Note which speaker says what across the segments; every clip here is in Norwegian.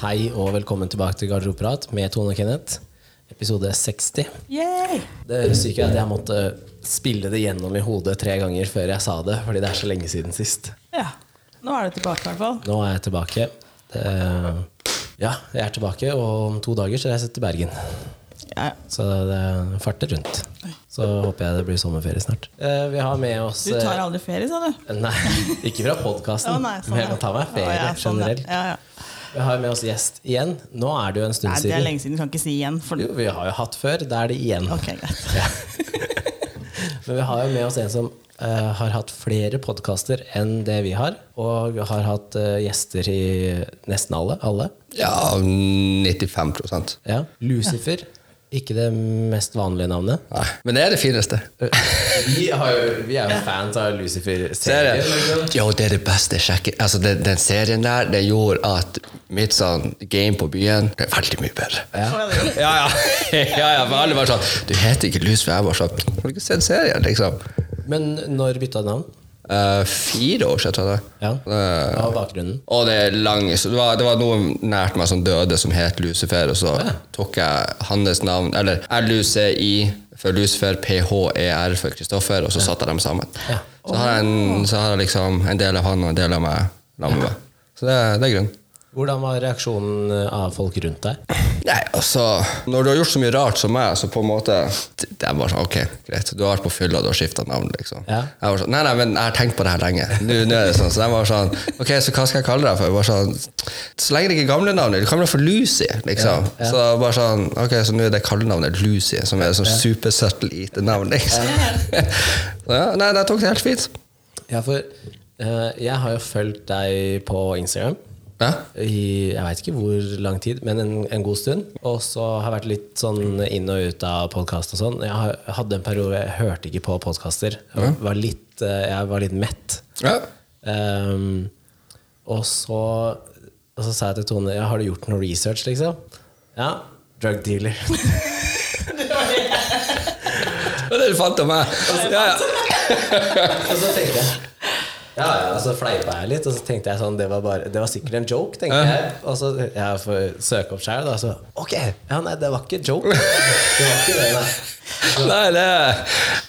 Speaker 1: Hei og velkommen tilbake til Garderobeprat med Tone og Kenneth. Episode 60.
Speaker 2: Yay!
Speaker 1: Det syke er at jeg måtte spille det gjennom i hodet tre ganger før jeg sa det, fordi det er så lenge siden sist.
Speaker 2: Ja. Nå er du tilbake, i hvert fall.
Speaker 1: Nå er jeg tilbake. Det, ja, jeg er tilbake, og om to dager så reiser jeg til Bergen.
Speaker 2: Ja.
Speaker 1: Så det farter rundt. Så håper jeg det blir sommerferie snart. Eh, Vi har med oss
Speaker 2: Du tar
Speaker 1: eh,
Speaker 2: aldri ferie, sa du?
Speaker 1: Nei, ikke fra podkasten,
Speaker 2: nei, sånn,
Speaker 1: men jeg kan ta meg ferie
Speaker 2: ja, ja, sånn, ja.
Speaker 1: generelt.
Speaker 2: Ja, ja.
Speaker 1: Vi har med oss gjest igjen. Nå er det jo en stund
Speaker 2: Nei, det er lenge siden. Du kan ikke si igjen. For...
Speaker 1: Jo, vi har jo hatt før. Da er det igjen.
Speaker 2: Ok, greit.
Speaker 1: Ja. Men vi har jo med oss en som uh, har hatt flere podkaster enn det vi har. Og har hatt uh, gjester i nesten alle. alle.
Speaker 3: Ja, 95%
Speaker 1: Ja. Lucifer. Ikke det mest vanlige navnet.
Speaker 3: Nei, Men det er det fineste.
Speaker 1: Vi, har jo, vi er jo fans av Lucifer-serien.
Speaker 3: Jo, det er det beste. Sjekke. Altså, den, den serien der det gjorde at mitt sånn game på byen ble veldig mye bedre.
Speaker 1: Ja.
Speaker 3: Ja, ja. ja, ja for alle var sånn Du heter ikke Lucifer. jeg var sånn Har du ikke sett serien, liksom?
Speaker 1: Men når bytta du navn?
Speaker 3: Eh, fire år siden, tror jeg.
Speaker 1: Ja.
Speaker 3: Eh,
Speaker 1: Hva var bakgrunnen?
Speaker 3: Og det er lang så det var, det var noen nært meg som døde, som het Lucifer, og så tok jeg hans navn Eller LUCI for Lucifer, PHER for Kristoffer, og så satte jeg dem sammen.
Speaker 1: Ja.
Speaker 3: Så har jeg, en, så har jeg liksom en del av han og en del av meg sammen med meg. Så det, det er grunnen.
Speaker 1: Hvordan var reaksjonen av folk rundt deg?
Speaker 3: Nei, altså Når du har gjort så mye rart som meg, så på en måte Det er bare sånn, ok, greit. Du har vært på fylla, du har skifta navn, liksom.
Speaker 1: Ja.
Speaker 3: Jeg var sånn, nei, nei, men jeg har tenkt på det her lenge. Nå, nå er det sånn, Så jeg var sånn Ok, så hva skal jeg kalle deg for? Jeg var sånn, så lenge det ikke er gamle navnet. Du kan bli for Lucy, liksom.
Speaker 1: Ja, ja.
Speaker 3: Så bare sånn Ok, så nå er det kallenavnet Lucy, som er et sånn supersøtt lite navn, liksom. så ja, nei, det tok det helt fint.
Speaker 1: Ja, for uh, jeg har jo fulgt deg på Instagram.
Speaker 3: Ja.
Speaker 1: i jeg veit ikke hvor lang tid, men en, en god stund. Og så har jeg vært litt sånn inn og ut av podkast og sånn. Jeg hadde en periode jeg hørte ikke på podkaster. Jeg, var litt, eh, jeg var litt mett.
Speaker 3: ja.
Speaker 1: Um, og så Og så sa jeg til Tone ja, Har du gjort noe research, liksom? Ja. Drug dealer.
Speaker 3: Det var det du fant om meg. Ja, ja.
Speaker 1: og så tenkte jeg ja, ja, og så fleipa jeg litt, og så tenkte jeg sånn Det var, bare, det var sikkert en joke, tenkte jeg. Og så jeg får søke opp sjæl, da. Så ok, ja, nei, det var ikke joke. Det var ikke det, nei.
Speaker 3: Nei, det,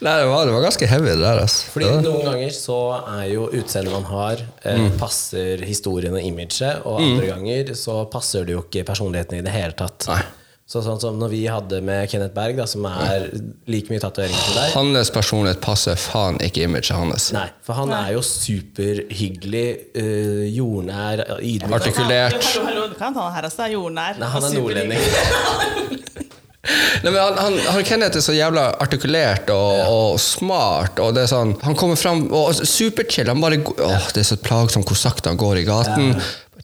Speaker 3: nei det, var, det var ganske heavy, det der. Altså.
Speaker 1: Fordi noen ganger så er jo utseendet man har, eh, passer historien og imaget, og andre ganger så passer det jo ikke personligheten i det hele tatt.
Speaker 3: Nei.
Speaker 1: Så sånn som når vi hadde med Kenneth Berg, da, som er like mye tatoveringer som deg.
Speaker 3: Hans personlighet passer faen ikke imaget hans.
Speaker 1: Nei, for han er jo superhyggelig, uh, jordnær, ydmyk.
Speaker 3: Artikulert.
Speaker 2: Hallo, hallo, du kan ta den her også. Er jordnær.
Speaker 1: Nei, han er nordlending.
Speaker 3: Nei, men han, han, han Kenneth er så jævla artikulert og, og smart. Og det er sånn, Han kommer fram og og superchill. Han bare åh, Det er så plagsomt hvor sakte han går i gaten.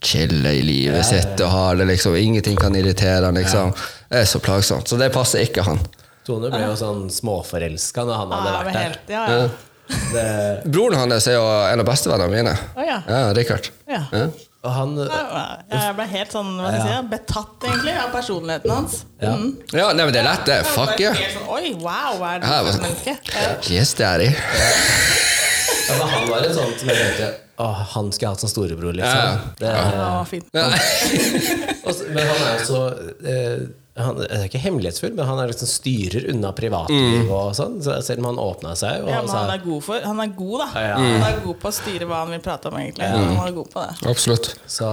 Speaker 3: Chiller i livet sitt og har det liksom Ingenting kan irritere han liksom. Det er så plagsomt. Så det passer ikke han.
Speaker 1: Tone ble jo sånn småforelska når han hadde vært
Speaker 2: her.
Speaker 1: der.
Speaker 2: ja, ja.
Speaker 1: Det,
Speaker 3: Broren hans er jo en av bestevennene mine.
Speaker 2: Oh, ja.
Speaker 3: Ja, Richard.
Speaker 2: Ja.
Speaker 3: Ja.
Speaker 1: og han
Speaker 2: Jeg ble helt sånn, hva skal jeg si, betatt egentlig av personligheten hans.
Speaker 1: Ja.
Speaker 2: Mm.
Speaker 3: Ja, nei, men det er lett, det. Fuck yeah.
Speaker 2: sånn, Oi, wow, hva er det
Speaker 3: Ja,
Speaker 2: for et menneske? Ja.
Speaker 3: Yes, daddy.
Speaker 1: Ja, men han var en sånn som jeg tenkte Åh, han skulle hatt som storebror, liksom.
Speaker 3: Ja.
Speaker 1: Det,
Speaker 2: Ja, fint.
Speaker 1: Og så- men han er jo så eh, han er ikke hemmelighetsfull, men han er liksom styrer unna privatliv og sånn. Så selv om han åpna seg og
Speaker 2: Ja,
Speaker 1: han
Speaker 2: men
Speaker 1: sa
Speaker 2: han er god for Han er god, da.
Speaker 1: Ja.
Speaker 2: Han er god på å styre hva han vil prate om, egentlig. Han er god på det.
Speaker 3: Absolutt.
Speaker 1: Så,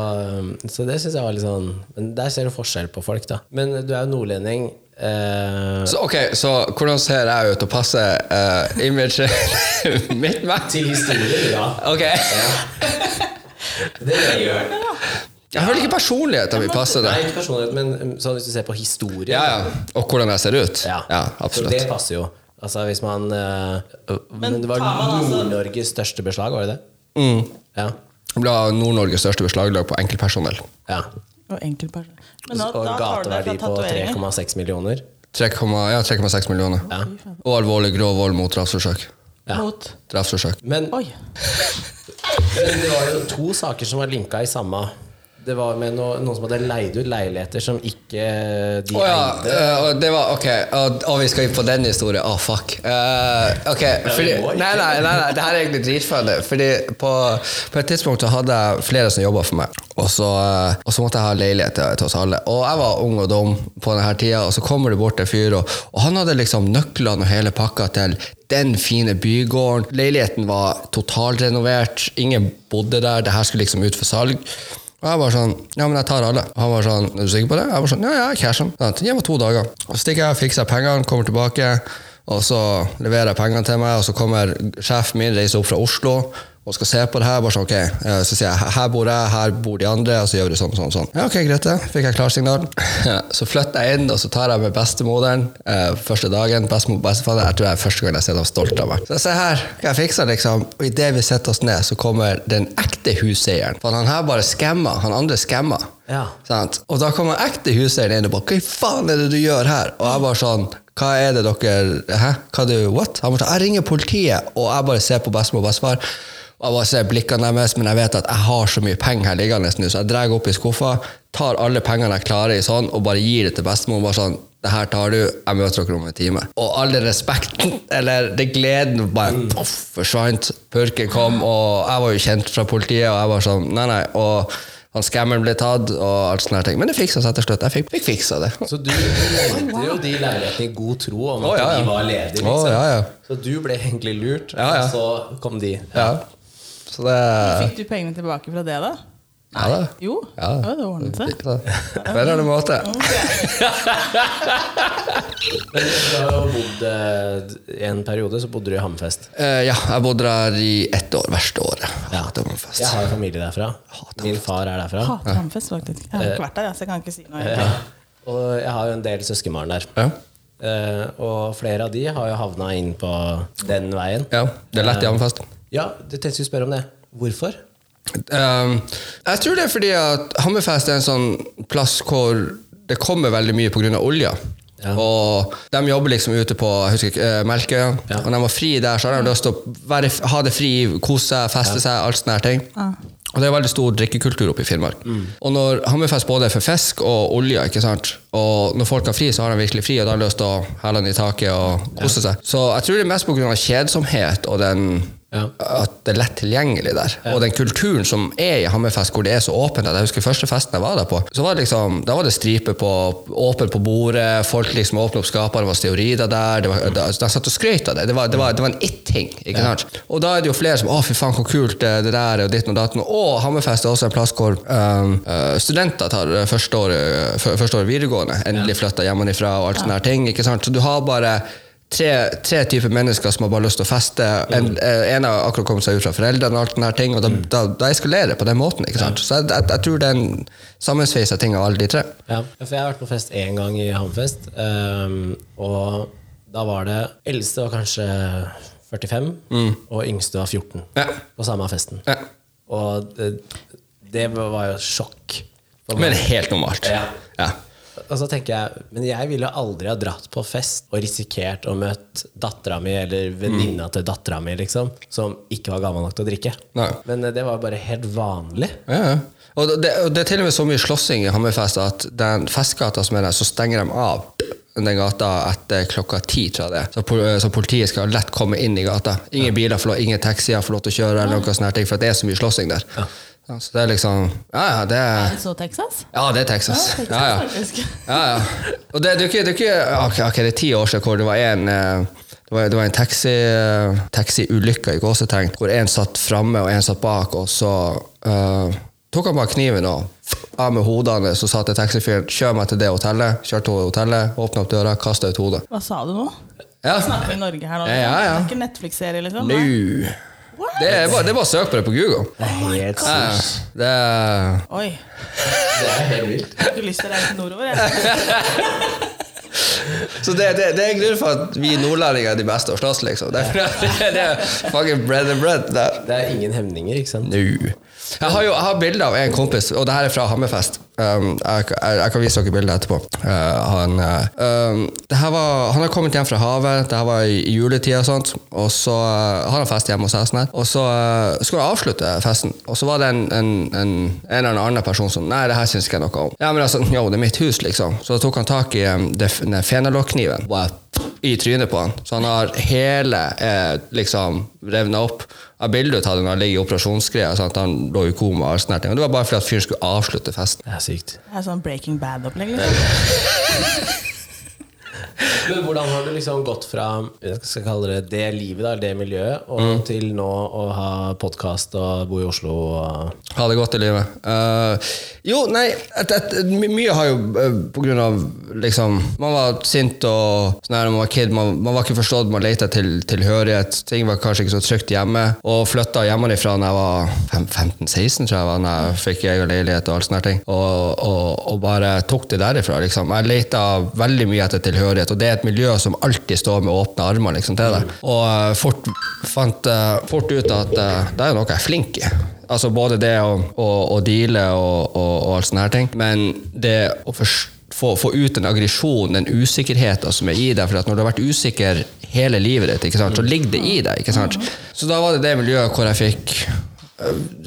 Speaker 1: så det syns jeg var litt sånn Men der ser du forskjell på folk, da. Men du er jo nordlending. Eh,
Speaker 3: Så, ok, så hvordan ser jeg ut og passer uh, imaget mitt med?
Speaker 1: til historien, ja.
Speaker 3: Ok.
Speaker 1: Det gjør det.
Speaker 3: Jeg føler ikke personligheten min passer det.
Speaker 1: Nei, ikke personlighet, men um, sånn hvis du ser på historien.
Speaker 3: Ja, ja. Og hvordan jeg ser ut?
Speaker 1: Ja, ja
Speaker 3: absolutt.
Speaker 1: det passer jo. Altså hvis man uh, Men det var
Speaker 2: altså-
Speaker 1: Nord-Norges største beslag, var det det?
Speaker 3: Mm.
Speaker 1: Ja.
Speaker 3: Ble Nord-Norges største beslaglag på enkeltpersonell.
Speaker 1: ja.
Speaker 2: Og enkeltperson. Men da, Og
Speaker 1: gateverdi på 3,6 millioner.
Speaker 3: 3, ja, 3,6 millioner.
Speaker 1: Ja.
Speaker 3: Og alvorlig grov vold mot drapsforsøk.
Speaker 1: Ja.
Speaker 2: Mot
Speaker 3: Drapsforsøk.
Speaker 1: Men,
Speaker 2: Oi.
Speaker 1: men det var jo to saker som var linka i samme Det var med noe, noen som hadde leid ut leiligheter som ikke de
Speaker 3: oh, ja,
Speaker 1: eide.
Speaker 3: Uh, det var Ok, og, og vi skal inn på den historien. Å, fuck. Uh, ok, fordi, nei, nei, nei, nei, det her er egentlig dritfunny. Fordi på, på et tidspunkt så hadde jeg flere som jobba for meg, og så, eh, og så måtte jeg ha leilighet til, til oss alle. Og jeg var ung og dum på denne tida, og så kommer det bort en fyr, og, og han hadde liksom nøklene og hele pakka til den fine bygården. Leiligheten var totalrenovert, ingen bodde der, det her skulle liksom ut for salg. Og jeg var sånn Ja, men jeg tar alle. Han var sånn Er du sikker på det? Jeg var sånn Ja, ja, jeg casher den. Gi meg to dager. Så stikker jeg, fikser pengene, kommer tilbake, og så leverer jeg pengene til meg, og så kommer sjefen min, reiser opp fra Oslo og skal se på det her. bare sånn, ok, eh, Så sier jeg her bor jeg, her bor de andre, og så gjør vi sånn sånn. sånn. Ja, ok, greit det. Fikk jeg klarsignal. Så flytter jeg inn, og så tar jeg med bestemoderen eh, første dagen. Bestemor og bestefader. Jeg tror det er første gang jeg ser dem stolt av meg. Så jeg ser her, jeg fikser liksom, og idet vi setter oss ned, så kommer den ekte huseieren. For han her bare skamma, han andre skamma.
Speaker 1: Ja.
Speaker 3: Og da kommer ekte huseieren inn og bare 'Hva faen er det du gjør her?' Og jeg bare sånn hva er det dere Hæ? Hva du, what? Han bare sånn, jeg ringer politiet, og jeg bare ser på bestemor og bestefar. Jeg bare ser blikkene deres, men jeg vet at jeg har så mye penger her liggende nå, så jeg drar opp i skuffa, tar alle pengene jeg klarer i sånn, og bare gir det til bestemor. Bare sånn, det her tar du, jeg møter dere om en time. Og all den respekten, eller det gleden, bare poff, forsvant. Purken kom, og jeg var jo kjent fra politiet, og jeg var sånn, nei, nei. og han skammeren ble tatt, og alt sånne ting. Men det fiksa seg til slutt. Jeg fikk, fikk fiksa det.
Speaker 1: Så du leide jo de leilighetene i god tro om at
Speaker 3: oh, ja, ja.
Speaker 1: de var ledige. Liksom.
Speaker 3: ja, ja.
Speaker 1: Så du ble egentlig lurt,
Speaker 3: Ja, ja.
Speaker 1: og så kom de.
Speaker 3: Ja. Så det
Speaker 2: Fikk du pengene tilbake fra det, da?
Speaker 3: Ja da.
Speaker 2: Jo,
Speaker 3: Ja.
Speaker 2: ja, det ordnet seg.
Speaker 3: På en eller annen måte.
Speaker 1: Men du har bodd eh, en periode så bodde du i Hammerfest.
Speaker 3: Uh, ja, jeg bodde der i ett år. Verste året.
Speaker 1: Ja. Jeg har familie derfra. Min far er derfra.
Speaker 2: Hater Hammerfest, faktisk. Jeg har ikke vært der, så jeg kan ikke si noe.
Speaker 1: Ja. Og jeg har jo en del søskenbarn der.
Speaker 3: Ja.
Speaker 1: Uh, og flere av de har jo havna inn på den veien.
Speaker 3: ja. Det er lett i Hammerfest.
Speaker 1: Ja, det tenkte jeg skulle spørre om det. Hvorfor?
Speaker 3: Um, jeg tror det er fordi at Hammerfest er en sånn plass hvor det kommer veldig mye pga. olja.
Speaker 1: Ja.
Speaker 3: Og de jobber liksom ute på jeg husker ikke, eh, Melkøya.
Speaker 1: Ja.
Speaker 3: Og når de var fri der, så har de lyst til å være, ha det fri, kose seg, feste seg, alt sånne her ting. Og det er veldig stor drikkekultur oppe i Finnmark. Og når Hammerfest både er for fisk og olje, ikke sant? og når folk har fri, så har de virkelig fri, og da har de lyst til å hælene i taket og kose seg. Så jeg tror det er mest pga. kjedsomhet og den
Speaker 1: Ja.
Speaker 3: at det er lett tilgjengelig der. Og den kulturen som er i Hammerfest, hvor det er så åpent. Jeg husker første festen jeg var der på, så var det liksom, da var det striper på, åpent på bordet, folk liksom åpnet opp skapene, det var steorider der. Det var, de, de satt og skrøt av det. Det var, det var, det var en it-ting. ikke sant? Og da er det jo flere som 'Å, fy faen, hvor kult det, der er', og ditt og datt'. Og Hammerfest er også en plass hvor um, studenter tar eh, første året, første år videregående. Endelig flytta hjemmefra og alt sånne her ting. ikke sant? Så du har bare tre, tre typer mennesker som har bare lyst til å feste. En, eh, en har akkurat kommet seg ut fra foreldrene, og alt denne ting, og da, da, da eskalerer det på den måten. ikke sant? Så jeg, jeg, jeg tror det er en sammensveis av ting av alle de tre.
Speaker 1: Ja, for jeg har vært på fest én gang i Hammerfest, um, og da var det Eldste var kanskje 45, og yngste var 14
Speaker 3: Ja.
Speaker 1: på samme festen.
Speaker 3: Ja.
Speaker 1: Og det, det var jo sjokk.
Speaker 3: Men helt normalt.
Speaker 1: Ja.
Speaker 3: Ja.
Speaker 1: Og så tenker jeg, Men jeg ville aldri ha dratt på fest og risikert å møte dattera mi eller venninna til dattera mi, liksom, som ikke var gammel nok til å drikke.
Speaker 3: Nei.
Speaker 1: Men eh, det var bare helt vanlig.
Speaker 3: Ja, ja. Og det, det er til og med så mye slåssing i Hammerfest at den festgata som er der, så stenger de av den gata etter klokka ti, tror jeg det er. Så, så politiet skal lett komme inn i gata. Ingen biler får lov, ingen taxier får lov til å kjøre, eller noe sånt, for det er så mye slåssing der. Ja, så det er liksom Ja, ja, det er
Speaker 2: Er det så Texas?
Speaker 3: Ja, det er Texas.
Speaker 2: Ja, Texas,
Speaker 3: Ja, ja. ja, ja. Og det, det, det, er ikke, ok, ok, det er ti år siden hvor det var en eh, det var, det var en taxi, taxiulykke i gåsetegn, hvor en satt framme og en satt bak, og så uh, tok han bare kniven og av med hodene, så sa til taxifyren 'kjør meg til det hotellet'. Kjørte til hotellet, åpna opp døra, kasta ut hodet.
Speaker 2: Hva sa du nå?
Speaker 3: Ja.
Speaker 2: Snakker vi Norge her nå?
Speaker 3: Ja, ja, ja.
Speaker 2: Det er ikke Netflix-serie, liksom?
Speaker 3: No. Det er bare, det er bare å søke på det på Google.
Speaker 1: Det er helt
Speaker 3: Ja, det er
Speaker 2: Oi.
Speaker 1: Det er helt vilt.
Speaker 2: Jeg har ikke lyst til å reise nordover. Jeg.
Speaker 3: Så det, det, det er en grunn for at vi nordlendinger er de beste å slåss, liksom. Det er, det er fucking bread and bread der.
Speaker 1: Det er ingen hemninger, ikke sant?
Speaker 3: No. Jeg har jo jeg har bilde av en kompis, og det her er fra Hammerfest. Um, jeg, jeg, jeg kan vise dere bildet etterpå. Uh, han, uh, um, var, han kommet hjem fra havet, det her var i, i juletida, og sånt, og så uh, har han fest hjemme hos oss. Og så uh, skulle jeg avslutte festen, og så var det en, en, en, en eller annen person som Nei, det her syns ikke jeg noe om. Ja, men altså, jo, det er mitt hus, liksom. Så tok han tak i um, fenalokkniven i trynet på han. Så han har hele eh, liksom revna opp. Av bildet av det når han ligger i operasjonsgreia. Sånn han lå i koma. Og sånne ting. Og det var bare fordi at fyren skulle avslutte festen.
Speaker 1: Det er sykt.
Speaker 2: Det er sånn Breaking Bad-opplegg. Liksom.
Speaker 1: Men hvordan har du liksom gått fra jeg skal kalle det det livet, da, det miljøet, og til nå å ha podkast og bo i Oslo? Og
Speaker 3: Ha det godt i livet. Uh, jo, nei, et, et, my- mye har jo uh, på grunn av liksom Man var sint og sånn her man var kid. Man, man var ikke forstått, man lette til tilhørighet. Ting var kanskje ikke så trygt hjemme. Og flytta hjemmefra da jeg var 15-16, tror jeg var, da jeg fikk egen leilighet og alt sånne ting. Og, og, og bare tok det derifra, liksom. Jeg leita veldig mye etter tilhørighet, og det er et miljø som alltid står med åpne armer liksom, til deg. Og eh, fort, fant eh, fort ut at eh, det er noe jeg er flink i. Altså både det å, å, å deale og, og, og alt sånne her ting, men det å forstå få, få ut den aggresjonen, den usikkerheten som er i deg. For når du har vært usikker hele livet ditt, så ligger det i deg. sant? Så da var det det miljøet hvor jeg fikk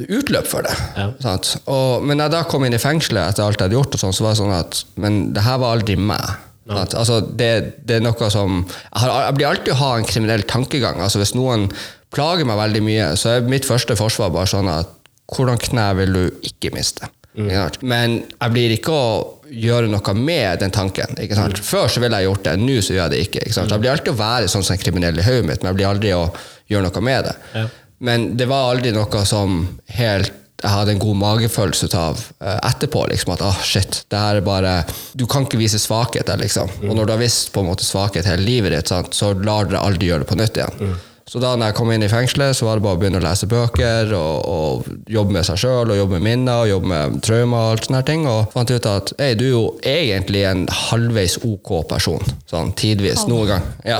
Speaker 3: utløp for det.
Speaker 1: Ja.
Speaker 3: Og, men da jeg da kom inn i fengselet etter alt jeg hadde gjort, og sånn, så var det sånn at Men det her var aldri meg. Sant? Altså, det, det er noe som jeg, har, jeg blir alltid å ha en kriminell tankegang. Altså, hvis noen plager meg veldig mye, så er mitt første forsvar bare sånn at hvordan kne vil du ikke miste? Ikke sant? Men jeg blir ikke å gjøre noe med den tanken. Ikke sant? Før så ville jeg gjort det, nå så gjør jeg det ikke. ikke sant? Jeg blir alltid å være sånn som en kriminell i hodet mitt, men jeg blir aldri å gjøre noe med det.
Speaker 1: Ja.
Speaker 3: Men det var aldri noe som helt jeg hadde en god magefølelse av eh, etterpå. liksom At ah, shit, det her er bare Du kan ikke vise svakhet der, liksom. Og når du har visst på en måte svakhet hele livet ditt, sant, så lar dere aldri gjøre det på nytt igjen. Så da når jeg kom inn i fengselet, så var det bare å begynne å lese bøker og, og jobbe med seg sjøl og jobbe med minner og jobbe med traumer og alt sånne ting. Og fant ut at hey, du er jo egentlig en halvveis ok person. Sånn tidvis. Noen gang. Ja.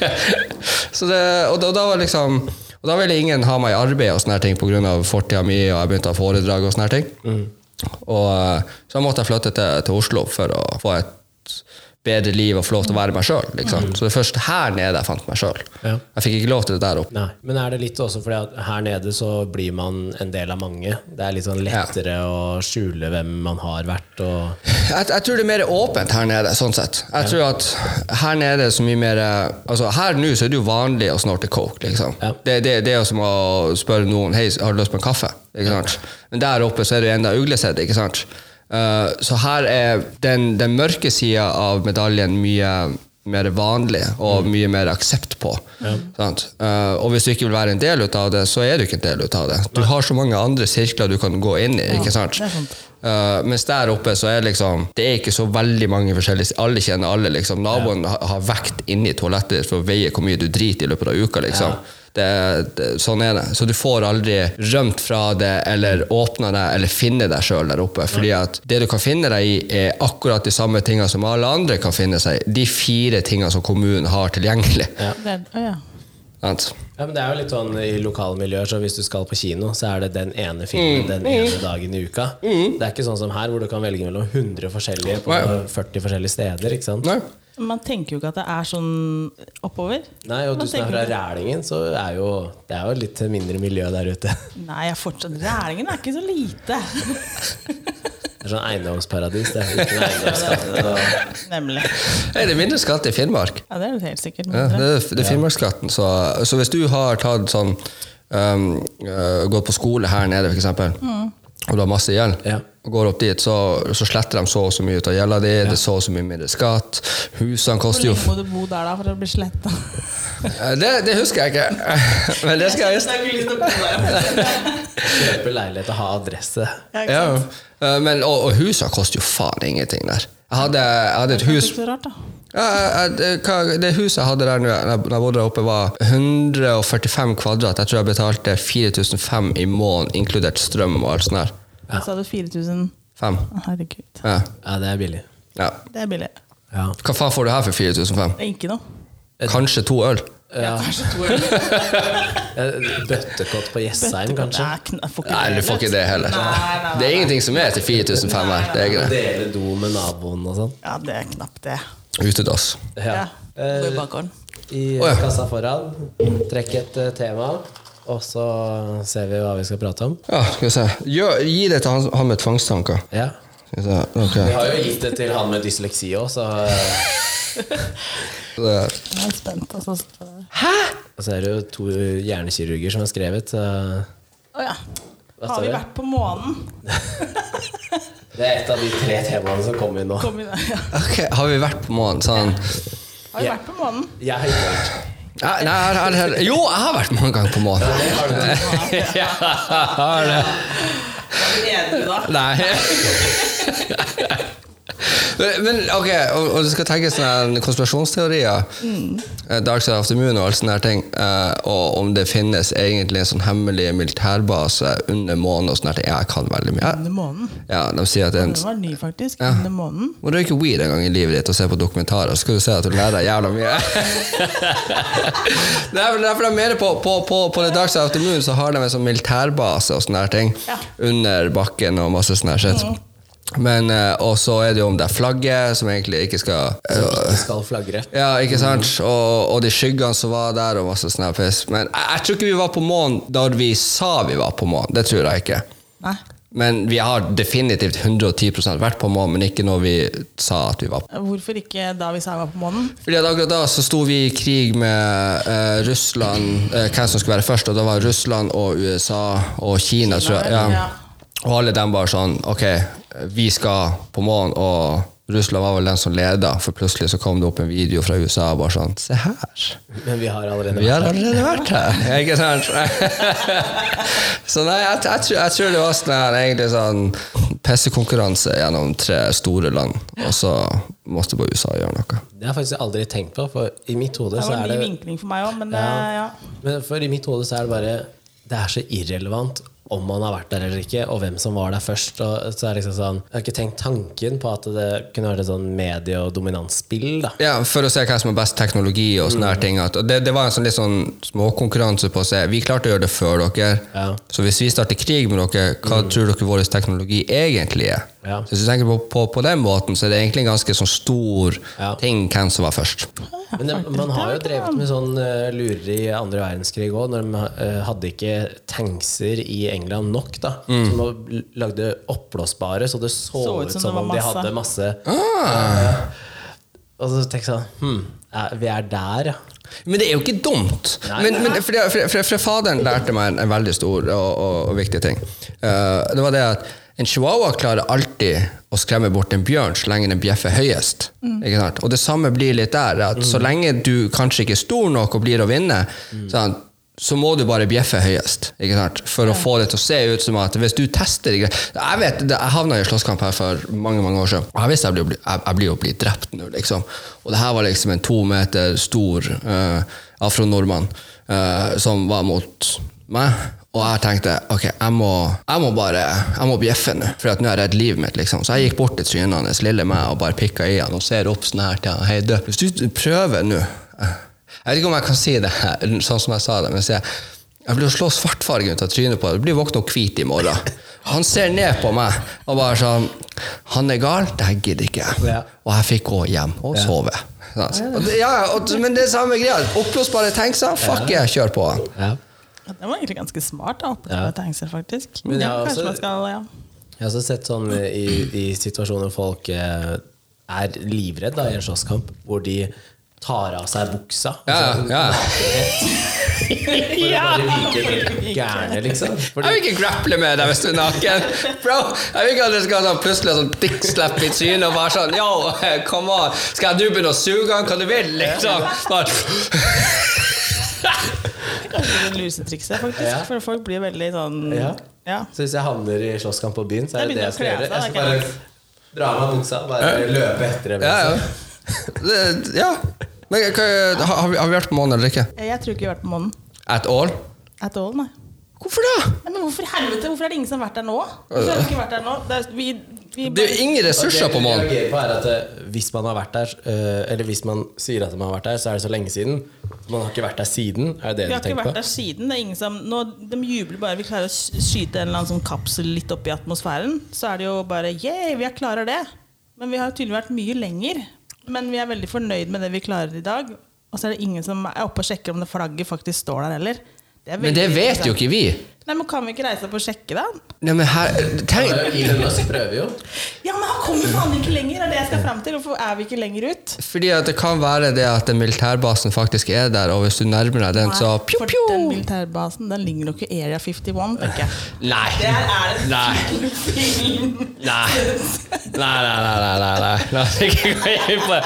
Speaker 3: så det, og, da, da var liksom og da ville ingen ha meg i arbeid og sånne ting pga. fortida mi, og jeg begynte å ha foredrag og sånne ting. ting. Og eh, så måtte jeg flytte til, til Oslo for å få et bedre liv og få lov til å være meg sjøl. Liksom. Så det er først her nede jeg fant meg sjøl.
Speaker 1: Ja.
Speaker 3: Jeg fikk ikke lov til det der oppe.
Speaker 1: Nei, Men er det litt også fordi at her nede så blir man en del av mange? Det er litt sånn lettere å skjule hvem man har vært og
Speaker 3: Jeg, jeg tror det er mer åpent her nede, sånn sett. Jeg tror at her nede er så mye mer Altså Her nå så er det jo vanlig å snorte coke, liksom.
Speaker 1: Ja.
Speaker 3: Det, det, det er som å spørre noen Hei, har du lyst på en kaffe. Men der oppe så er det enda uglesett, ikke sant? Eh, så her er den, den mørke sida av medaljen mye mer vanlig og mye mer aksept på. Sant? Eh, og hvis du ikke vil være en del ut av det, så er du ikke en del ut av det. Du har så mange andre sirkler du kan gå inn i. ikke sant?
Speaker 2: det
Speaker 3: Eh, mens der oppe så er liksom Det er ikke så veldig mange forskjellige Alle kjenner alle. liksom Naboen har, har vekt inni toalettet ditt for å veie hvor mye du driter i løpet av uka. liksom det, det, Sånn er det. Så du får aldri rømt fra det eller åpna deg eller finne deg sjøl der oppe. Fordi at det du kan finne deg i, er akkurat de samme tingene som alle andre kan finne seg i. De fire tingene som kommunen har tilgjengelig.
Speaker 2: Ja. Den, oh ja.
Speaker 1: Ja, men Det er jo litt sånn i lokalmiljøer, så hvis du skal på kino, så er det den ene filmen den ene dagen i uka. Det er ikke sånn som her, hvor du kan velge mellom 100 forskjellige på
Speaker 3: Nei.
Speaker 1: 40 forskjellige steder. ikke sant?
Speaker 3: Nei?
Speaker 2: Man tenker jo ikke at det er sånn oppover.
Speaker 1: Nei, og du som er fra Rælingen, så er jo det er jo litt mindre miljø der ute.
Speaker 2: Nei, jeg fortsatt Rælingen er ikke så lite.
Speaker 1: Det er sånn eiendomsparadis. Det er ikke noe eiendomsskatt.
Speaker 2: Nemlig.
Speaker 3: Er det mindre skatt i Finnmark.
Speaker 2: Ja, det er det helt sikkert.
Speaker 3: Ja, det, er- det er Finnmarksskatten. Så, så hvis du har tatt sånn um, uh, Gått på skole her nede, for eksempel, og du har masse gjeld,
Speaker 1: Ja.
Speaker 3: og går opp dit, så, så sletter de så og så mye ut av gjelda di, det er så og så mye mindre skatt. Husene koster jo Hvor
Speaker 2: lenge må du bo der da for å bli sletta?
Speaker 3: Det, det husker jeg ikke, men det skal jeg
Speaker 1: Kjøpe leilighet og ha adresse.
Speaker 3: ja. Eh, men, og, og husene koster jo faen ingenting der. Jeg hadde, jeg hadde et hus
Speaker 2: rart, da.
Speaker 3: Ja, jeg- det, hva- det huset jeg hadde der nå, når jeg- bodde der oppe, var 145 kvadrat. Jeg tror jeg betalte 4500 i måneden, inkludert strøm og alt sånt der.
Speaker 2: Så hadde du 4000
Speaker 3: Fem.
Speaker 2: Herregud.
Speaker 3: Ja.
Speaker 1: Ja, det er billig.
Speaker 3: ja.
Speaker 2: Det er billig.
Speaker 1: Ja.
Speaker 3: Hva faen får du her for 4500?
Speaker 2: Det er ikke noe.
Speaker 3: Kanskje to øl?
Speaker 2: Ja,
Speaker 1: Bøttekott på Jessheim, kanskje?
Speaker 2: Nei, får ikke
Speaker 3: Nei, du får ikke det heller.
Speaker 2: Nei, nei, nei,
Speaker 3: Det er ingenting som er til 4500 her. Er.
Speaker 1: Dele do med naboen og sånn.
Speaker 2: Ja, det er knapt det.
Speaker 3: Utedass.
Speaker 2: Ja. Gå i bakgården.
Speaker 1: I
Speaker 3: Å, ja.
Speaker 1: kassa foran. Trekk et eh, tema, og så ser vi hva vi skal prate om.
Speaker 3: Ja, skal vi se. Gjør, gi det til han, han med tvangstanker.
Speaker 1: Ja.
Speaker 3: Skal vi se. Ok.
Speaker 1: Vi har jo gitt det til han med dysleksi òg, så eh,
Speaker 2: Jeg er spent. Altså.
Speaker 1: Og så er det jo to hjernekirurger som har skrevet. Så
Speaker 2: oh, ja. Har vi vært på månen?
Speaker 1: det er et av de tre temaene som kommer inn nå.
Speaker 2: Kom inn, ja.
Speaker 3: okay, Har vi vært på månen? Sånn.
Speaker 2: Har vi
Speaker 1: Ja.
Speaker 2: vært på månen?
Speaker 1: Jeg har ikke vært.
Speaker 3: Ja, Nei, her, her, her. Jo, jeg har vært mange ganger på månen. Ja, jeg har det.
Speaker 2: Er du enig da?
Speaker 3: Nei. Men ok, og, og du skal tenke sånne konspirasjonsteorier, mm. Dark Side of the Moon og alle sånne ting, eh, og om det finnes egentlig en sånn hemmelig militærbase under månen og sånne ting. Jeg kan veldig mye.
Speaker 2: Under månen.
Speaker 3: Ja, de sier at det en
Speaker 2: det var ny, faktisk. Under månen.
Speaker 3: Må røyke weed en gang i livet ditt og se på dokumentarer, så skal du se at du lærer deg jævla mye. det er derfor det er på, på, på, på The Dark Side of the Moon så har de en sånn militærbase og sånne ting
Speaker 2: Ja.
Speaker 3: under bakken og masse sånne shit. Men, eh, og så er det jo om det er flagget, som egentlig ikke skal Som
Speaker 1: ikke skal flagre.
Speaker 3: Ja, ikke sant? Og, og de skyggene som var der, og masse sånn piss. Men jeg, jeg tror ikke vi var på månen da vi sa vi var på månen. Det tror jeg ikke.
Speaker 2: Nei.
Speaker 3: Men vi har definitivt 110% vært på månen, men ikke når vi sa at vi var på
Speaker 2: Hvorfor ikke da vi sa vi var på månen?
Speaker 3: Fordi at akkurat da så sto vi i krig med eh, Russland, eh, hvem som skulle være først, og det var Russland og USA og Kina, tror jeg. Ja.
Speaker 2: Ja.
Speaker 3: Og alle dem bare sånn Ok, vi skal på månen, og Russland var vel den som leda, for plutselig så kom det opp en video fra USA og bare sånn Se her.
Speaker 1: Men vi har allerede
Speaker 3: Vi har
Speaker 1: vært der.
Speaker 3: allerede vært her. Ikke sant? så nei, jeg, jeg, tror, jeg tror det var sånn her, egentlig sånn pissekonkurranse gjennom tre store land, og så måtte bare USA gjøre noe.
Speaker 1: Det har jeg faktisk aldri tenkt på, for i mitt hode
Speaker 2: Det
Speaker 1: så
Speaker 2: var
Speaker 1: er
Speaker 2: en ny
Speaker 1: det
Speaker 2: vinkling for meg òg, men
Speaker 1: Ja.
Speaker 2: eh, ja.
Speaker 1: Men for i mitt hode så er det bare Det er så irrelevant om man har vært der eller ikke, og hvem som var der først. Og så er det liksom sånn, Jeg har ikke tenkt tanken på at det kunne vært et sånn medie- og dominansspill. da
Speaker 3: Ja, For å se hvem som har best teknologi og sånne her ting. At, og det, det var en sånn litt sånn småkonkurranse på å se Vi klarte å gjøre det før dere.
Speaker 1: Ja.
Speaker 3: Så hvis vi starter krig med dere, hva tror dere vår teknologi egentlig er?
Speaker 1: Ja.
Speaker 3: Så hvis du tenker på, på, på den måten, så er det egentlig en ganske sånn stor
Speaker 1: Ja.
Speaker 3: ting hvem som var først.
Speaker 1: Men det, man har jo drevet med sånn uh, lureri i andre verdenskrig òg, når de uh, hadde ikke tankser i England nok. da Som de lagde oppblåsbare, så det så, ut som, om de hadde masse Eh, Og så tenkte jeg sånn hm, er- Vi er der, ja.
Speaker 3: Men det er jo ikke dumt.
Speaker 1: Nei.
Speaker 3: men, men fordi, fordi, fordi faderen lærte meg en, en veldig stor og, og, og viktig ting. Uh, det var det at en chihuahua klarer alltid å skremme bort en bjørn så lenge den bjeffer høyest. Ikke sant? Og det samme blir litt der. At Så lenge du kanskje ikke er stor nok og blir å vinne, sånn, så må du bare bjeffe høyest ikke sant? for å få det til å se ut som at hvis du tester Jeg vet, jeg havna i slåsskamp her for mange mange år siden. Jeg visste jeg blir, jeg, jeg blir jo bli drept nå, liksom. Og det her var liksom en to meter stor uh, afronordmann uh, som var mot meg. Og jeg tenkte ok, jeg må, jeg må bare jeg må bjeffe nå, for nå har jeg redd livet mitt. liksom. Så jeg gikk bort til trynet hans, lille meg, og bare pikka i han og ser opp sånn her til han. Hei, du, hvis du prøver nå eh, Jeg vet ikke om jeg kan si det sånn som jeg sa det, men jeg, jeg blir å slå svartfargen ut av trynet på deg. Du blir våken og hvit i morgen. Han ser ned på meg og bare sånn Han er gal, det her gidder ikke jeg. Og jeg fikk gå hjem og sove. Sant? Og det, ja, og, men det er samme greia. Oppblåsbare tankser, fuck yeah, kjør på.
Speaker 1: ja.
Speaker 2: Ja, Det var egentlig ganske smart. da,
Speaker 1: Ja.
Speaker 2: tankser, faktisk.
Speaker 1: Men jeg
Speaker 2: ja,
Speaker 1: har også-
Speaker 2: man skal, ja.
Speaker 1: Jeg har også sett sånn i, i situasjoner folk eh, er livredd da, i en slåsskamp, hvor de tar av seg buksa.
Speaker 3: Ja,
Speaker 1: altså,
Speaker 3: ja.
Speaker 1: nakenhet, For å bare virke helt gærne, liksom.
Speaker 3: Jeg vil ikke grapple med deg hvis du er naken. Bro, jeg vil ikke at det skal sånn plutselig sånn dickslap i trynet og være sånn Yo, come on. Skal du begynne å suge han hva du vil, liksom? Bare,
Speaker 2: Kanskje det lusetrikset, faktisk.
Speaker 1: Ja.
Speaker 2: For folk blir veldig sånn
Speaker 1: Ja.
Speaker 2: ja.
Speaker 1: så hvis jeg havner i slåsskamp på byen, så er
Speaker 2: Det
Speaker 1: det det jeg skal gjøre. Jeg skal bare dra av meg buksa bare løpe etter dem.
Speaker 3: ja, ja.
Speaker 1: liksom.
Speaker 3: Ja. Men hva, har, har vi- har vi vært på månen eller ikke?
Speaker 2: Jeg tror ikke vi har vært på månen.
Speaker 3: At all?
Speaker 2: At all, nei.
Speaker 3: Hvorfor
Speaker 2: da? Men hvorfor helvete? Hvorfor er det ingen som har vært der nå? Hvorfor har vi ikke vært der nå? Det er, vi vi
Speaker 3: Det er jo ingen ressurser på
Speaker 1: månen. det jeg på er at eh, Hvis man har vært der, eh, eller hvis man sier at man har vært der, så er det så lenge siden. Man har ikke vært der siden. Er det det
Speaker 2: Vi har
Speaker 1: du
Speaker 2: ikke vært
Speaker 1: på?
Speaker 2: der siden. Det er ingen som, nå, de jubler bare vi klarer å skyte en eller annen sånn kapsel litt opp i atmosfæren. Så er det jo bare yeah, vi har klarer det. Men vi har tydelig vært mye lenger. Men vi er veldig fornøyd med det vi klarer i dag. Og så er det ingen som er oppe og sjekker om det flagget faktisk står der heller. Det er
Speaker 3: Men det vet jo ikke vi.
Speaker 2: Nei, men Kan vi ikke reise opp og sjekke, da?
Speaker 3: Nei, men her, tenk,
Speaker 1: Elon Musk prøver jo.
Speaker 2: Ja, men han kommer faen ikke lenger! Det er det jeg skal fram til. Hvorfor er vi ikke lenger ut?
Speaker 3: fordi at det kan være det at den militærbasen faktisk er der, og hvis du nærmer deg den, så
Speaker 2: Nei,
Speaker 3: pjo,
Speaker 2: for
Speaker 3: pjo.
Speaker 2: den militærbasen den ligger nok i Area 51, tenker jeg.
Speaker 3: Nei.
Speaker 2: Der er det
Speaker 3: Nei.
Speaker 2: film.
Speaker 3: Nei. Nei, nei, nei, nei, nei, nei. La oss ikke gå inn på det.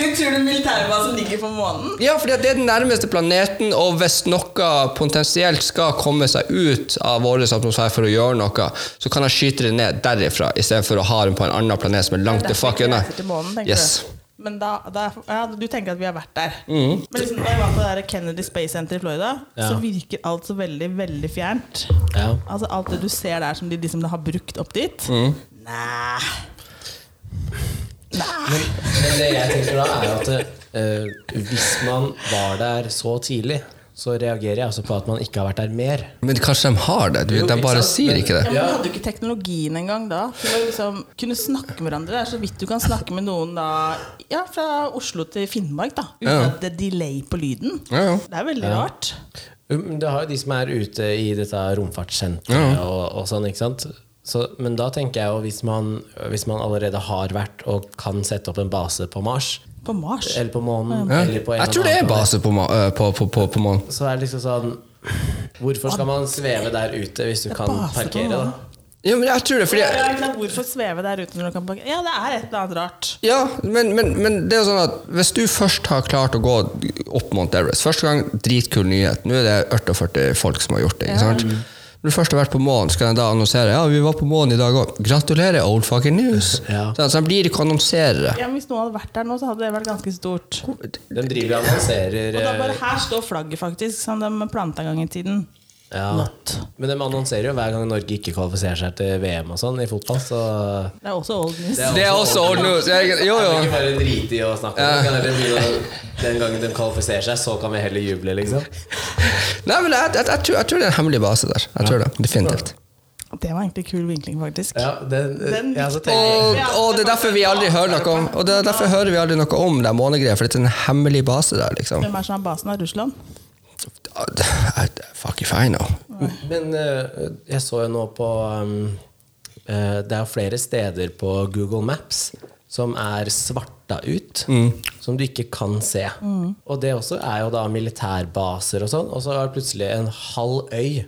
Speaker 2: Du tror den militærbasen ligger på månen?
Speaker 3: Ja, fordi det er den nærmeste planeten, og hvis noe potensielt skal komme seg ut av vår atmosfære for å gjøre noe, så kan jeg skyte det ned derifra, istedenfor å ha den på en annen planet som er langt the fuck unna.
Speaker 2: til
Speaker 3: Yes.
Speaker 2: Men da, da, ja, du tenker at vi har vært der. Men liksom, da jeg var på det der Kennedy Space Center i Florida,
Speaker 1: Ja.
Speaker 2: så virker alt så veldig, veldig fjernt.
Speaker 1: Ja.
Speaker 2: Altså Alt det du ser der som de liksom har brukt opp dit.
Speaker 3: Mm.
Speaker 2: Nei.
Speaker 1: Men det jeg tenker da, er at uh, hvis man var der så tidlig, så reagerer jeg altså på at man ikke har vært der mer.
Speaker 3: Men kanskje de har det? Du,
Speaker 1: Jo,
Speaker 3: de bare
Speaker 1: sant?
Speaker 3: sier ikke det.
Speaker 1: Ja.
Speaker 2: men hadde jo ikke teknologien engang da. Til å liksom kunne snakke med hverandre. Det er så vidt du kan snakke med noen da Ja, fra Oslo til Finnmark, da. Uten
Speaker 3: Ja.
Speaker 2: at det er delay på lyden.
Speaker 3: Ja, ja.
Speaker 2: Det er veldig rart.
Speaker 1: Um, Det har jo de som er ute i dette romfartssenteret
Speaker 3: Ja.
Speaker 1: og, og sånn, ikke sant. Så, men da tenker jeg jo hvis man, hvis man allerede har vært og kan sette opp en base på Mars,
Speaker 2: På Mars.
Speaker 1: eller på månen,
Speaker 3: Ja.
Speaker 1: eller på en
Speaker 3: Jeg tror det er base på, ma- øh, på, på, på, på månen.
Speaker 1: Så er det liksom sånn Hvorfor skal man sveve der ute hvis du kan parkere, da?
Speaker 3: Ja, men jeg tror det, fordi
Speaker 2: Ja, ikke? Hvorfor sveve der ute når du kan parkere? Ja, det er et eller annet rart.
Speaker 3: Ja, men, men, men det er jo sånn at hvis du først har klart å gå opp Mount Everest Første gang, dritkul nyhet. Nå er det 48 folk som har gjort det. ikke sant? Når du først har vært på månen, skal de da annonsere Ja, vi var på månen i dag òg. Gratulerer, old fucking news!
Speaker 1: Ja.
Speaker 3: Så de blir ikke annonserere.
Speaker 2: Ja, men Hvis noen hadde vært der nå, så hadde det vært ganske stort.
Speaker 1: De driver og annonserer Og
Speaker 2: da bare
Speaker 1: eh,
Speaker 2: Her står flagget, faktisk, som de planta en gang i tiden.
Speaker 1: Ja.
Speaker 2: Not.
Speaker 1: Men de annonserer jo hver gang Norge ikke kvalifiserer seg til VM og sånn i fotball, så
Speaker 2: Det er også old news.
Speaker 1: Det
Speaker 3: Det er også old news. Jeg, jo, jo.
Speaker 1: Kan ikke bare drite i å snakke om det. Kan heller Den gangen de kvalifiserer seg, så kan vi heller juble, liksom.
Speaker 3: Nei, men jeg, jeg, jeg, tror, jeg tror det er en hemmelig base der. Jeg tror det, Definitivt.
Speaker 2: Det var egentlig kul vinkling, faktisk.
Speaker 1: Ja, den,
Speaker 2: Den-
Speaker 1: ja, så
Speaker 3: Og, og det er derfor vi aldri hører noe om Og det er derfor hører vi aldri noe om det månegreiet, for det er en hemmelig base der, liksom.
Speaker 2: Hvem er som er basen av Russland?
Speaker 3: Fuck if I know.
Speaker 1: Men eh, jeg så jo nå på um, eh, Det er flere steder på Google Maps som er svarta ut, som du ikke kan se. Og det også er jo da militærbaser og sånn, og så er det plutselig en halv øy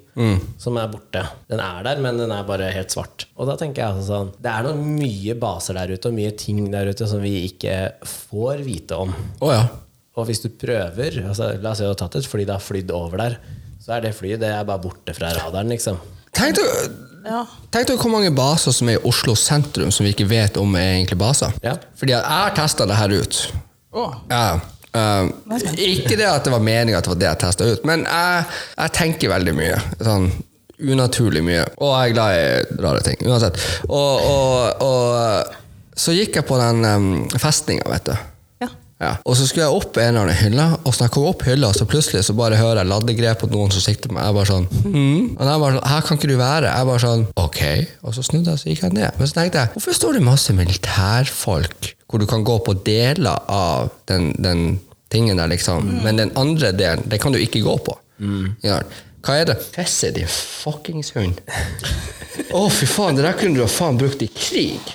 Speaker 1: som er borte. Den er der, men den er bare helt svart. Og da tenker jeg altså sånn Det er noen mye baser der ute, og mye ting der ute som vi ikke får vite om.
Speaker 3: Oh, ja.
Speaker 1: Og hvis du prøver altså, La oss si du har tatt et fly, det har flydd over der, så er det flyet det er bare borte fra radaren, liksom.
Speaker 3: Tenk deg,
Speaker 2: Ja.
Speaker 3: hvor mange baser som er i Oslo sentrum som vi ikke vet om er egentlig baser.
Speaker 1: Ja.
Speaker 3: Fordi jeg har testa det her ut.
Speaker 2: Oh.
Speaker 3: Ja. Uh, ikke det at det var meninga at det var det jeg testa ut, men jeg, jeg tenker veldig mye. Sånn unaturlig mye. Og jeg er glad i rare ting. Uansett. Og, og, og så gikk jeg på den um, festninga, vet du.
Speaker 2: Ja.
Speaker 3: Og så skulle jeg opp en eller annen hylle, og så jeg kom opp hylla, så plutselig så bare hører jeg laddegrep på noen som sikter meg. Jeg bare sånn mm. Og jeg bare sånn Her kan ikke du være. Jeg bare sånn Ok. Og så snudde jeg, så gikk jeg ned. Men så tenkte jeg Hvorfor står det masse militærfolk hvor du kan gå på deler av den, den tingen der, liksom, men den andre delen, det kan du ikke gå på? Ja. Hva er det? Fesse, din fuckings hund. Å, fy faen, det der kunne du ha faen brukt i krig.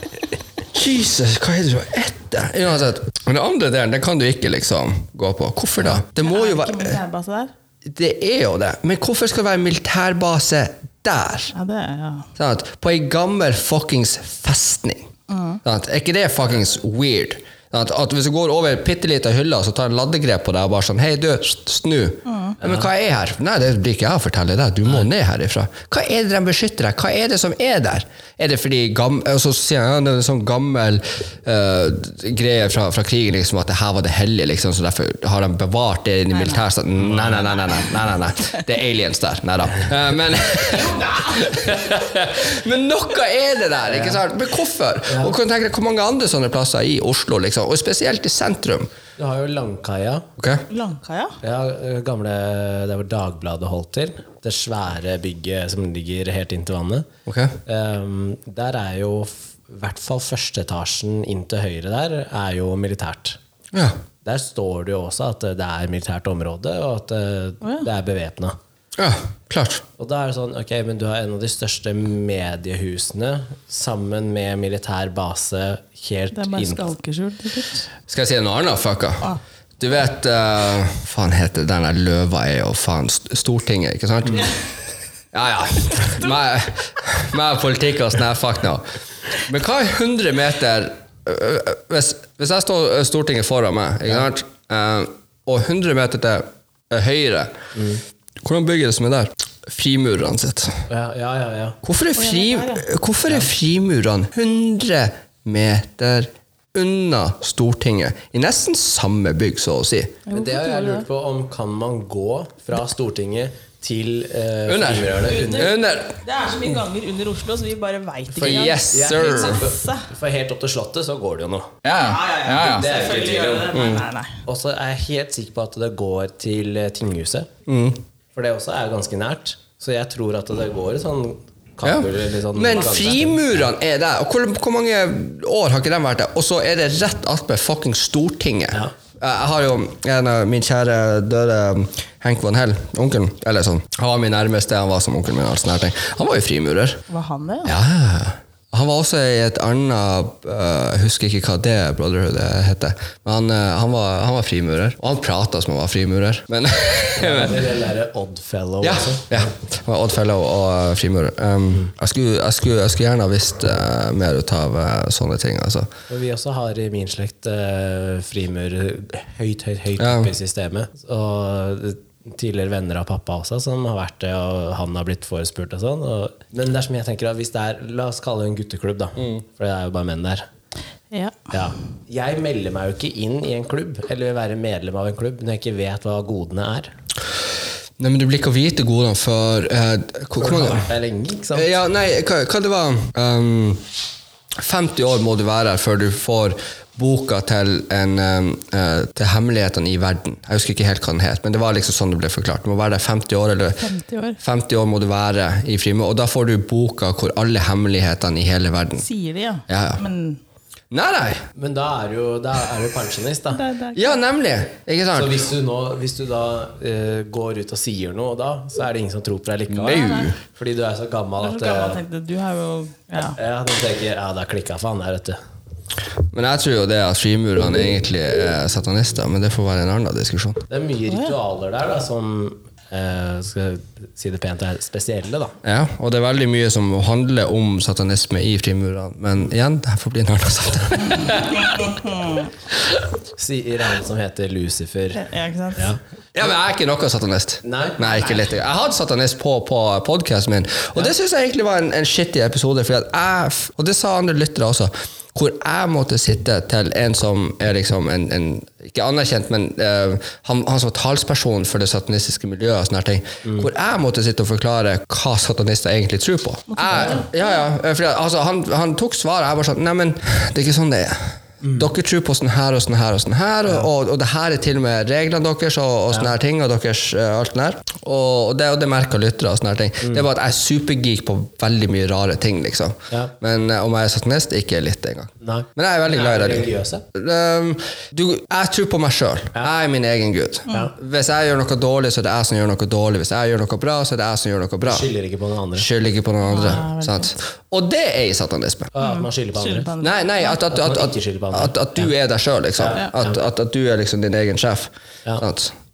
Speaker 3: Jesus, hva er det du har etter? Uansett. Men den andre delen den kan du ikke liksom gå på. Hvorfor da? Det må jo være
Speaker 2: militærbase der?
Speaker 3: Det er jo det. Men hvorfor skal det være militærbase der?
Speaker 2: Ja, det er ja.
Speaker 3: Sant? På ei gammel fuckings festning. Sant? Er ikke det fuckings weird? Sant? At Hvis du går over bitte lita hylle, så tar en laddegrep på deg og bare sånn Hei, du, snu. Ja, Men hva er her? Nei, det blir ikke jeg å fortelle deg. Du må ned herifra. Hva er det de beskytter deg? Hva er det som er der? Er det fordi gamle, og så sier han, ja, det er en sånn gammel uh, greie fra, fra krigen liksom, at det her var det hellige, liksom, så derfor har de bevart det i militærstaten? Nei nei nei, nei, nei, nei, nei, nei. Det er aliens der. Nei da. Uh, men Men noe er det der, ikke sant? Men hvorfor? Og kan du tenke deg Hvor mange andre sånne plasser i Oslo, liksom? Og spesielt i sentrum?
Speaker 1: Du har jo Langkaia.
Speaker 3: Okay.
Speaker 2: Langkaia?
Speaker 1: Ja, gamle Der hvor Dagbladet holdt til. Det svære bygget som ligger helt inntil vannet.
Speaker 3: Okay.
Speaker 1: Um, der er jo i hvert fall første etasjen inn til høyre der er jo militært.
Speaker 3: Ja.
Speaker 1: Der står det jo også at det er militært område, og at eh, det er bevæpna.
Speaker 3: Ja, klart.
Speaker 1: Og da er det sånn, ok, men du har en av de største mediehusene sammen med militær base helt
Speaker 2: Det er bare
Speaker 1: inn
Speaker 2: skalkeskjul.
Speaker 3: Skal jeg si en annen fucka? Du vet uh, Faen heter den der løva er jo faen Stortinget, ikke sant? Ja, ja. Meg meg og politikk og sånn her, fuck no. Men hva er 100 meter hvis, hvis jeg står Stortinget foran meg, ikke sant? Uh, og 100 meter til høyre høyre Hvordan bygger det som er der? Frimurerne sitt.
Speaker 1: Ja, ja, ja. ja.
Speaker 3: Hvorfor er, fri,
Speaker 2: ja,
Speaker 3: hvorfor er frimurene 100 meter unna Stortinget? I nesten samme bygg, så å si.
Speaker 1: Men det har jeg lurt på, om kan man gå fra Stortinget til eh,
Speaker 3: Under.
Speaker 1: under?
Speaker 3: Under.
Speaker 2: Det er så mye ganger under Oslo, så vi bare veit ikke.
Speaker 3: For yes, sir.
Speaker 1: For helt opp til Slottet så går det jo noe.
Speaker 3: Ja, ja, ja.
Speaker 1: Det er ikke tvil om.
Speaker 2: det det. Nei, nei, nei.
Speaker 1: Og så er jeg helt sikker på at det går til eh, tinghuset.
Speaker 3: Mm.
Speaker 1: For det også er ganske nært. Så jeg tror at det går sånn
Speaker 3: Ja.
Speaker 1: kabel sånn
Speaker 3: Men frimurene er der. Og hvor, hvor mange år har ikke de vært der? Og så er det rett attmed fucking Stortinget.
Speaker 1: Ja.
Speaker 3: Jeg har jo en av min kjære døde Henk von Hell, onkelen. Eller sånn. Han var min nærmeste, han var som onkelen min. og sånne ting. Han var jo frimurer.
Speaker 2: Var han det? Ja?
Speaker 3: Han var også i et annet øh, Jeg husker ikke hva det brotherhoodet heter. Men han, øh, han, var, han var frimurer. Og han prata som han var frimurer. Men,
Speaker 1: ja, den derre Oddfellow
Speaker 3: ja,
Speaker 1: også.
Speaker 3: ja. Han var Oddfellow og øh, frimurer. Um, jeg, skulle, jeg, skulle, jeg skulle gjerne ha visst uh, mer ut av uh, sånne ting. Altså.
Speaker 1: Og vi også har i min slekt uh, frimurer høyt, høyt, høyt
Speaker 3: Ja.
Speaker 1: oppe i systemet. Og tidligere venner av pappa også som har vært det, og han har blitt forespurt og sånn. Og, men det er som jeg tenker, at hvis det er La oss kalle det en gutteklubb, da. For det er jo bare menn der.
Speaker 2: Ja.
Speaker 1: Ja. Jeg melder meg jo ikke inn i en klubb, eller vil være medlem av en klubb, når jeg ikke vet hva godene er.
Speaker 3: Nei, men Du blir ikke å vite godene for eh, hvor,
Speaker 1: For du har
Speaker 3: mange
Speaker 1: vært der lenge, ikke sant?
Speaker 3: Ja, nei, hva, hva det var um, 50 år må du være her før du får boka til, en, eh, til hemmelighetene i verden. Jeg husker ikke helt hva den het, men det var liksom sånn det ble forklart. Du må være der 50 år, eller
Speaker 2: 50 år.
Speaker 3: 50 år må du være i frimur, og da får du boka hvor alle hemmelighetene i hele verden
Speaker 2: Sier de, ja.
Speaker 3: Ja, ja.
Speaker 2: Men
Speaker 3: Nei, nei!
Speaker 1: Men da er du jo da er du pensjonist, da.
Speaker 2: det, det
Speaker 3: Ja, nemlig! Ikke
Speaker 1: Så hvis du, nå, hvis du da uh, går ut og sier noe da, så er det ingen som tror på deg likevel?
Speaker 3: Nei.
Speaker 1: Fordi du er så gammel at
Speaker 2: gammel,
Speaker 1: eh,
Speaker 2: tenkte du har jo ja.
Speaker 1: Ja, tenker ja, da klikka faen han der, vet du.
Speaker 3: Men jeg tror jo det at frimurerne egentlig er satanister, men det får være en annen diskusjon.
Speaker 1: Det er mye ritualer der da, som eh, skal si det pent, er spesielle. da
Speaker 3: Ja, og det er veldig mye som handler om satanisme i frimurene, men igjen, det får bli en annen sak.
Speaker 1: Sier han som heter Lucifer.
Speaker 2: ja, ikke sant?
Speaker 1: Ja.
Speaker 3: Ja, men jeg er ikke noe satanist.
Speaker 1: Nei.
Speaker 3: ikke litt. Jeg hadde satanist på, på podkasten min, og det syns jeg egentlig var en, en shitty episode. Jeg, og det sa andre lyttere også, hvor jeg måtte sitte til en som er liksom en, en Ikke anerkjent, men uh, han, han som var talsperson for det satanistiske miljøet. og sånne ting, ting, Hvor jeg måtte sitte og forklare hva satanister egentlig tror på. Jeg, ja, ja, fordi, altså, han, han tok svaret. Jeg bare sånn Neimen, det er ikke sånn det er. Dere tror på sånn her og sånn her og sånn her, og, og, og det her er til og med reglene deres og, og sånne her ting, og deres uh, alt der. Og, og det, og det merker lyttere og sånne her ting. Det er bare at jeg er supergeek på veldig mye rare ting, liksom.
Speaker 1: Ja.
Speaker 3: Men uh, om jeg er satanist, ikke litt engang.
Speaker 1: Nei.
Speaker 3: Men jeg er veldig glad i deg.
Speaker 1: religiøse?
Speaker 3: Um, du, jeg tror på meg sjøl. Jeg er min egen gud. Hvis jeg gjør noe dårlig, så er det jeg som gjør noe dårlig. Hvis jeg gjør noe bra, så er det jeg som gjør noe bra.
Speaker 1: Skylder ikke på noen andre.
Speaker 3: Skylder ikke på noen andre.
Speaker 2: ja,
Speaker 3: sant? Og det er i satanisme.
Speaker 1: Ah, At man skylder på andre.
Speaker 3: Nei, nei at, at,
Speaker 1: At
Speaker 3: at, du er deg sjøl, liksom. At, at, at du er liksom din egen sjef.
Speaker 1: Ja.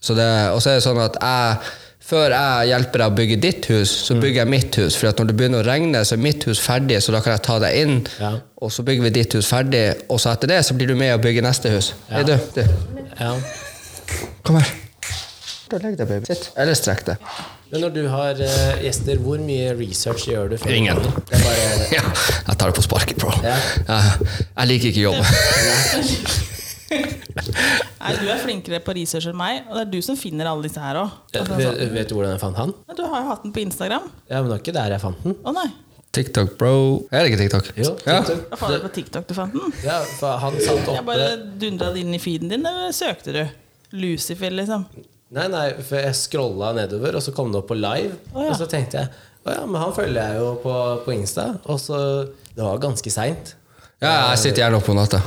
Speaker 3: Så det, og så er det sånn at jeg før jeg hjelper deg å bygge ditt hus,
Speaker 1: Mm.
Speaker 3: så bygger jeg mitt hus. For når det begynner å regne, så er mitt hus ferdig, så da kan jeg ta deg inn.
Speaker 1: Ja.
Speaker 3: Og så bygger vi ditt hus ferdig, og så etter det så blir du med og bygger neste hus. Hei, du. du.
Speaker 1: Ja.
Speaker 3: Kom her. legg deg, baby. Sitt. Eller strekk deg.
Speaker 1: Men når du har uh, gjester, hvor mye research gjør du?
Speaker 3: Ingen.
Speaker 1: Det bare,
Speaker 3: Ja, jeg tar det på sparket, bro.
Speaker 1: Ja.
Speaker 3: Jeg, liker ikke jobb.
Speaker 2: Nei, du er flinkere på research enn meg, og det er du som finner alle disse her òg.
Speaker 1: vet, vet du hvordan jeg fant han?
Speaker 2: Du har jo hatt den på Instagram.
Speaker 1: Ja, men det var ikke der jeg fant den.
Speaker 2: Å nei.
Speaker 3: TikTok, bro. Er det ikke TikTok?
Speaker 1: Jo,
Speaker 3: Ja.
Speaker 1: TikTok.
Speaker 2: Hva faen er det på TikTok du fant den?
Speaker 1: Ja, for han satt
Speaker 2: Jeg bare
Speaker 1: oppe
Speaker 2: dundra det inn i feeden din, eller søkte du? Lucifer, liksom.
Speaker 1: Nei, nei, for jeg scrolla nedover, og så kom det opp på live.
Speaker 2: Oh, ja.
Speaker 1: Og så tenkte jeg å ja, men han følger jeg jo på, på Insta. Og så Det var ganske seint.
Speaker 3: Ja, jeg sitter gjerne oppe på natta.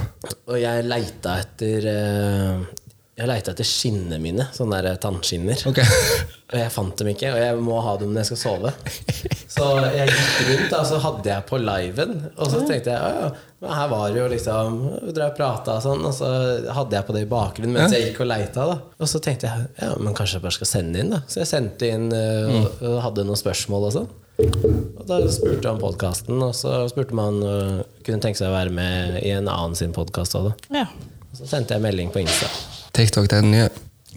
Speaker 1: Og jeg leita etter eh, Jeg leita etter skinnene mine. Sånne der tannskinner.
Speaker 3: Okay.
Speaker 1: Og jeg fant dem ikke, og jeg må ha dem når jeg skal sove. Så jeg gikk rundt, og så hadde jeg på liven. Og så tenkte jeg ja, her var det jo liksom og prata og sånn, og så hadde jeg på det i bakgrunnen mens jeg gikk og leita. da Og så tenkte jeg ja, men kanskje jeg bare skal sende inn, da. Så jeg sendte inn eh, og, og hadde noen spørsmål og sånn. Og da spurte han podkasten, og så spurte man uh, kunne tenke seg å være med i en annen sin podkast.
Speaker 2: Ja.
Speaker 1: Og så sendte jeg melding på Insta.
Speaker 3: TikTok, er den nye.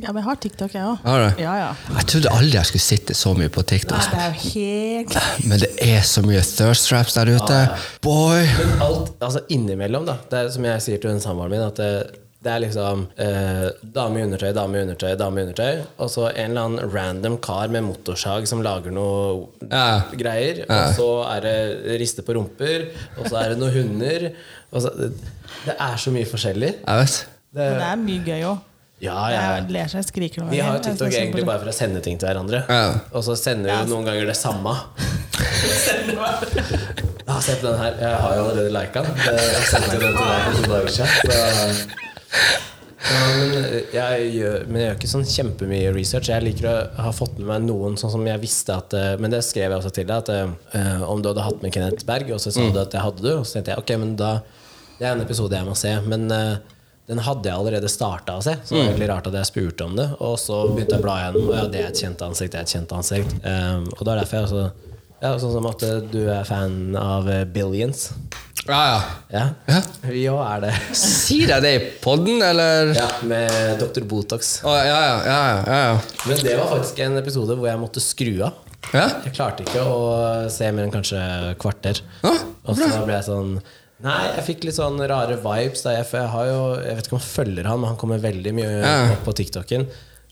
Speaker 2: ja, men jeg har TikTok, jeg òg. Ja, ja.
Speaker 3: Jeg trodde aldri jeg skulle sitte så mye på
Speaker 2: Nei,
Speaker 3: TikTok.
Speaker 2: det er jo helt
Speaker 3: Men det er så mye thirst traps der ute. Boy!
Speaker 1: Men alt, altså innimellom, da. Det er som jeg sier til en samboeren min, at det, det er liksom eh, dame i undertøy, dame i undertøy, dame i undertøy. Og så en eller annen random kar med motorsag som lager noe
Speaker 3: Ja.
Speaker 1: greier. Og så er det riste på rumper, og så er det noen hunder. Og så, det, det er så mye forskjellig.
Speaker 3: Jeg vet.
Speaker 1: Det,
Speaker 2: Men det er mye gøy òg.
Speaker 1: ja, ja.
Speaker 2: Ler seg skriker
Speaker 1: Vi har jo. TikTok egentlig bare for å sende ting til hverandre.
Speaker 3: Ja.
Speaker 1: Og så sender vi jo noen ganger det samme. Ja, se på den her. Jeg har jo allerede lika den. Jeg sendte den til deg for to dager siden. Ja, men, jeg gjør, men jeg gjør ikke sånn kjempemye research. Jeg liker å ha fått med meg noen sånn som jeg visste at eh, Men det skrev jeg også til deg. At uh, Om du hadde hatt med Kenneth Berg, og så sa du at jeg hadde du, og så tenkte jeg ok, men da Det er en episode jeg må se. Men uh, den hadde jeg allerede starta å se, så det var egentlig rart at jeg spurte om det. Og så begynte jeg å bla igjennom, og ja, det er et kjent ansikt, det er et kjent ansikt. Um, og det er derfor jeg også ja, Sånn som at eh, du er fan av eh, Billions.
Speaker 3: Ja, ja.
Speaker 1: Ja,
Speaker 3: ja.
Speaker 1: vi òg er det.
Speaker 3: Sier jeg det i podden, eller?
Speaker 1: Ja, med Dr. Botox.
Speaker 3: Oh, ja, ja, ja, ja, ja.
Speaker 1: Men det var faktisk en episode hvor jeg måtte skru av.
Speaker 3: ja.
Speaker 1: Jeg klarte ikke å se mer enn kanskje kvarter.
Speaker 3: Ja,
Speaker 1: Og så ble jeg sånn Nei, jeg fikk litt sånn rare vibes. Da jeg, for jeg har jo Jeg vet ikke om jeg følger han, men han kommer veldig mye opp på TikToken.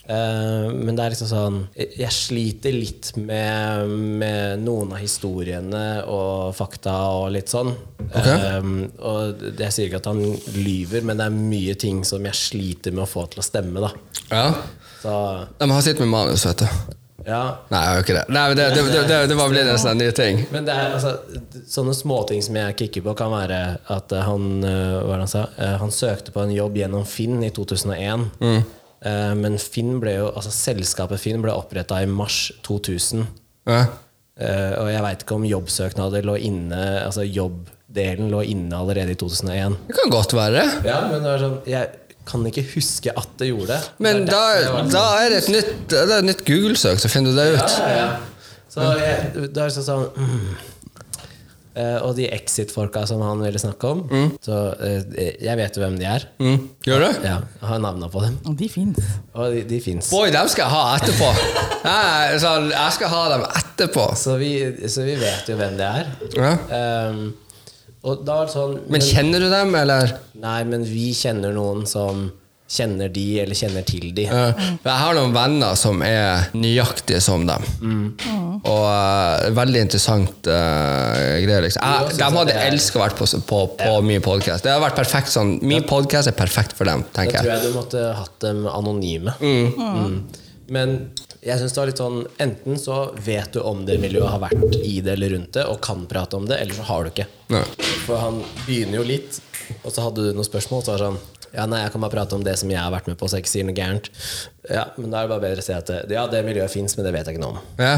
Speaker 1: Eh, men det er liksom sånn Jeg sliter litt med, med noen av historiene og fakta og litt sånn.
Speaker 3: Ok.
Speaker 1: Um, og jeg sier ikke at han lyver, men det er mye ting som jeg sliter med å få til å stemme. Da.
Speaker 3: ja.
Speaker 1: Så
Speaker 3: ja Men han sitter med manus, vet du.
Speaker 1: ja,
Speaker 3: Nei, jeg jo ikke det. Nei, det, det, det, det, var blitt en sånn ny ting.
Speaker 1: Men det er, altså, sånne småting som jeg kikker på, kan være at eh, han, hva var det han, sa? Han søkte på en jobb gjennom Finn i 2001. Eh, Men Finn ble jo, altså selskapet Finn ble oppretta i mars 2000.
Speaker 3: Ja.
Speaker 1: Eh, Og jeg veit ikke om jobbsøknader lå inne Altså jobbdelen lå inne allerede i 2001.
Speaker 3: Det kan godt være.
Speaker 1: Ja, men det var sånn Jeg kan ikke huske at det gjorde det.
Speaker 3: Men
Speaker 1: Det
Speaker 3: da,
Speaker 1: jeg
Speaker 3: da er det et nytt, det et nytt Google-søk, så finner du det ut.
Speaker 1: Ja, ja, ja. Så jeg, det er sånn sånn mm. Eh, Og de Exit-folka som han ville snakke om Så uh, jeg vet jo hvem de er.
Speaker 3: Mm. Gjør du?
Speaker 1: Ja, jeg har navna på dem.
Speaker 2: Og de fins.
Speaker 1: Og de, de fins.
Speaker 3: Boy, dem skal jeg ha etterpå. Jeg, så, jeg skal ha dem etterpå.
Speaker 1: Så vi, så vi vet jo hvem det er.
Speaker 3: Ja.
Speaker 1: Um, og da var det sånn
Speaker 3: Men kjenner du dem, eller?
Speaker 1: Nei, men vi kjenner noen som kjenner de, eller kjenner til de.
Speaker 3: Jeg har noen venner som er nøyaktige som dem. Og uh, veldig interessant uh, greier. Liksom. Jeg, de hadde elska å være på, på, på min podkast. Det har vært perfekt sånn Min podkast er perfekt for dem,
Speaker 1: Da tror
Speaker 3: jeg.
Speaker 1: jeg du måtte hatt dem anonyme. Mm. Men jeg synes det var litt sånn Enten så vet du om det miljøet, har vært i det eller rundt det, og kan prate om det, eller så har du ikke.
Speaker 3: Nei.
Speaker 1: For han begynner jo litt, og så hadde du noen spørsmål, så var det sånn ja, nei, jeg kan bare prate om det som jeg har vært med på, så jeg ikke sier noe gærent. Ja, men da er det bare bedre å si at det- ja, det miljøet fins, men det vet jeg ikke noe om.
Speaker 3: Ja.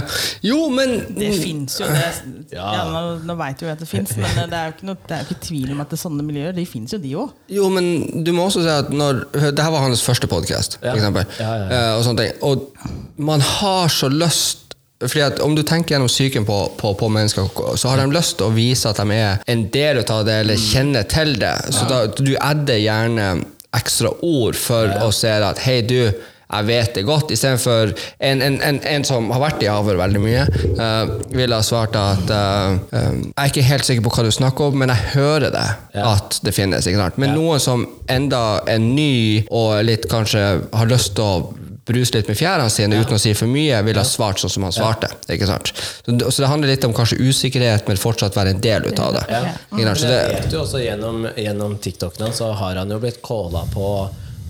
Speaker 3: Jo, men
Speaker 2: Det fins jo. Det, ja.
Speaker 1: Ja.
Speaker 2: nå nå veit vi at det fins, men det er jo ikke, noe, det er jo ikke tvil om at det er sånne miljøer, de fins jo, de òg.
Speaker 3: Jo, men du må også si at når Det her var hans første podkast,
Speaker 1: Ja.
Speaker 3: for eksempel.
Speaker 1: Ja, ja,
Speaker 3: Eh, og sånne ting. Og man har så lyst fordi at Om du tenker gjennom psyken på, på, på mennesker, så har de lyst til å vise at de er en del av det, eller kjenner til det. Så da, du adder gjerne ekstra ord for å se at hei, du, jeg vet det godt, istedenfor en, en, en, en som har vært i avhør veldig mye, uh, ville ha svart at uh, um, Jeg er ikke helt sikker på hva du snakker om, men jeg hører det, at det finnes. ikke sant? Men noen som enda er ny og litt kanskje har lyst til å bruse litt med fjærene sine uten å si for mye, ville ha svart sånn som han svarte. ikke sant? Så, så det handler litt om kanskje usikkerhet, men fortsatt være en del ut av det.
Speaker 1: Ja.
Speaker 3: Ja. Så det
Speaker 1: vet jo også gjennom, gjennom TikTokene så har han jo blitt calla på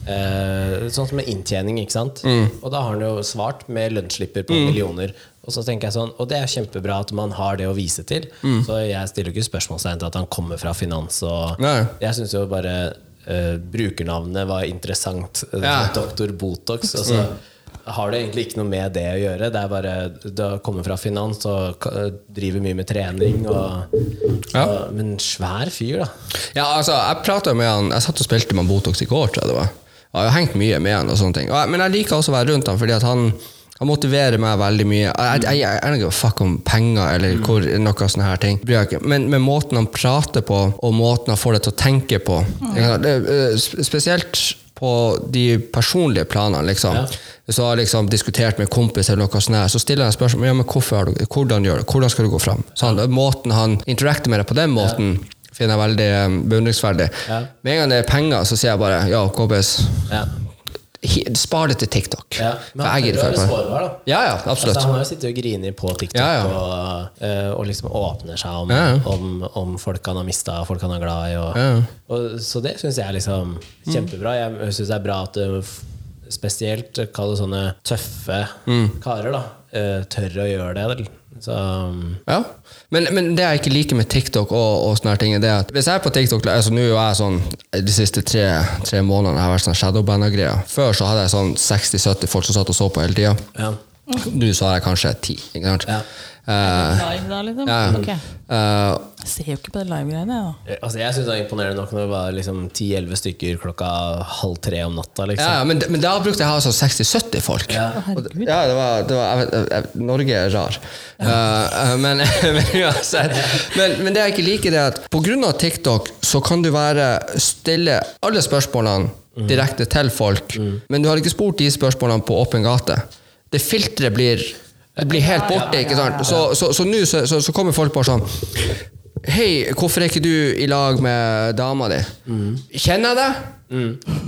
Speaker 1: eh, sånn som med inntjening, ikke sant?
Speaker 3: Mm.
Speaker 1: Og da har han jo svart med lønnsslipper på millioner. Og så tenker jeg sånn, og det er kjempebra at man har det å vise til.
Speaker 3: Mm.
Speaker 1: Så jeg stiller jo ikke spørsmålstegn til at han kommer fra finans. Og
Speaker 3: Nei.
Speaker 1: jeg synes jo bare eh, brukernavnet var interessant.
Speaker 3: Ja. Mm.
Speaker 1: Doktor Botox. Og så har det egentlig ikke noe med det å gjøre. Det er bare Du har kommet fra finans og ka- driver mye med trening. Og,
Speaker 3: Ja.
Speaker 1: og, men svær fyr, da.
Speaker 3: Ja, altså, jeg pratet med han Jeg satt og spilte med han Botox i går, tror jeg det var. Jeg har hengt mye med han og sånne ting. Men jeg liker også å være rundt han, fordi at han han motiverer meg veldig mye. Jeg, jeg, jeg, jeg ikke fuck om penger eller hvor, noe sånne her ting. Men, men måten han prater på, og måten han får deg til å tenke på det, eh, Spesielt på de personlige planene, liksom.
Speaker 1: Ja.
Speaker 3: Hvis du har liksom diskutert med en kompis, eller noe sånt, her, så stiller jeg spørsmål ja, men hvorfor hvordan gjør du Hvordan skal du gå fram? Han, måten han interacter med deg på den måten, finner jeg veldig um, beundringsverdig.
Speaker 1: Ja.
Speaker 3: Med en gang det er penger, så sier jeg bare ja, kompis,
Speaker 1: Ja.
Speaker 3: Spar det til TikTok.
Speaker 1: Ja. Men han er jo sårbar, da.
Speaker 3: Ja, ja,
Speaker 1: Altså,
Speaker 3: absolutt.
Speaker 1: han har jo sittet og grinet på TikTok
Speaker 3: Ja, ja.
Speaker 1: Og, eh, og liksom åpner seg om, om, om folk han har mista, folk han er glad i. Og, og, så det syns jeg er liksom kjempebra. Jeg syns det er bra at det spesielt kall det sånne tøffe
Speaker 3: Mm.
Speaker 1: karer da eh, tør å gjøre det. Så um,
Speaker 3: Ja. Men, men det jeg ikke liker med TikTok og, og sånne ting, ting, er det at hvis jeg er på TikTok altså Nå er jeg sånn de siste tre, tre månedene har vært sånn shadowbanna-greier. Før så hadde jeg sånn 60-70 folk som satt og så på hele tida.
Speaker 1: ja.
Speaker 3: Nå så har jeg kanskje ti. Ikke sant?
Speaker 1: Ja.
Speaker 3: Eh,
Speaker 2: Live da, liksom?
Speaker 3: ja.
Speaker 2: Okay.
Speaker 3: Uh,
Speaker 2: Jeg ser jo ikke på det live-greiene. jeg, da.
Speaker 1: Altså, jeg syns det er imponerende nok når det var liksom 10-11 stykker klokka halv tre om natta. Liksom.
Speaker 3: ja, men, men da brukte jeg å ha sånn 60-70 folk.
Speaker 1: Ja.
Speaker 3: Og Ja, det var, det var jeg vet, jeg, Norge er rar. Eh, eh, men, men uansett. Men, men det jeg ikke liker, er at pga. TikTok så kan du være stille alle spørsmålene direkte til folk, men du har ikke spurt de spørsmålene på åpen gate. Det filteret blir det blir helt borte. ikke sant? Så, så, så nå så, så, så kommer folk bare sånn Hei, hvorfor er ikke du i lag med dama di? Kjenner jeg deg?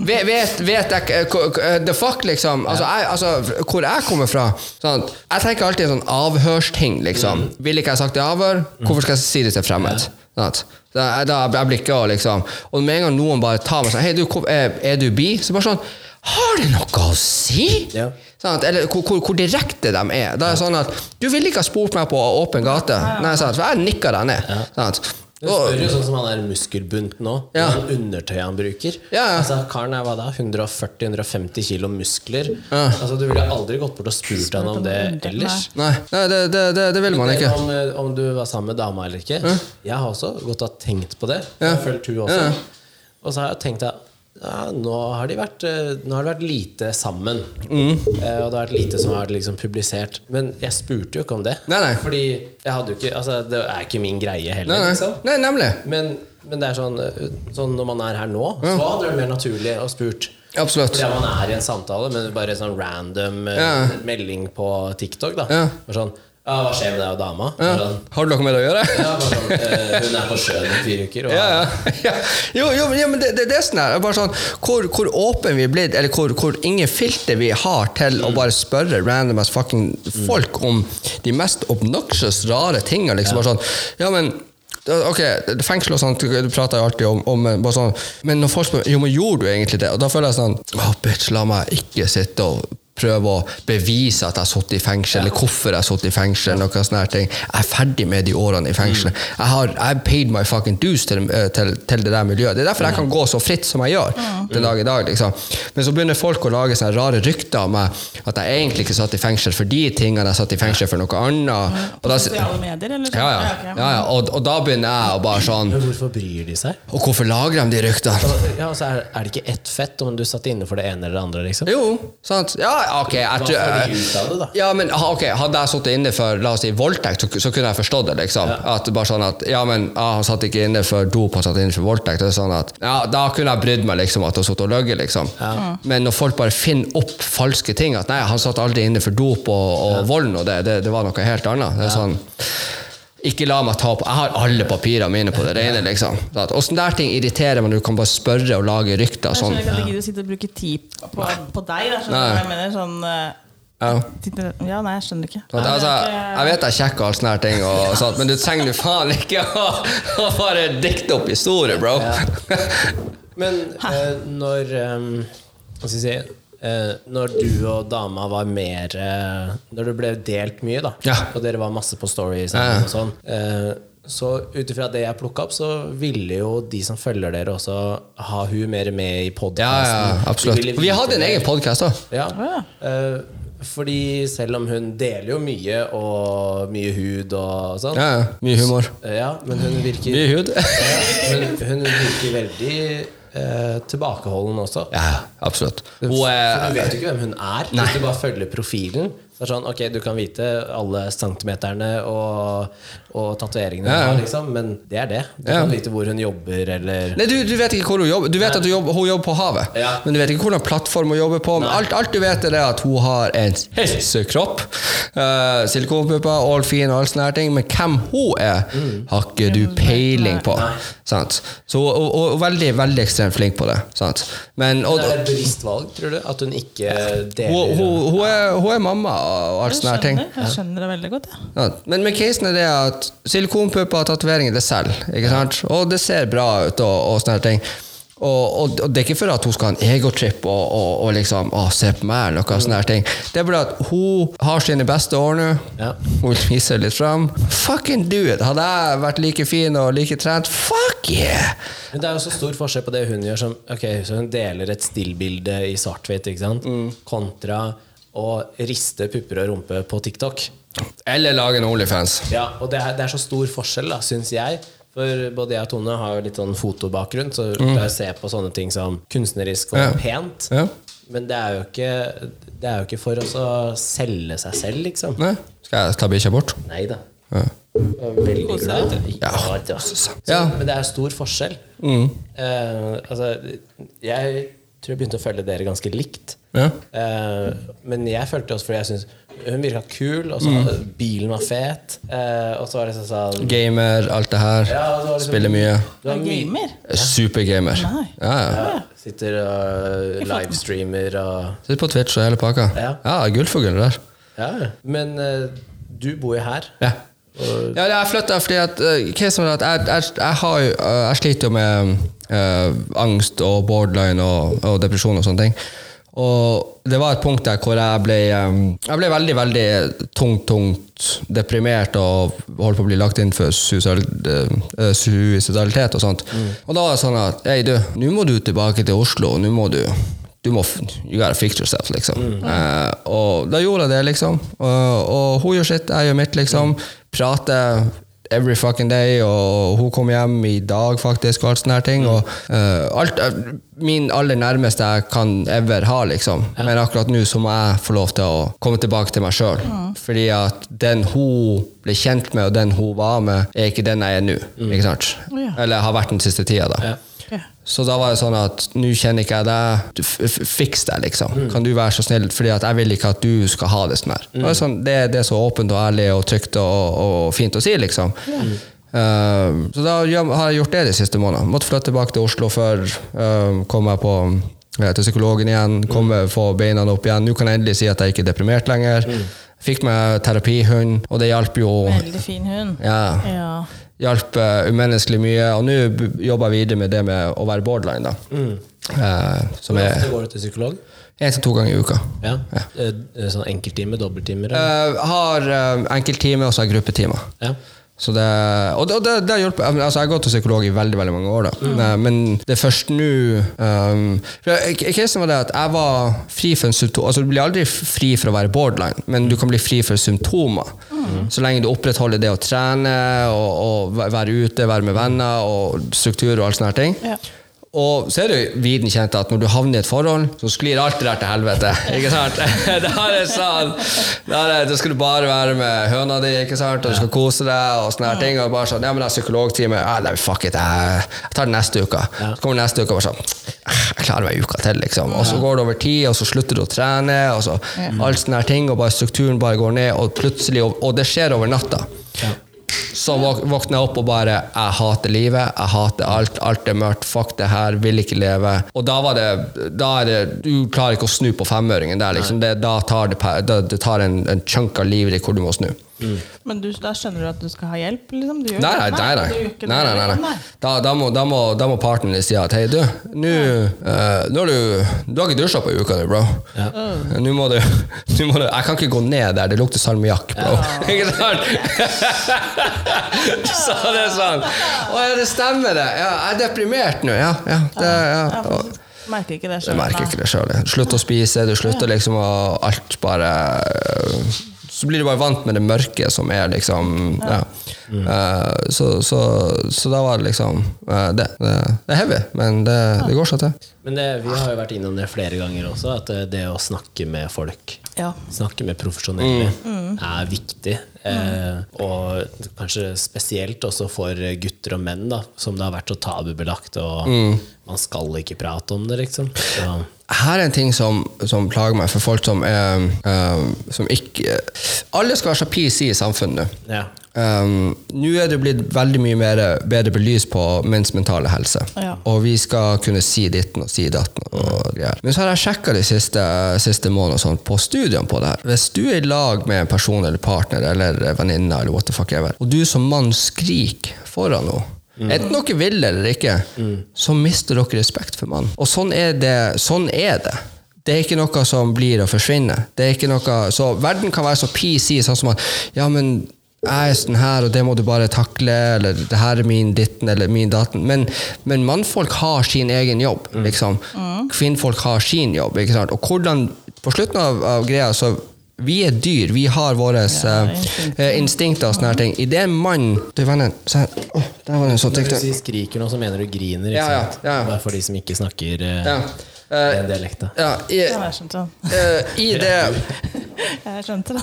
Speaker 3: Vet, vet, vet jeg k- k- The fuck, liksom? Altså, jeg, altså, hvor jeg kommer fra sånn, Jeg tenker alltid en sånn avhørsting, liksom. Vil ikke jeg sagt det i avhør? Hvorfor skal jeg si det til fremmed? Sant? Da, da, jeg blir ikke liksom Og med en gang noen bare tar meg sånn Hei, du, er, er du bi? Så bare sånn Har det noe å si?
Speaker 1: Ja.
Speaker 3: Sant? Eller hvor, hvor, hvor direkte de er. Da er det sånn at Du ville ikke ha spurt meg på åpen gate. Nei? For jeg nikka deg ned. Sant?
Speaker 1: Du spør jo sånn som han er muskelbunt nå.
Speaker 3: Ja.
Speaker 1: Ja. Undertøyet han bruker.
Speaker 3: Ja, ja.
Speaker 1: Altså, karen er hva da? 140-150 kilo muskler. Altså, du ville aldri gått bort og spurt han om det ellers.
Speaker 3: Nei, nei det, det, det, det vil man ikke.
Speaker 1: Om, eh, om du var sammen med dama eller ikke. Jeg har også gått og tenkt på det. Jeg har følt hun også.
Speaker 3: Ja.
Speaker 1: Og så har jeg tenkt at ja, nå, har de vært, eh, nå har de vært lite sammen.
Speaker 3: Mm.
Speaker 1: Eh, og det har vært lite som har vært liksom publisert. Men jeg spurte jo ikke om det.
Speaker 3: Nei, nei.
Speaker 1: Fordi ikke Altså, det er ikke min greie heller.
Speaker 3: Nei, nei.
Speaker 1: Liksom.
Speaker 3: nei nemlig.
Speaker 1: Men, men det sånn, eh, sånn når man er her nå, så hadde det vært mer naturlig å spurt.
Speaker 3: Absolutt.
Speaker 1: Fordi man er i en samtale, men bare sånn random eh,
Speaker 3: Ja.
Speaker 1: melding på TikTok. da
Speaker 3: Ja.
Speaker 1: Sånn, ja, Hva skjer med deg og dama?
Speaker 3: Ja.
Speaker 1: Sånn,
Speaker 3: Har du noe med det å gjøre?
Speaker 1: ja, bare sånn, eh, hun er på sjøen i fire uker. Og,
Speaker 3: Ja, ja. ja. Jo, jo, men- ja, men det, det, det er sånn her. Bare sånn, hvor, hvor åpen vi er blitt, eller hvor, hvor ingen filter vi har til å bare spørre random as fucking folk om de mest obnoxious, rare tingene. Liksom. Bare sånn, ja, men Ok, fengsel og sånt, du prater jo alltid om, om bare sånn, Men når folk spør jo, men gjorde du egentlig det, og da føler jeg sånn oh, bitch, la meg ikke sitte og prøve å bevise at jeg har sittet i fengsel, eller hvorfor jeg har sittet i fengsel. noe sånne her ting. Jeg er ferdig med de årene i fengsel. Jeg har I've paid my fucking dues til, eh, til, til det der miljøet. Det er derfor jeg kan gå så fritt som jeg gjør den dag i dag. liksom. Men så begynner folk å lage sånne rare rykter om meg, at jeg egentlig ikke satt i fengsel for de tingene, jeg satt i fengsel for noe annet. Og da,
Speaker 2: Sosiale medier, eller?
Speaker 3: ja, ja, ja, ja. Og, og da begynner jeg å bare sånn
Speaker 1: hvorfor bryr de seg?
Speaker 3: Og hvorfor lager de de ryktene?
Speaker 1: Ja, altså, er, er det ikke ett fett om du satt inne for det ene eller det andre? liksom?
Speaker 3: Jo, sant. Ja, ok, jeg tror
Speaker 1: det.
Speaker 3: Ja, men okay, Hadde jeg sittet inne for la oss si, voldtekt, så, så kunne jeg forstått det. liksom At bare sånn at Ja, men ah, han satt ikke inne for dop, han satt inne for voldtekt. Det er sånn at Ja, Da kunne jeg brydd meg liksom at hun satt og løy. liksom. Men når folk bare finner opp falske ting At nei, han satt aldri inne for dop og, og volden, og det, det, det var noe helt annet. Det er sånn ikke la meg ta på Jeg har alle papirene mine på det rene. liksom Så Og sånne der ting irriterer meg når du kan bare spørre og lage rykter.
Speaker 2: Jeg
Speaker 3: Sånn.
Speaker 2: skjønner ikke at de gidder å sitte og bruke tid på, på deg. Da, skjønner du hva jeg mener? Sånn, eh,
Speaker 3: Ja.
Speaker 2: ja, nei, jeg skjønner ikke.
Speaker 3: Sånn, altså, jeg vet jeg sjekker alle sånne ting, og sånt, men du trenger jo faen ikke å, å bare dikte opp historier, bro.
Speaker 1: Men eh, når um, Hva skal jeg si eh, Når du og dama var mer eh, Når det ble delt mye, da,
Speaker 3: Ja.
Speaker 1: og dere var masse på story
Speaker 3: Ja,
Speaker 1: sammen,
Speaker 3: ja.
Speaker 1: og sånn eh, så ut ifra det jeg plukka opp, så ville jo de som følger dere, også ha hun mer med i
Speaker 3: Ja,
Speaker 1: podkasten.
Speaker 3: ja, absolutt. Vi hadde en egen podkast òg.
Speaker 1: Ja.
Speaker 2: ja.
Speaker 1: Eh, fordi selv om hun deler jo mye, og mye hud og sånn,
Speaker 3: Ja, ja. Mye humor.
Speaker 1: Så, ja, men hun virker
Speaker 3: Mye hud.
Speaker 1: ja, hun, hun virker veldig eh, tilbakeholden også.
Speaker 3: Ja, absolutt. Hun
Speaker 1: For du
Speaker 3: er
Speaker 1: vet jo ikke hvem hun er. Hvis du bare følger profilen. Så er sånn, ok, Du kan vite alle centimeterne og, og tatoveringene,
Speaker 3: Ja, ja.
Speaker 1: liksom, men det er det. Du
Speaker 3: Ja.
Speaker 1: kan vite hvor hun jobber, eller
Speaker 3: Nei, du, du vet ikke hvor hun jobber. Du vet at hun jobber, hun jobber på havet,
Speaker 1: Ja.
Speaker 3: men du vet ikke hvordan plattform hun jobber på. Men alt, alt du vet, er at hun har en helsekropp. Uh, Silikonpupper, all fin og all sånne her ting. Men hvem hun er, har ikke du peiling på. Sant? Så hun og, og, veldig, veldig ekstremt flink på det. Sant? Men, og,
Speaker 1: Det er et bevisst valg, tror du? At hun ikke deler
Speaker 3: hun, hun, hun, er, hun er mamma og alt sånne ting.
Speaker 2: jeg skjønner det veldig godt. Ja.
Speaker 3: Ja, men med casen er det at silikonpupper og tatoveringer, det selger. Ikke sant? Og det ser bra ut og, og sånne ting. Og, og, og det er ikke for at hun skal ha en egotrip og, og, og liksom å, se på meg eller noe sånne her ting. Det er bare at hun har sine beste år nå.
Speaker 1: Ja.
Speaker 3: Hun vil vise litt fram. Fucking do it! Hadde jeg vært like fin og like trent, fuck yeah!
Speaker 1: Men det er jo så stor forskjell på det hun gjør som Ok, så hun deler et stillbilde i svart-hvitt.
Speaker 3: Mm.
Speaker 1: Kontra å riste pupper og rumpe på TikTok.
Speaker 3: Eller lage en Onlyfans.
Speaker 1: Ja, og det er, det er så stor forskjell, da, syns jeg. For både jeg og Tone har jo litt sånn fotobakgrunn, så jeg ser på sånne ting som kunstnerisk og
Speaker 3: Mm. Ja.
Speaker 1: pent.
Speaker 3: Ja.
Speaker 1: Men det er jo ikke, det er jo ikke for oss å selge seg selv, liksom.
Speaker 3: Nei? Skal jeg ta bikkja bort?
Speaker 1: Nei da.
Speaker 3: Ja.
Speaker 1: Veldig glad.
Speaker 2: deg.
Speaker 1: Ja, det så,
Speaker 3: Ja.
Speaker 1: Men det er stor forskjell.
Speaker 3: Mm.
Speaker 1: Uh, altså, jeg tror jeg begynte å følge dere ganske likt.
Speaker 3: Ja.
Speaker 1: Eh, men jeg følte også fordi jeg syntes hun virka kul, og så
Speaker 3: Mm.
Speaker 1: bilen var fet. Eh, og så var det sånn sånn
Speaker 3: Gamer, alt det her.
Speaker 1: Ja, det liksom-
Speaker 3: Spiller mye.
Speaker 1: du
Speaker 2: Er gamer?
Speaker 3: Supergamer. Ja, ja.
Speaker 1: Ja, sitter og livestreamer og
Speaker 3: Sitter på Twitch og hele pakka.
Speaker 1: Ja.
Speaker 3: Ja, gullfugl der.
Speaker 1: Ja, men eh, du bor jo her.
Speaker 3: Ja. Ja, jeg flytta fordi at, uh, at jeg, jeg, jeg, har, uh, jeg sliter jo med uh, angst og borderline og, og depresjon og sånne ting. Og det var et punkt der hvor jeg ble Jeg ble veldig, veldig tungt, tungt deprimert og holdt på å bli lagt inn for suicidalitet og sånt. Og da var det sånn at Hei, du, nå må du tilbake til Oslo. Nå må du du må, You gotta fix yourself, liksom. Eh, og da gjorde jeg det, liksom. Og, og hun gjør sitt, jeg gjør mitt, liksom. Prater every fucking day, og hun kom hjem i dag, faktisk, og alt sånne her ting. Og uh, alt eh, Min aller nærmeste jeg kan ever ha, liksom. Men akkurat nå så må jeg få lov til å komme tilbake til meg sjøl. Fordi at den hun ble kjent med, og den hun var med, er ikke den jeg er nå. Ikke sant?
Speaker 2: Ja.
Speaker 3: Eller har vært den siste tida, da.
Speaker 1: ja.
Speaker 2: Ja.
Speaker 3: Så da var det sånn at nå kjenner ikke jeg deg, fiks deg, liksom. Kan du være så snill, fordi jeg vil ikke at du skal ha det sånn her. Mm. Det, er sånn, det, det er så åpent og ærlig og trygt og, og fint å si, liksom. Eh, så da har jeg gjort det de siste månedene. Måtte flytte tilbake til Oslo før uh, kom jeg på eh, til psykologen igjen, komme, få beina opp igjen. Nå kan jeg endelig si at jeg ikke er deprimert lenger. Fikk meg terapihund, og det hjalp jo
Speaker 2: Veldig fin hund.
Speaker 3: ja,
Speaker 2: Ja.
Speaker 3: Hjalp eh, umenneskelig mye. Og nå jobber jeg videre med det med å være borderline, da. Eh, som
Speaker 1: Hvor ofte går du til psykolog?
Speaker 3: én til to ganger i uka.
Speaker 1: Ja. ja. Sånn enkelttime, dobbelttimer? eller?
Speaker 3: Jeg har enkelttime, og så har jeg gruppetimer.
Speaker 1: Ja.
Speaker 3: Så det, og det, det, det har hjulpet. Altså, jeg har gått til psykolog i veldig veldig mange år, da. Mm. men det er først nå um, jeg- Casen var det at jeg var fri for en symptom Altså Du blir aldri fri for å være borderline, men du kan bli fri for symptomer. Så lenge du opprettholder det å trene og, og være ute, være med venner og struktur og alle sånne her ting.
Speaker 2: Ja.
Speaker 3: Og så er det jo viden kjent at når du havner i et forhold, så sklir alt det der til helvete. Ikke sant? Da er det sånn Da, er det, skal du bare være med høna di, ikke sant? og du skal kose deg, og sånne her ting. Og bare sånn Ja, men jeg har psykologtime. Ja, nei, fuck it, jeg tar det neste uke. Så kommer neste uke og bare sånn Jeg klarer meg uka til, liksom. Og så går det over tid, og så slutter du å trene, og så alt sånne her ting, og bare strukturen bare går ned, og plutselig Og, og det skjer over natta. Så våk- våkner jeg opp og bare Jeg hater livet, jeg hater alt, alt er mørkt, fuck det her, vil ikke leve. Og da var det, da er det Du klarer ikke å snu på femøringen der, liksom. Det, da tar det, det tar en, en chunk av livet ditt hvor du må snu.
Speaker 2: Men du, da skjønner du at du skal ha hjelp? Liksom? Du gjør
Speaker 3: Nei, nei, nei. nei. nei, nei. Da, da, må, da, må, da må partneren din si at hei, du, nå uh, har du, du har ikke dusja på ei uke, du, bro. Nå må du, må du Jeg kan ikke gå ned der, det lukter salmiakk, bro. ikke sant? Sa det sånn Å ja, det stemmer, det. Ja, jeg er deprimert nå. Ja, ja, det, ja.
Speaker 2: Ja,
Speaker 3: Og-
Speaker 2: Merker ikke det
Speaker 3: jeg
Speaker 2: sjøl.
Speaker 3: merker ikke det sjøl. Slutt å spise, du slutter liksom å alt bare Så blir du bare vant med det mørke som er liksom Ja. Eh, så, så, så da var det liksom uh, det, det, det er heavy, men det, det går seg til.
Speaker 1: Men det, vi har jo vært innom det flere ganger også, at eh, det å snakke med folk,
Speaker 2: Ja.
Speaker 1: snakke med profesjonelle, er viktig. Eh, og kanskje spesielt også for gutter og menn, da, som det har vært så tabubelagt, og man skal ikke prate om det, liksom. Så,
Speaker 3: Her er en ting som, som plager meg for folk som er um, Som ikke Alle skal være så PC i samfunnet.
Speaker 1: ja.
Speaker 3: Um, Nå er det blitt veldig mye mer, bedre belyst på menns mentale helse.
Speaker 2: Ja.
Speaker 3: Og vi skal kunne si ditten og si datten. Og greier. Men så har jeg sjekka de siste, siste månedene på studiene på det her. Hvis du er i lag med en person eller partner eller venninne, eller what the fuck ever, og du som mann skriker foran henne Enten dere vil eller ikke, så mister dere respekt for mannen. Og sånn er det. Sånn er det. Det er ikke noe som blir å forsvinne. Det er ikke noe, så Verden kan være så PC, sånn som at ja, men jeg er sånn her, og det må du bare takle, eller det her er min ditten eller min datten. Men, men mannfolk har sin egen jobb, liksom. Kvinnfolk har sin jobb. ikke sant? Og hvordan, på slutten av, av greia, så vi er dyr. Vi har våre
Speaker 2: Ja,
Speaker 3: eh, eh, instinkter og sånne her ting. I det mann Du, vennen, se her. Oh, der var det en sånn
Speaker 1: Når du sier skriker nå, så mener du griner, ikke
Speaker 3: Ja, ja,
Speaker 1: sant?
Speaker 3: ja.
Speaker 1: Bare for de som ikke snakker uh,
Speaker 3: Ja.
Speaker 1: den dialekta.
Speaker 3: Ja, i,
Speaker 2: Ja, jeg skjønte den.
Speaker 3: eh, i det
Speaker 2: Jeg skjønte den.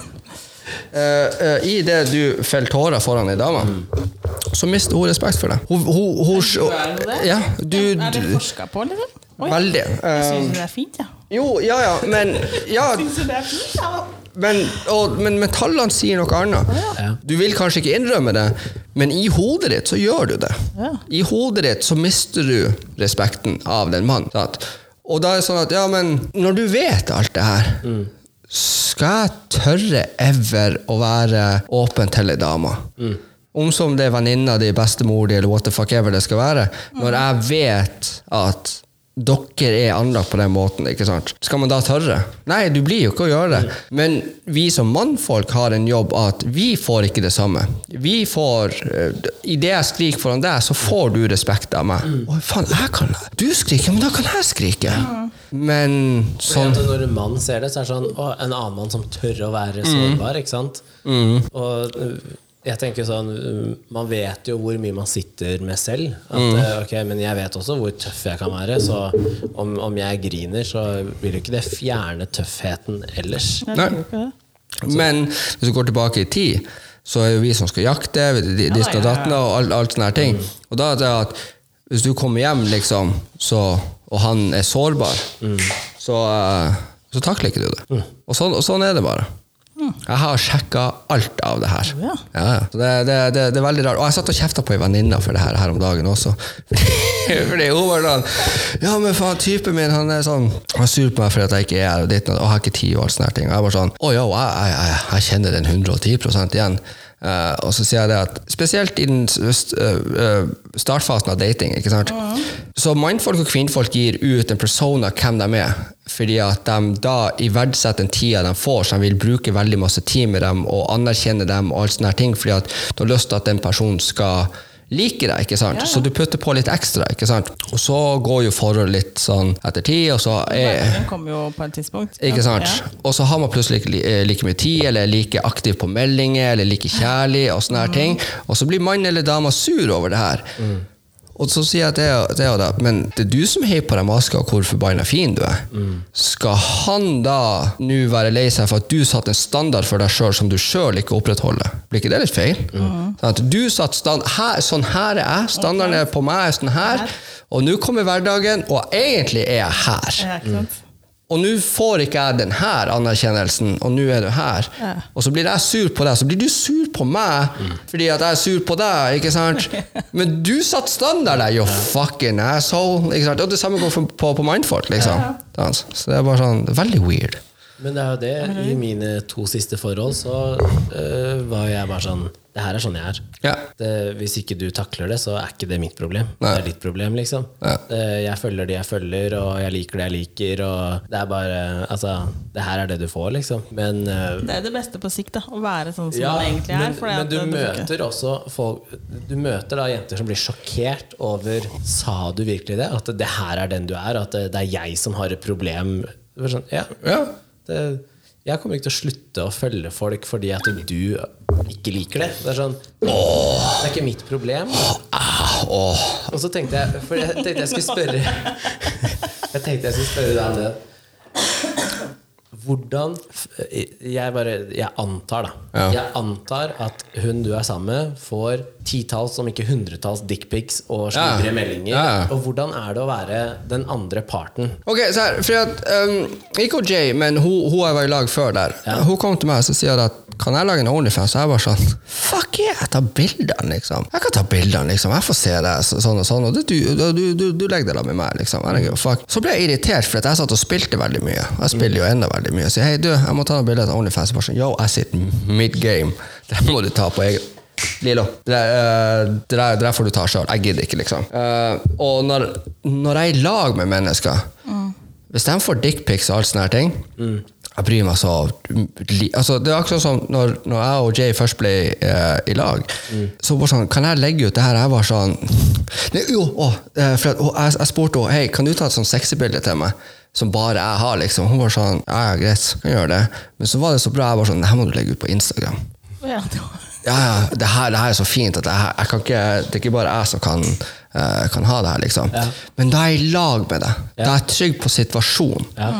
Speaker 3: Uh, eh, I det du feller tårer foran ei dame, så mister hun respekt for deg. Hun, hun, hun,
Speaker 2: Er det det?
Speaker 3: ja, du,
Speaker 2: Er det
Speaker 3: du
Speaker 2: forska på, liksom? Oi,
Speaker 3: Veldig. Eh,
Speaker 2: syns det er fint, ja.
Speaker 3: jo, ja ja, men ja,
Speaker 2: Syns du det er fint, ja.
Speaker 3: men, og, men, metallene sier noe annet.
Speaker 1: Ja.
Speaker 3: Du vil kanskje ikke innrømme det, men i hodet ditt så gjør du det.
Speaker 2: Ja.
Speaker 3: I hodet ditt så mister du respekten av den mannen. sant? Og da er det sånn at, ja, men når du vet alt det her, skal jeg tørre ever å være åpen til ei dame? Om som det er venninna di, bestemor di, eller what the fuck ever det skal være. Når jeg vet at dere er anlagt på den måten, ikke sant? skal man da tørre? Nei, du blir jo ikke å gjøre det. Men vi som mannfolk har en jobb at vi får ikke det samme. Vi får eh, Idet jeg skriker foran deg, så får du respekt av meg. Å, faen, jeg kan Du skriker, men da kan jeg skrike. Men sånn
Speaker 1: Fordi at Når en mann ser det, så er det sånn å, En annen mann som tør å være
Speaker 3: Mm.
Speaker 1: sårbar, ikke sant? Og øh, jeg tenker sånn øh, Man vet jo hvor mye man sitter med selv. At,
Speaker 3: Mm.
Speaker 1: øh, ok, Men jeg vet også hvor tøff jeg kan være. Så om, om jeg griner, så vil jo ikke det fjerne tøffheten ellers.
Speaker 3: Nei. Men hvis du går tilbake i tid, så er jo vi som skal jakte, di- dist og datten og alt, alt sånne her ting. Og da er det at hvis du kommer hjem, liksom, så, og han er sårbar, så, eh, så takler ikke du det. Og, sånn, og sånn er det bare. Jeg har sjekka alt av det her.
Speaker 2: Ja.
Speaker 3: Ja. Det, det, det, det er veldig rart. Og jeg satt og kjefta på ei venninne for det her, her om dagen også. Fordi hun var sånn Ja, men faen, typen min han er sånn Han er sur på meg fordi at jeg ikke er her, og ditt og jeg har ikke tid og alt sånne ting. Og jeg var sånn Å jo, jeg, jeg, jeg, jeg kjenner den 110% igjen. Eh, og så sier jeg det at spesielt i den eh, eh, startfasen av dating, ikke sant? så mannfolk og kvinnfolk gir ut en persona hvem de er, fordi at de da iverdsetter den tida de får, så de vil bruke veldig masse tid med dem og anerkjenne dem og alt sånne ting, fordi at du har lyst til at den personen skal like deg, ikke sant? Så du putter på litt ekstra, ikke sant? Og så går jo forholdet litt sånn etter tid, og så er
Speaker 2: Den kommer jo på et tidspunkt.
Speaker 3: ikke sant?
Speaker 2: Ja.
Speaker 3: Og så har man plutselig eh, like mye tid, eller er like aktiv på meldinger, eller like kjærlig, og sånne her ting. Og så blir mann eller dama sur over det her. Og så sier jeg til henne da, men det er du som heier på den maska, og hvor forbanna fin du er. Skal han da nå være lei seg for at du satte en standard for deg sjøl som du sjøl ikke opprettholder? Blir ikke det litt feil? Sånn at du satt stand, her, Sånn her er jeg, standarden er på meg er sånn her, og nå kommer hverdagen, og egentlig er jeg her.
Speaker 2: Ja?
Speaker 3: Og nå får ikke jeg den her anerkjennelsen, og nå er du her.
Speaker 2: Ja.
Speaker 3: Og så blir jeg sur på deg, så blir du sur på meg fordi at jeg er sur på deg. ikke sant? Men du satte standard der, you fucking asshole. ikke sant? Og det samme går på, på, på mindfolk. liksom. Ja. Så det er bare sånn, veldig weird.
Speaker 1: Men det er jo det. I mine to siste forhold så øh, var jeg bare sånn Det her er sånn jeg er.
Speaker 3: Ja.
Speaker 1: Det, hvis ikke du takler det, så er ikke det mitt problem.
Speaker 3: Nei.
Speaker 1: Det er ditt problem, liksom.
Speaker 3: Ja.
Speaker 1: Det, jeg følger de jeg følger, og jeg liker det jeg liker, og det er bare Altså, det her er det du får, liksom. Men øh,
Speaker 2: Det er det beste på sikt, da. Å være sånn som
Speaker 1: ja,
Speaker 2: man egentlig er.
Speaker 1: men, men du
Speaker 2: det- det
Speaker 1: møter også folk Du møter da jenter som blir sjokkert over Sa du virkelig det? At det her er den du er? At det, det er jeg som har et problem? Sånn, ja,
Speaker 3: Ja.
Speaker 1: Det, jeg kommer ikke til å slutte å følge folk fordi at du ikke liker det. Det er sånn Det er ikke mitt problem.
Speaker 3: Ah.
Speaker 1: Og så tenkte jeg For jeg tenkte jeg skulle spørre Jeg tenkte jeg skulle spørre deg om det. Hvordan Jeg bare Jeg antar, da.
Speaker 3: Ja.
Speaker 1: Jeg antar at hun du er sammen med, får titalls, om ikke hundretalls dickpics og slibrige
Speaker 3: Ja.
Speaker 1: meldinger.
Speaker 3: Ja.
Speaker 1: Og hvordan er det å være den andre parten?
Speaker 3: Ok, så her, for at, um, Ikke Jay, men hun, hun jeg var i lag før der. Hun kom til meg og sa at kan jeg lage en Onlyfans? Så jeg bare sånn Fuck yeah, jeg tar bildene, liksom. Jeg kan ta bildene, liksom. Jeg får se det sånn og sånn. Og du, du, du, du legger det sammen med meg, liksom. Så ble jeg irritert, for at jeg satt og spilte veldig mye. Jeg spiller jo enda veldig mye. Så jeg hei, du, jeg må ta noen bilder av Onlyfans. Og bare sånn, Yo, I sit mid-game. Det må du ta på egen Lilo, det der, eh, det der, det der får du ta sjøl. Jeg gidder ikke, liksom. Eh, og når, når jeg er i lag med mennesker Hvis de får dickpics og alt sånne her ting Jeg bryr meg så altså, Det er akkurat som når, når jeg og Jay først ble eh, i lag. Så bare sånn, Kan jeg legge ut det her? Jeg var sånn ne, Jo, å, eh, for at, å, jeg, jeg spurte henne Hei, kan du ta et sånn sexybilde til meg. Som bare jeg har, liksom. Hun var sånn Ja, ja, greit, kan gjøre det. Men så var det så bra. Jeg var sånn Det her må du legge ut på Instagram
Speaker 2: Ja, det
Speaker 3: ja, ja, det her, det her er så fint at jeg, jeg kan ikke, det er ikke bare jeg som kan, uh, kan ha det her, liksom.
Speaker 1: Ja.
Speaker 3: Men da er jeg i lag med deg. Da er jeg trygg på situasjonen.
Speaker 1: Ja.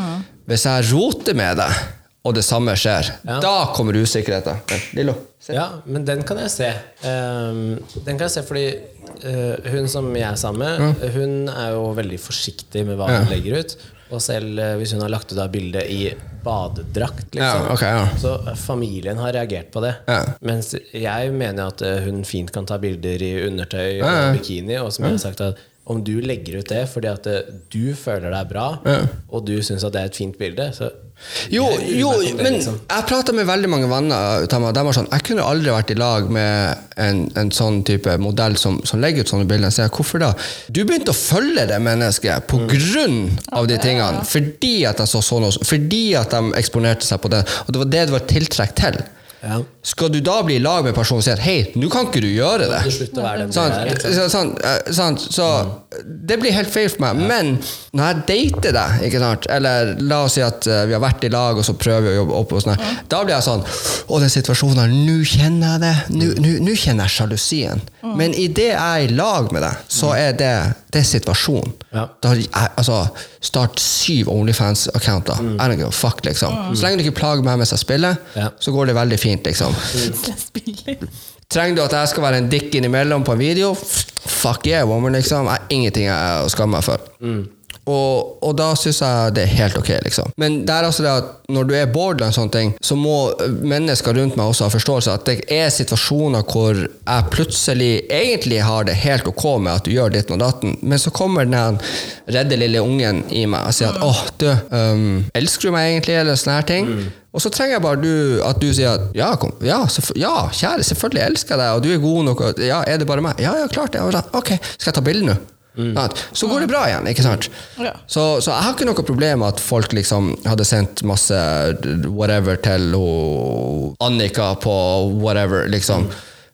Speaker 3: Hvis jeg roter med deg, og det samme skjer,
Speaker 1: Ja.
Speaker 3: da kommer usikkerheten. Lillo, se.
Speaker 1: Ja, men den kan jeg se. Um, den kan jeg se fordi uh, hun som jeg er sammen med, hun er jo veldig forsiktig med hva
Speaker 3: Ja.
Speaker 1: hun legger ut. Og selv eh, hvis hun har lagt ut av bildet i badedrakt, liksom,
Speaker 3: Ja, okay, ja.
Speaker 1: så eh, familien har reagert på det.
Speaker 3: Ja.
Speaker 1: Mens jeg mener at hun fint kan ta bilder i undertøy og bikini. Og som jeg har sagt at om du legger ut det fordi at eh, du føler deg bra,
Speaker 3: Ja.
Speaker 1: og du syns at det er et fint bilde, så
Speaker 3: Jo, jo,
Speaker 1: det,
Speaker 3: men
Speaker 1: liksom.
Speaker 3: jeg prata med veldig mange venner. De var sånn, Jeg kunne aldri vært i lag med en, en sånn type modell som, som legger ut sånne bilder. Så jeg, hvorfor da? Du begynte å følge det mennesket på grunn av de tingene. Fordi at de så sånn. Fordi at de eksponerte seg på det. Og det var det du var tiltrekk til.
Speaker 1: Ja.
Speaker 3: Skal du da bli i lag med personen og si at hei, nå kan ikke du gjøre det?
Speaker 1: Du slutter å være den du er. Liksom.
Speaker 3: Så, sant, sant? så det blir helt feil for meg. Men når jeg dater deg, ikke sant? eller la oss si at eh, vi har vært i lag, og så prøver vi å jobbe opp, og sånn, ja. da blir jeg sånn Å, den situasjonen her, nå kjenner jeg det. Nå- nå kjenner jeg sjalusien. Men idet jeg er i lag med deg, så er det, det er situasjonen.
Speaker 1: Ja.
Speaker 3: Da, altså, start syv Onlyfans-accounter. Mm. fuck, liksom. Så lenge du ikke plager meg mens jeg spiller,
Speaker 1: Ja.
Speaker 3: så går det veldig fint, liksom. Trenger du at jeg skal være en dick innimellom på en video? Fuck yeah, woman, liksom. Jeg har ingenting jeg å skamme meg for. Og, og da syns jeg det er helt ok, liksom. Men det er altså det at når du er borderline, sånne ting, så må mennesker rundt meg også ha forståelse at det er situasjoner hvor jeg plutselig egentlig har det helt ok med at du gjør ditt og datten, men så kommer den redde lille ungen i meg og sier at åh, du, um, elsker du meg egentlig, eller sånne her ting. Og så trenger jeg bare du, at du sier at ja, kom, ja, ja, kjære, selvfølgelig elsker jeg deg, og du er god nok. Og, ja, er det bare meg? Ja, ja, klart det. Og Ok, skal jeg ta bilde nå? Sant? Så går det bra igjen, ikke sant?
Speaker 2: Ja.
Speaker 3: Så, så jeg har ikke noe problem med at folk liksom hadde sendt masse whatever til Annika på whatever, liksom.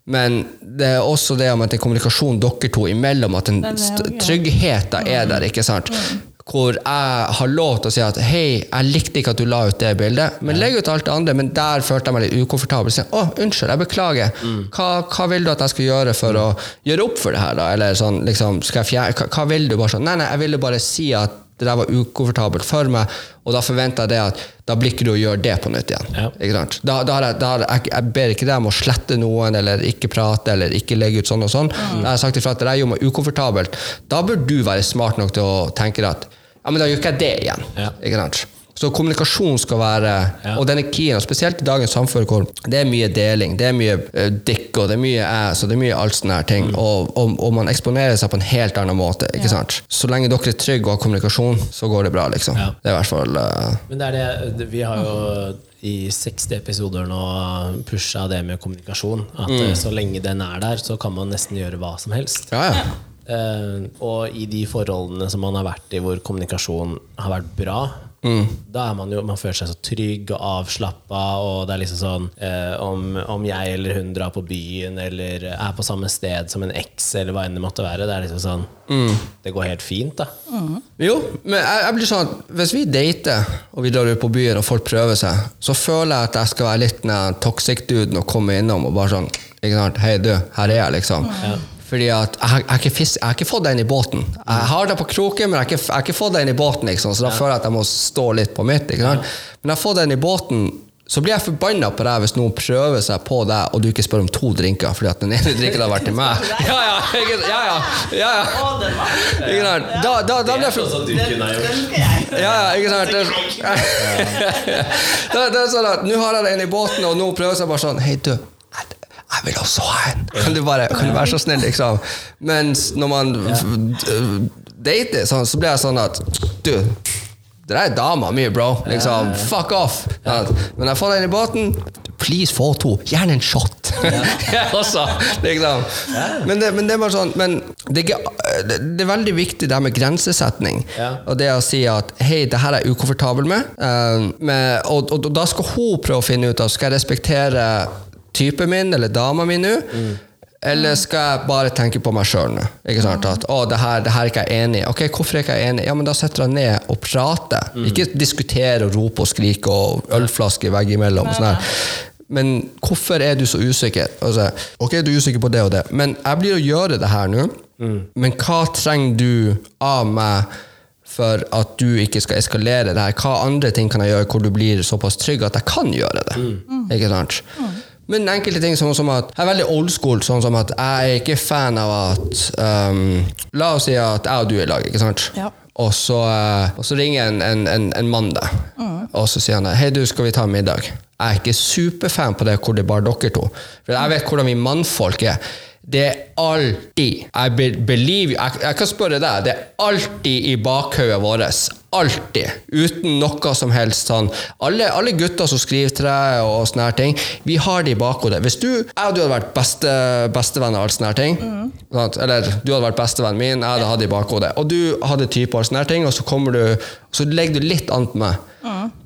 Speaker 3: Men det er også det om at det er kommunikasjon dere to imellom, at den
Speaker 2: Den er jo
Speaker 3: tryggheten er der, ikke sant? Hvor jeg har lov til å si at hei, jeg likte ikke at du la ut det bildet, men legg ut alt det andre. Men der følte jeg meg litt ukomfortabel. Så, å, unnskyld, jeg beklager. Hva, hva vil du at jeg skal gjøre for å gjøre opp for det her, da? Eller sånn, liksom, skal jeg fjerne hva, hva vil du? Bare sånn, nei, nei, jeg ville bare si at det der var ukomfortabelt for meg, og da forventer jeg det at da blir ikke du å gjøre det på nytt igjen.
Speaker 1: Ja.
Speaker 3: Ikke sant? Da, da, har jeg, da har jeg, jeg ber ikke deg om å slette noen, eller ikke prate, eller ikke legge ut sånn og sånn. Da har jeg sagt ifra at det der gjør meg ukomfortabelt. Da bør du være smart nok til å tenke at ja, men da gjør ikke jeg det igjen.
Speaker 1: Ja.
Speaker 3: Ikke sant? Så kommunikasjon skal være
Speaker 1: Ja.
Speaker 3: Og denne keyen, spesielt i dagens samfunn hvor det er mye deling, det er mye uh, dick og det er mye ass og det er mye alt sånne her ting, og, og, og man eksponerer seg på en helt annen måte. ikke sant? Så lenge dere er trygge og har kommunikasjon, så går det bra, liksom.
Speaker 1: Ja.
Speaker 3: Det er i hvert fall uh,
Speaker 1: Men det er det, vi har jo i 60 episoder nå pusha det med kommunikasjon. At
Speaker 3: Mm.
Speaker 1: eh, så lenge den er der, så kan man nesten gjøre hva som helst.
Speaker 3: Ja, ja.
Speaker 1: Uh, og i de forholdene som man har vært i hvor kommunikasjon har vært bra,
Speaker 3: Mm.
Speaker 1: da er man jo Man føler seg så trygg og avslappa, og det er liksom sånn eh, om, om jeg eller hun drar på byen eller er på samme sted som en eks, eller hva enn det måtte være, det er liksom sånn
Speaker 3: Mm.
Speaker 1: Det går helt fint, da.
Speaker 3: Jo, men jeg, jeg blir sånn hvis vi dater, og vi drar ut på byen, og folk prøver seg, så føler jeg at jeg skal være litt den toxic-duden og komme innom og bare sånn ikke sant? Hei, du, her er jeg, liksom. Fordi at jeg, jeg, ikke jeg har ikke fått den i båten. Jeg har det på kroken, men jeg har ikke, jeg har ikke fått den i båten, liksom, så da føler jeg at jeg må stå litt på mitt. Ikke sant? Men jeg har fått den i båten, så blir jeg forbanna på deg hvis noen prøver seg på deg, og du ikke spør om to drinker, fordi at den ene drinken har vært til meg. Ja, ja, ikke, ja, ja, ja, ja. Da, da, da blir jeg for,
Speaker 1: sånn
Speaker 3: ja, ja, ikke sant? Det, er sånn at Nå har jeg den i båten, og nå prøver jeg bare sånn Hei, du. Jeg, vil også ha en. Kan du, bare, kan du være så snill, liksom? Mens når man dater, så, så blir jeg sånn at Du, det der er dama mi, bro. Liksom, Fuck off. Men jeg får deg inn i båten. Please, få to. Gjerne en shot. Også, liksom. men, det, men det bare sånn Men det er, det, det er veldig viktig det her med grensesetning. Og det å si at hei, det her er jeg ukomfortabel med, eh, med og, og, da skal hun prøve å finne ut av skal jeg respektere typen min eller dama mi nå. Eller skal jeg bare tenke på meg sjøl nå? Ikke sant? At, å, det her, det her er ikke jeg enig i. Ok, hvorfor er ikke jeg enig? Ja, men Da setter jeg ned og prater. Ikke diskutere og rope og skrike og ølflaske veggimellom. og Sånn her. Men hvorfor er du så usikker? Altså, ok, du er usikker på det og det, men jeg blir å gjøre det her nå. Men hva trenger du av meg for at du ikke skal eskalere det her? Hva andre ting kan jeg gjøre hvor du blir såpass trygg at jeg kan gjøre det? Ikke sant? Men enkelte ting sånn som at Jeg er veldig old school, sånn som at jeg er ikke fan av at um, La oss si at jeg og du er i lag, ikke sant?
Speaker 2: Ja.
Speaker 3: Og så, uh, og så ringer en, en, en, en mann deg, og så sier han Hei, du, skal vi ta middag? Jeg er ikke superfan på det hvor det er bare dere to. For jeg vet hvordan vi mannfolk er. Det er alltid I believe jeg, jeg kan spørre deg. Det er alltid i bakhodet vårt. Alltid. Uten noe som helst sånn. Alle, alle gutter som skriver til deg, og sånne her ting, vi har det i bakhodet. Hvis du, jeg og du hadde vært beste, bestevenn og alle sånne her ting, sant? eller du hadde vært bestevennen min, jeg hadde hatt det i bakhodet, og du hadde type og sånne her ting, og så kommer du, så legger du litt an på meg.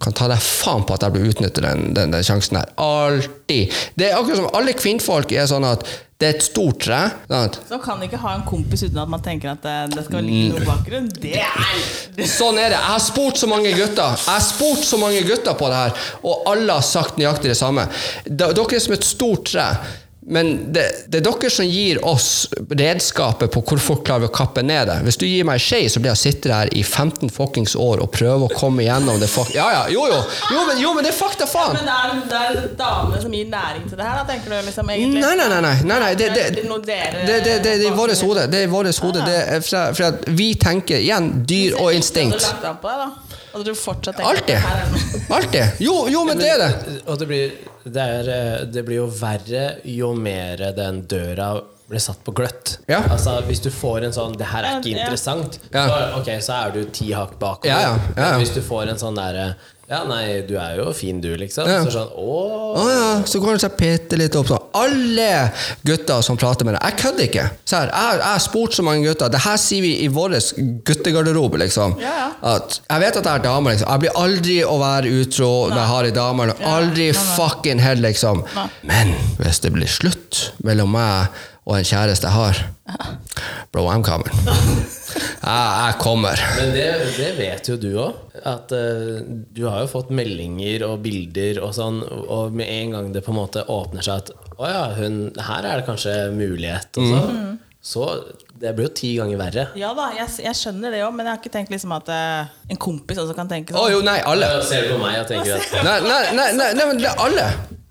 Speaker 3: Kan ta deg faen på at jeg blir utnyttet den, den, den sjansen her. Alltid. Det er akkurat som alle kvinnfolk er sånn at det er et stort tre. Sant?
Speaker 2: Så kan ikke ha en kompis uten at man tenker at det, det skal ligge noe bakgrunn. Det er
Speaker 3: Sånn er det. Jeg har spurt så mange gutter Jeg har spurt så mange gutter på det her, og alle har sagt nøyaktig det samme. Dere er som et stort tre. Men det, det er dere som gir oss redskapet på hvor fort klarer å kappe ned det. Hvis du gir meg ei skje, så blir jeg sitte her i 15 fuckings år og prøve å komme igjennom det fuck... Ja, ja, jo, jo. Jo, men, jo, men det er fakta, faen.
Speaker 2: Men det er, det er damene som gir næring til det her, da, tenker du liksom egentlig?
Speaker 3: Nei, nei, nei. nei, nei, nei. Det, det,
Speaker 2: Er det
Speaker 3: det, det, det, det er i vårt hode. Det er i vårt hode. Er fra at vi tenker igjen dyr og instinkt. Alltid. Alltid. Jo, jo, men det er det.
Speaker 1: Og det blir, det, er, eh, det blir jo verre jo mer den døra blir satt på gløtt.
Speaker 3: Ja.
Speaker 1: Altså Hvis du får en sånn 'det her er ikke interessant',
Speaker 3: Ja.
Speaker 1: så, okay, så er du ti hakk bakover.
Speaker 3: Ja, ja, ja, ja.
Speaker 1: Hvis du får en sånn derre 'ja, nei, du er jo fin, du', liksom.
Speaker 3: Ja.
Speaker 1: Så sånn 'å
Speaker 3: Å ja, så går han seg bitte litt opp sånn. Alle gutter som prater med deg Jeg kødder ikke. Så her, jeg, har spurt så mange gutter. Det her sier vi i vår guttegarderobe, liksom.
Speaker 2: Ja, ja.
Speaker 3: At jeg vet at jeg er dame, liksom. Jeg blir aldri å være utro når jeg har ei dame. Aldri
Speaker 2: nei, nei.
Speaker 3: fucking hell, liksom.
Speaker 2: Nei.
Speaker 3: Men hvis det blir slutt mellom meg og en kjæreste jeg har Bro, I'm coming. jeg kommer.
Speaker 1: Men det, det vet jo du òg. At uh, du har jo fått meldinger og bilder og sånn, og med en gang det på en måte åpner seg at å ja, hun, her er det kanskje mulighet, og Mm. Så det blir jo ti ganger verre.
Speaker 2: Ja da, jeg, jeg skjønner det òg, men jeg har ikke tenkt liksom at uh, en kompis også kan tenke
Speaker 3: Å
Speaker 2: Oh,
Speaker 3: jo, nei, alle.
Speaker 1: Da ser du på meg og tenker at
Speaker 3: Nei, nei, nei, nei, nei men det er alle.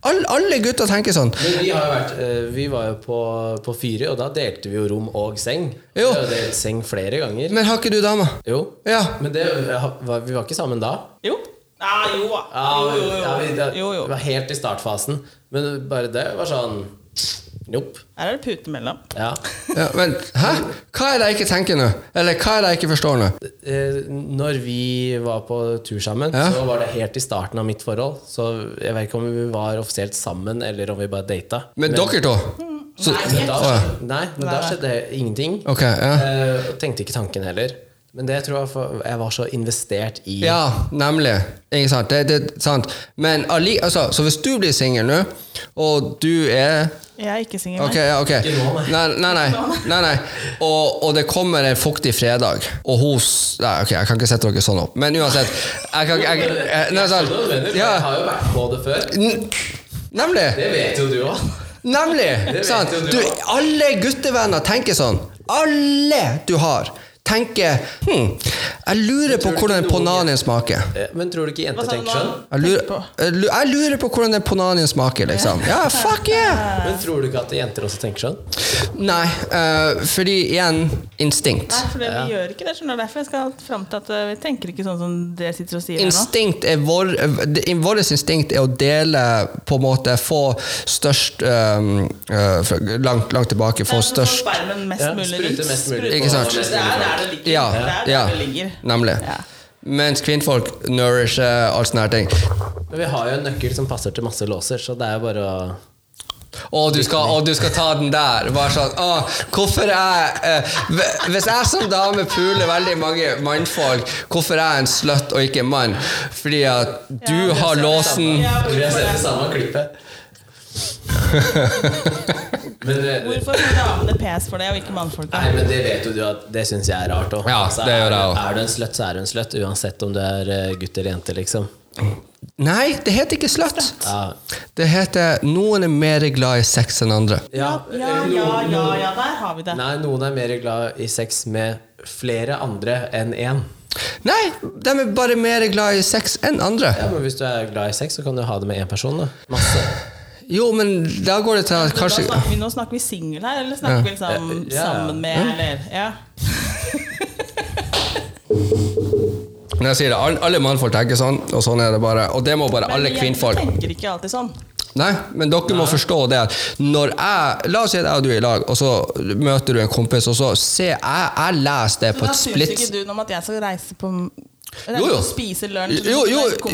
Speaker 3: Alle, alle gutter tenker sånn.
Speaker 1: Men vi, har jo vært, eh, vi var jo på, på Fyri, og da delte vi jo rom og seng.
Speaker 3: Jo.
Speaker 1: Vi har delt seng flere ganger.
Speaker 3: Men har ikke du dame?
Speaker 1: Jo.
Speaker 3: Ja.
Speaker 1: Men det, vi var ikke sammen da.
Speaker 2: Jo. Ah, jo,
Speaker 1: Ja,
Speaker 2: jo, jo, jo.
Speaker 1: ja, vi, det,
Speaker 2: jo, jo.
Speaker 1: Vi var helt i startfasen. Men bare det var sånn Nope.
Speaker 2: Her er det pute mellom.
Speaker 1: Ja.
Speaker 3: Ja, men hæ? Hva er det jeg ikke tenker nå? Eller hva er det jeg ikke forstår nå?
Speaker 1: Eh, Når vi var på tur sammen,
Speaker 3: Ja.
Speaker 1: så var det helt i starten av mitt forhold. Så jeg vet ikke om vi var offisielt sammen, eller om vi bare data.
Speaker 3: Men dere to? Så,
Speaker 1: Men da, nei, men da skjedde ingenting.
Speaker 3: Okay, ja.
Speaker 1: Eh, tenkte ikke tanken heller. Men det tror jeg for jeg var så investert i
Speaker 3: Ja, nemlig. Ikke sant? Det, det, sant. Men altså, så hvis du blir singel nå, og du er
Speaker 2: Jeg er ikke singel.
Speaker 3: okay,
Speaker 2: nei.
Speaker 3: ja, ok. Nei, nei, nei. nei, nei. Og, og det kommer en fuktig fredag, og hos Nei, ok, jeg kan ikke sette dere sånn opp, men uansett jeg kan, jeg, jeg, nei, sant.
Speaker 1: Jeg har jo vært på det før.
Speaker 3: nemlig.
Speaker 1: Det vet jo du òg.
Speaker 3: Nemlig! Sant?
Speaker 1: du
Speaker 3: alle guttevenner tenker sånn. Alle du har, tenker hm, Jeg lurer på hvordan
Speaker 1: en
Speaker 3: ponanien smaker.
Speaker 1: Eh, Men tror du ikke jenter tenker sånn?
Speaker 3: Jeg lurer, jeg lurer på hvordan en ponanien smaker, liksom. Ja, fuck yeah!
Speaker 1: Men tror du ikke at jenter også tenker sånn?
Speaker 3: Nei, uh, fordi igjen instinkt.
Speaker 2: Nei, for det, vi gjør ikke det. skjønner du. Derfor jeg skal fram til at eh, vi tenker ikke sånn som dere sitter og sier her nå.
Speaker 3: Instinkt er vår, Vårt instinkt er å dele På en måte få størst um, uh, langt, langt tilbake Få
Speaker 2: Få
Speaker 3: størst
Speaker 2: spermen mest mulig
Speaker 1: sprute mest mulig
Speaker 3: Ikke sant?
Speaker 2: Det er der det ligger.
Speaker 3: Ja,
Speaker 2: det er der
Speaker 3: ja
Speaker 2: det ligger.
Speaker 3: nemlig.
Speaker 2: Ja.
Speaker 3: Mens kvinnfolk nourisher alt sånne her ting.
Speaker 1: Men vi har jo en nøkkel som passer til masse låser, så det er jo bare å
Speaker 3: Og du skal, og du skal ta den der. Bare sånn å, Hvorfor er eh, Hvis jeg som dame puler veldig mange mannfolk, hvorfor er jeg en slut og ikke en mann? Fordi at du
Speaker 2: Ja,
Speaker 3: har låsen
Speaker 1: Vi har sett det? samme klippet. Men,
Speaker 2: Hvorfor får damene pes for det, og ikke mannfolk?
Speaker 1: nei, men det vet jo du at det syns jeg er rart òg.
Speaker 3: Ja, det er.
Speaker 1: Er du en slutt, så er du en slutt, uansett om du er eh, gutt eller jente, liksom.
Speaker 3: Nei, det heter ikke sløtt.
Speaker 1: Ja,
Speaker 3: Det heter 'noen er mer glad i sex enn andre'.
Speaker 2: Ja, ja, ja, ja, ja, der har vi det.
Speaker 1: Nei, noen er mer glad i sex med flere andre enn én.
Speaker 3: Nei, de er bare mer glad i sex enn andre.
Speaker 1: Ja, men hvis du er glad i sex, så kan du ha det med én person. da Masse.
Speaker 3: Jo, men da går det til at
Speaker 2: Nå
Speaker 3: kanskje
Speaker 2: snakker vi, nå snakker vi singel her, eller snakker vi liksom
Speaker 1: Ja, ja.
Speaker 2: sammen med, eller Ja.
Speaker 3: Når jeg sier det, alle, alle mannfolk tenker sånn, og sånn er det bare. Og det må bare alle
Speaker 2: jenter
Speaker 3: kvinnfolk.
Speaker 2: tenker ikke alltid sånn.
Speaker 3: Nei, men dere må forstå det at når jeg La oss si at jeg og du er i lag, og så møter du en kompis, og så ser jeg Jeg leser det
Speaker 2: Så
Speaker 3: på
Speaker 2: da
Speaker 3: et
Speaker 2: syns ikke du noe om at jeg skal reise på reise
Speaker 3: Jo, jo.
Speaker 2: spise lunsj
Speaker 3: jo, jo,
Speaker 2: da?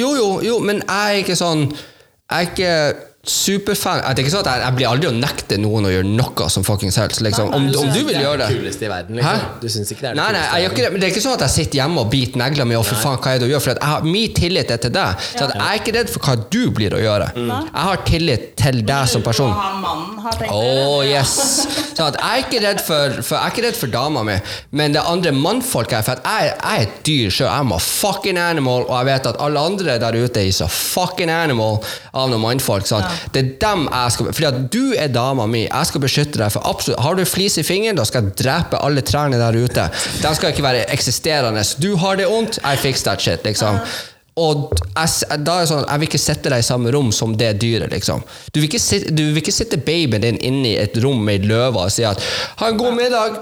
Speaker 3: jo, jo, jo, men jeg er ikke sånn Jeg ikke superfan Det er ikke sånn at jeg, jeg blir aldri å nekte noen å gjøre noe som fuckings helst. Liksom. Om, om du vil gjøre
Speaker 1: Det
Speaker 3: det.
Speaker 1: kuleste i verden, liksom. Du syns ikke det er det
Speaker 3: Nei, nei, jeg det, er ikke sånn at jeg sitter hjemme og biter negler med å for faen, hva er det du gjør? For at jeg har, min tillit er til deg. Så at jeg er ikke redd for hva du blir å gjøre. Jeg har tillit til deg som person.
Speaker 2: Hva han mannen har
Speaker 3: Oh yes Så at jeg er ikke redd for, for Jeg er ikke redd for dama mi, men det andre mannfolk er For at jeg, jeg er et dyr sjøl. jeg a fucking animal, og jeg vet at alle andre der ute er så fucking animal av noen mannfolk. Sant? Det er dem jeg skal Fordi at du er dama mi. Jeg skal beskytte deg. For absolutt Har du flis i fingeren, da skal jeg drepe alle trærne der ute. De skal ikke være eksisterende. Du har det vondt, I fix that shit, liksom. Og jeg, da er det sånn, jeg vil ikke sette deg i samme rom som det dyret. liksom. Du vil ikke sitte, du vil ikke sitte babyen din inne i et rom med ei løve og si at 'ha en god middag',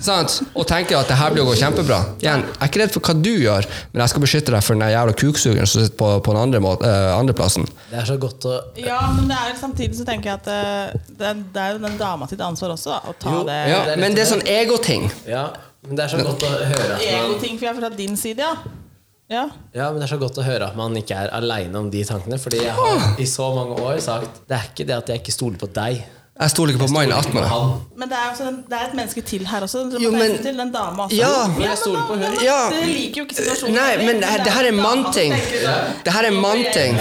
Speaker 3: sant? og tenke at det her blir å gå kjempebra. Igjen, jeg er ikke redd for hva du gjør, men jeg skal beskytte deg for den jævla kuksugeren som sitter på, på den andre, måte, eh, andreplassen.
Speaker 1: Det er så godt å
Speaker 2: Ja, men det er, samtidig så tenker jeg at eh, det, er, det er jo den dama sitt ansvar også, da, å ta
Speaker 1: Jo,
Speaker 2: det
Speaker 3: Ja,
Speaker 1: det
Speaker 3: men det er sånn egoting.
Speaker 1: Ja, men det er så godt å høre
Speaker 2: Egoting, fra din side, ja. Ja.
Speaker 1: Ja, men det er så godt å høre at man ikke er aleine om de tankene. Fordi jeg har i så mange år sagt Det er ikke det at jeg ikke stoler på deg.
Speaker 3: Jeg stoler ikke på deg.
Speaker 1: Han.
Speaker 2: Men det er, også en- det er et menneske til her også. som
Speaker 3: Jo, men-
Speaker 2: til den dama også.
Speaker 3: Ja,
Speaker 1: men jeg stoler på hun.
Speaker 3: Ja.
Speaker 2: Dere liker jo ikke situasjonen.
Speaker 3: Nei, men det- det her er mannting. Det her er mannting.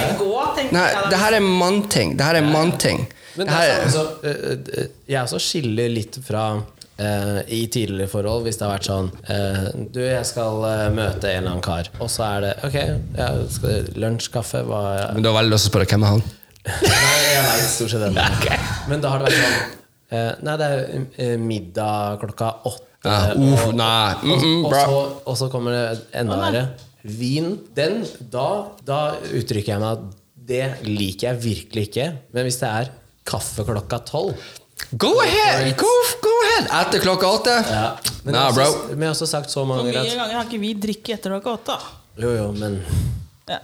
Speaker 3: Nei, det her er mannting. Det her er mannting.
Speaker 1: Men
Speaker 3: Det
Speaker 1: det er så, jeg også skiller litt fra eh, i tidligere forhold, hvis det har vært sånn eh, Du, jeg skal eh, møte en eller annen kar, og så er det Ok, ja, skal lunsj, kaffe, hva
Speaker 3: Men du har veldig lyst til å spørre hvem er han?
Speaker 1: Nei, jeg veit stort sett den. Men da har det vært sånn eh, Nei, det er middag klokka åtte.
Speaker 3: Ja,
Speaker 1: og,
Speaker 3: uh, nei, mm, mm,
Speaker 1: og, så, og så kommer det enda verre. Vin. Den, da, da uttrykker jeg meg at det liker jeg virkelig ikke. Men hvis det er kaffe klokka tolv
Speaker 3: Go ahead! Go, go ahead! Etter klokka åtte?
Speaker 1: ja. Men
Speaker 3: bro.
Speaker 1: også, men har også sagt så mange ganger Hvor at
Speaker 2: ganger har ikke vi drikket etter klokka åtte?
Speaker 1: Jo, jo, men
Speaker 2: Ja.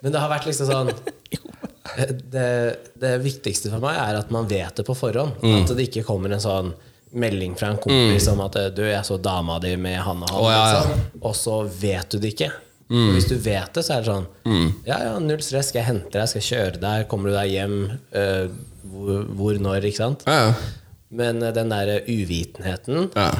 Speaker 1: Men det har vært liksom sånn det, det viktigste for meg er at man vet det på forhånd.
Speaker 3: Mm.
Speaker 1: At det ikke kommer en sånn melding fra en kompis om at du, jeg så dama di med han og han.
Speaker 3: oh, ja, ja.
Speaker 1: liksom. Og så vet du det ikke.
Speaker 3: Mm.
Speaker 1: Hvis du vet det, så er det sånn Ja, ja, null stress, skal jeg hente deg, skal jeg kjøre deg, kommer du deg hjem, Uh, hvor, hvor, når, ikke sant?
Speaker 3: Ja, ja.
Speaker 1: Men øh, den der uvitenheten
Speaker 3: Ja.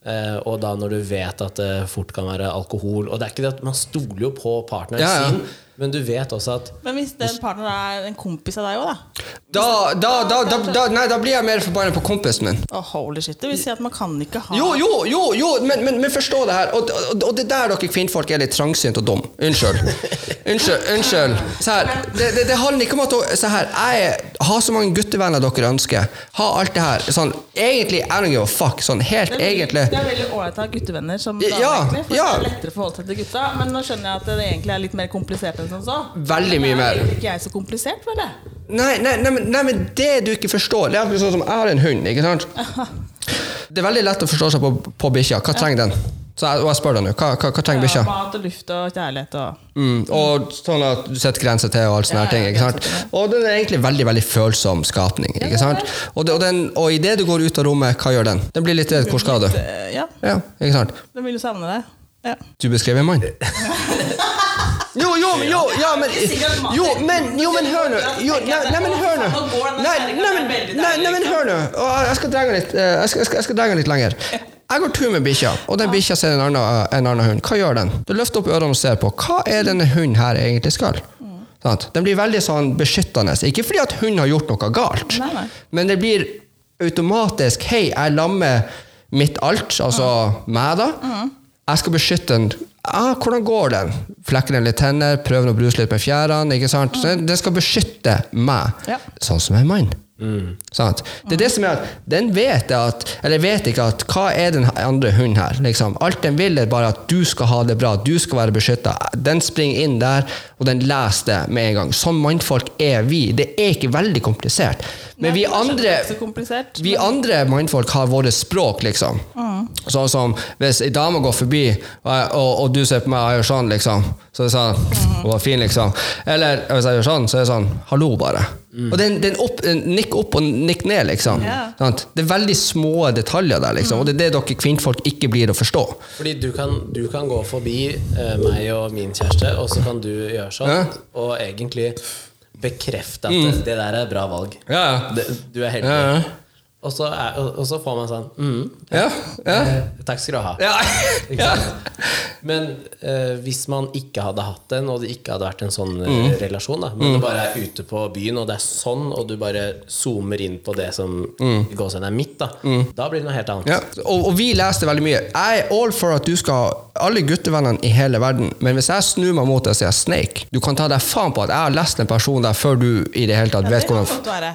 Speaker 1: Uh, og da når du vet at det fort kan være alkohol Og det er ikke det at man stoler jo på partneren
Speaker 3: Ja, ja.
Speaker 1: sin, men du vet også at
Speaker 2: Men hvis den partneren er en kompis av deg òg, da?
Speaker 3: Da, da, da, da, da, nei, da blir jeg mer forbanna på kompisen min.
Speaker 2: Oh, holy shit. Det vil si at man kan ikke ha
Speaker 3: Jo, jo, jo, jo men, men, men forstå det her. Og, og, og det er der dere kvinnfolk er litt trangsynt og dum. Unnskyld. Unnskyld. unnskyld. Se her, det, det, det handler ikke om at Se her, jeg har så mange guttevenner dere ønsker. Ha alt det her. Sånn, egentlig, I don't give a fuck. Sånn helt
Speaker 2: Det er
Speaker 3: egentlig.
Speaker 2: Det er veldig ålreit å ha guttevenner som da
Speaker 3: Ja,
Speaker 2: egentlig, for
Speaker 3: ja.
Speaker 2: det er lettere å forholde seg til gutta. Men nå skjønner jeg at det egentlig er litt mer komplisert enn som så.
Speaker 3: Veldig mye mer.
Speaker 2: Er ikke jeg så komplisert, føler jeg?
Speaker 3: Nei, nei, nei, men, nei, men det du ikke forstår Det er akkurat sånn som jeg har en hund, ikke sant? Det er veldig lett å forstå seg på, på bikkja. Hva trenger den? Så jeg, og jeg spør deg nå, hva, hva, hva trenger bikkja?
Speaker 2: Ja, mat og luft og kjærlighet og
Speaker 3: Mm, og sånn at du setter grenser til og alt sånne
Speaker 2: Ja,
Speaker 3: ting. Ikke sant? Og den er egentlig veldig veldig følsom skapning. Ikke sant? Og, det, og, den, og idet du går ut av rommet, hva gjør den? Den blir litt redd. Hvor skal du?
Speaker 2: Eh, Ja,
Speaker 3: Ja, ikke sant?
Speaker 2: den vil jo savne deg. Ja.
Speaker 3: Du beskrev en mann. Jo, jo, men, jo, ja, men Jo, men, jo, men hør nå. Jo, nei, nei, men hør nå. Nei, nei, men, nei, nei, men hør nå. Jeg skal dra den litt, eh, jeg skal, jeg skal, dra den litt lenger. Jeg går tur med bikkja, og den bikkja ser en annen, en annen hund. Hva gjør den? Du løfter opp ørene og ser på. Hva er denne hunden her egentlig skal? Sånn. Den blir veldig sånn beskyttende. Ikke fordi at hunden har gjort noe galt, men det blir automatisk Hei, jeg lammer mitt alt, altså meg, da. Jeg skal beskytte den. Ah, hvordan går den? Flekker den litt tenner, prøver å bruse litt med fjærene. ikke sant? Den skal beskytte meg,
Speaker 2: Ja.
Speaker 3: sånn som en mann. Sant? Det er det som er at den vet at, eller vet ikke at hva er den andre hunden her. Liksom. Alt den vil, er bare at du skal ha det bra, du skal være beskytta. Den springer inn der, og den leser det med en gang. Sånn mannfolk er vi. Det er ikke veldig komplisert. Men vi andre Vi andre mannfolk har våre språk, liksom. Sånn som hvis ei dame går forbi, og, og, og du ser på meg og gjør sånn, liksom. Så er det sånn Hun var fin, liksom. Eller hvis jeg gjør sånn, så er det sånn Hallo, bare. Og det er en, opp, en, nikk opp og nikk ned, liksom.
Speaker 2: Ja.
Speaker 3: Det er veldig små detaljer der, liksom. Og det er det dere kvinnfolk ikke blir å forstå.
Speaker 1: Fordi du kan, du kan gå forbi eh, meg og min kjæreste, og så kan du gjøre sånn,
Speaker 3: Ja.
Speaker 1: og egentlig bekrefte at det, det der er et bra valg.
Speaker 3: Ja, ja.
Speaker 1: Det, du er heldig.
Speaker 3: Ja.
Speaker 1: Og, så er, og, så får man sånn mm,
Speaker 3: Ja, ja.
Speaker 1: eh, Takk skal du ha.
Speaker 3: Ja.
Speaker 1: Men eh, hvis man ikke hadde hatt den, og det ikke hadde vært en sånn eh,
Speaker 3: Mm.
Speaker 1: relasjon, da, men du bare er ute på byen, og det er sånn, og du bare zoomer inn på det som mm. gåsehudene er mitt, da, da blir det noe helt annet.
Speaker 3: Mm. Ja, og, og vi leste veldig mye. Jeg er all for at du skal ha alle guttevennene i hele verden, men hvis jeg snur meg mot deg og sier Snake Du kan ta deg faen på at jeg har lest en person der før du i det hele tatt
Speaker 2: Ja,
Speaker 3: vet hvordan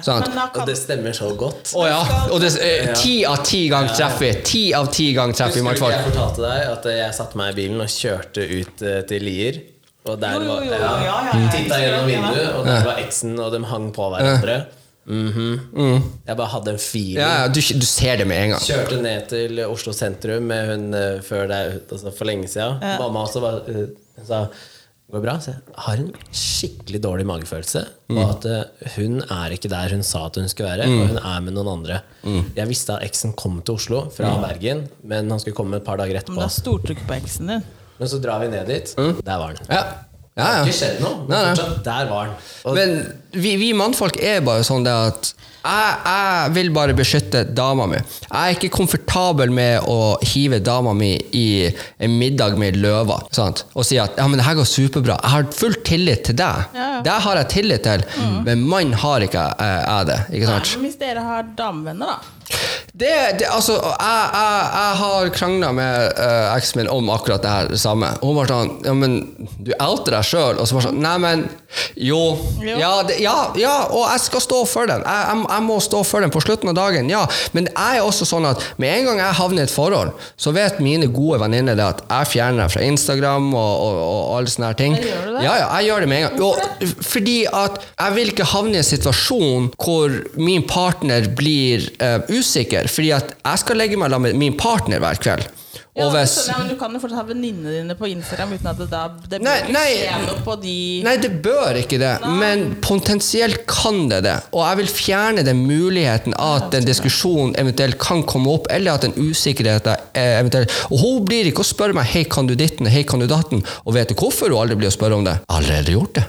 Speaker 2: da
Speaker 1: Og det stemmer så godt.
Speaker 3: Å ja. Og det, eh, ti av ti ganger treffer vi. Ti av ti ganger treffer
Speaker 1: Husker du ikke jeg fortalte deg at jeg satte meg i bilen og kjørte ut eh, til Lier? Og der
Speaker 2: Jo, jo,
Speaker 1: var,
Speaker 2: jo, ja, ja, ja, jeg
Speaker 1: Titta gjennom vinduet, og der var eksen, og de hang på hverandre. Mhm. Jeg bare hadde en feeling.
Speaker 3: Ja, ja, du, du ser det med en gang.
Speaker 1: Kjørte ned til Oslo sentrum med hun eh, før deg, altså for lenge siden. Mamma også bare eh, sa Går bra? Så jeg har en skikkelig dårlig magefølelse på at eh, hun er ikke der hun sa at hun skulle være, og hun er med noen andre. Jeg visste at eksen kom til Oslo fra Bergen, men han skulle komme et par dager etterpå.
Speaker 2: Men det er stortrykk på eksen din.
Speaker 1: Men så drar vi ned dit. Der var han.
Speaker 3: Ja. Ja,
Speaker 1: Det har ikke skjedd noe, men
Speaker 3: Nei, nei.
Speaker 1: fortsatt, der var han. Og
Speaker 3: Men vi, vi mannfolk er bare sånn det at jeg, jeg vil bare beskytte dama mi. Jeg er ikke komfortabel med å hive dama mi i en middag med løver sant? og si at ja, men det her går superbra. Jeg har full tillit til deg.
Speaker 2: Ja.
Speaker 3: Det har jeg tillit til, men mann har ikke jeg, jeg det. Ikke sant?
Speaker 2: Nei, Hvis dere har damevenner, da.
Speaker 3: Det, det, altså, jeg, jeg, jeg har krangla med uh, eksen min om akkurat det her samme. Hun var sånn Ja, men du outer deg sjøl. Og så var sånn Nei, men jo.
Speaker 2: Jo.
Speaker 3: Ja, det, ja, ja, og jeg skal stå for den. Jeg, jeg, jeg må stå for den på slutten av dagen. Ja. Men jeg er også sånn at med en gang jeg havner i et forhold, så vet mine gode venninner det at jeg fjerner deg fra Instagram og, og, og alle sånne her ting.
Speaker 2: Gjør du det?
Speaker 3: Ja, ja, jeg gjør det med en gang. Og, fordi at jeg vil ikke havne i en situasjon hvor min partner blir uh, usikker, fordi at jeg skal legge meg sammen med min partner hver kveld.
Speaker 2: Ja,
Speaker 3: Og hvis
Speaker 2: ja, men Du kan jo fortsatt ha venninnene dine på Instagram uten at det da det
Speaker 3: Nei,
Speaker 2: bør
Speaker 3: nei.
Speaker 2: skje noe på de
Speaker 3: Nei, det bør ikke det, men potensielt kan det det. Og jeg vil fjerne den muligheten at den diskusjonen eventuelt kan komme opp, eller at den usikkerheten er eventuelt Og hun blir ikke å spørre meg 'hei, kan du ditten', 'hei, kan du datten', og vet du hvorfor hun aldri blir å spørre om det? Jeg har allerede gjort det.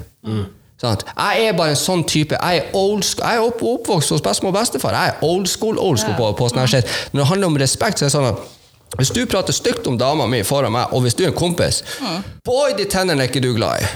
Speaker 3: Sant? Jeg er bare en sånn type. Jeg er, old school, jeg er opp, oppvokst hos bestemor og bestefar. Jeg er old school, old school på, på shit. Når det handler om respekt, så er det sånn at hvis du prater stygt om dama mi foran meg, og hvis du er en kompis Boy, de tennene er ikke du glad i.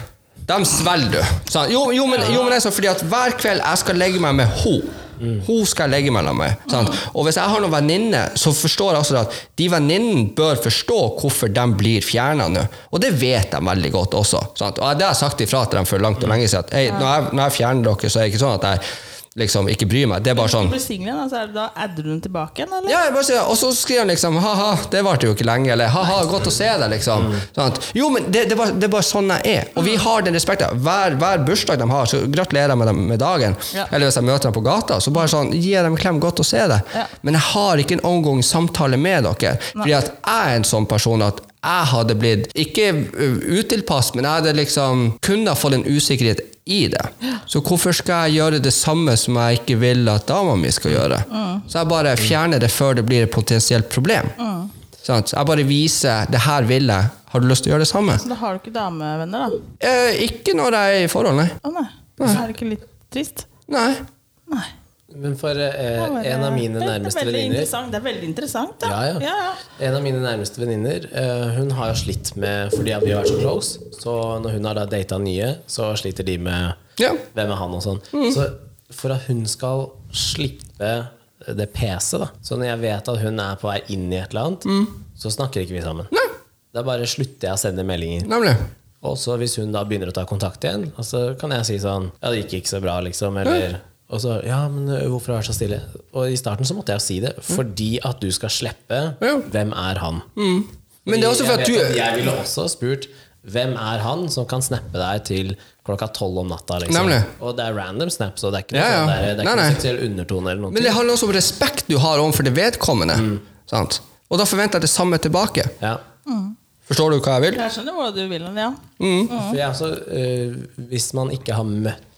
Speaker 3: Dem svelger du. Sånn. Jo, jo, men, jo, men er sånn fordi at hver kveld jeg skal legge meg med henne. Hun skal jeg legge meg sammen med. Og hvis jeg har noen venninner, så forstår jeg også at de venninnene bør forstå hvorfor de blir fjerna nå. Og det vet de veldig godt også. Sant? Og det har jeg sagt ifra til dem for langt og lenge siden. At, hey, når, jeg, når jeg fjerner dere, så er det ikke sånn at jeg liksom ikke bryr meg. Det er bare sånn
Speaker 2: du blir singel igjen, da, så er det da adder du den tilbake igjen, eller?
Speaker 3: ja, jeg bare sier, og så skriver han liksom ha-ha, det varte jo ikke lenge, eller ha-ha, godt å se deg, liksom. Sant? Jo, men det, det, er bare, det er bare sånn jeg er. Og vi har den respekten. Hver, hver bursdag de har, så gratulerer jeg med dem med dagen.
Speaker 2: Ja.
Speaker 3: Eller hvis jeg møter dem på gata, så bare sånn, gir dem en klem, godt å se deg.
Speaker 2: Ja.
Speaker 3: Men jeg har ikke en omgang samtale med dere. Fordi at jeg er en sånn person at jeg hadde blitt, ikke uh, utilpass, men jeg hadde liksom kunne fått en usikkerhet i det. Så hvorfor skal jeg gjøre det samme som jeg ikke vil at dama mi skal gjøre? Så jeg bare fjerner det før det blir et potensielt problem. Så Jeg bare viser det her vil jeg. Har du lyst til å gjøre det samme?
Speaker 2: Så da har du ikke damevenner, da?
Speaker 3: Eh, ikke når jeg er i forhold, nei.
Speaker 2: Å nei. Så er det ikke litt trist?
Speaker 3: Nei.
Speaker 2: Nei.
Speaker 1: Men for eh, en av mine nærmeste
Speaker 2: det er
Speaker 1: venninner.
Speaker 2: Det er veldig interessant, da.
Speaker 1: Ja, ja.
Speaker 2: ja, ja.
Speaker 1: En av mine nærmeste venninner eh, Hun har slitt med Fordi at vi har vært så close, så når hun har da data nye, så sliter de med
Speaker 3: Ja.
Speaker 1: hvem er han og sånn. Så for at hun skal slippe det PC, da Så når jeg vet at hun er på vei inn i et eller annet, så snakker ikke vi sammen.
Speaker 3: Nei.
Speaker 1: Da bare slutter jeg å sende meldinger.
Speaker 3: Nemlig.
Speaker 1: Og så hvis hun da begynner å ta kontakt igjen, så så kan jeg si sånn Ja, det gikk ikke så bra, liksom. Eller Og så Ja, men hvorfor være så stille? Og i starten så måtte jeg jo si det, fordi at du skal slippe
Speaker 3: Ja.
Speaker 1: Hvem er han?
Speaker 3: Men det er også for at du at
Speaker 1: jeg ville også spurt hvem er han som kan snappe deg til klokka tolv om natta? Liksom.
Speaker 3: Nemlig.
Speaker 1: Og det er random snaps, så det er ikke noe,
Speaker 3: Ja, ja.
Speaker 1: sånn er, det er
Speaker 3: Nei,
Speaker 1: ikke noe seksuell undertone. eller noe.
Speaker 3: Men det handler også om respekt du har overfor det vedkommende.
Speaker 1: Mm.
Speaker 3: Sant? Og da forventer jeg det samme tilbake.
Speaker 1: ja.
Speaker 3: Forstår du hva jeg vil?
Speaker 2: Jeg skjønner hva du vil, ja.
Speaker 1: For jeg også, ø, hvis man ikke har møtt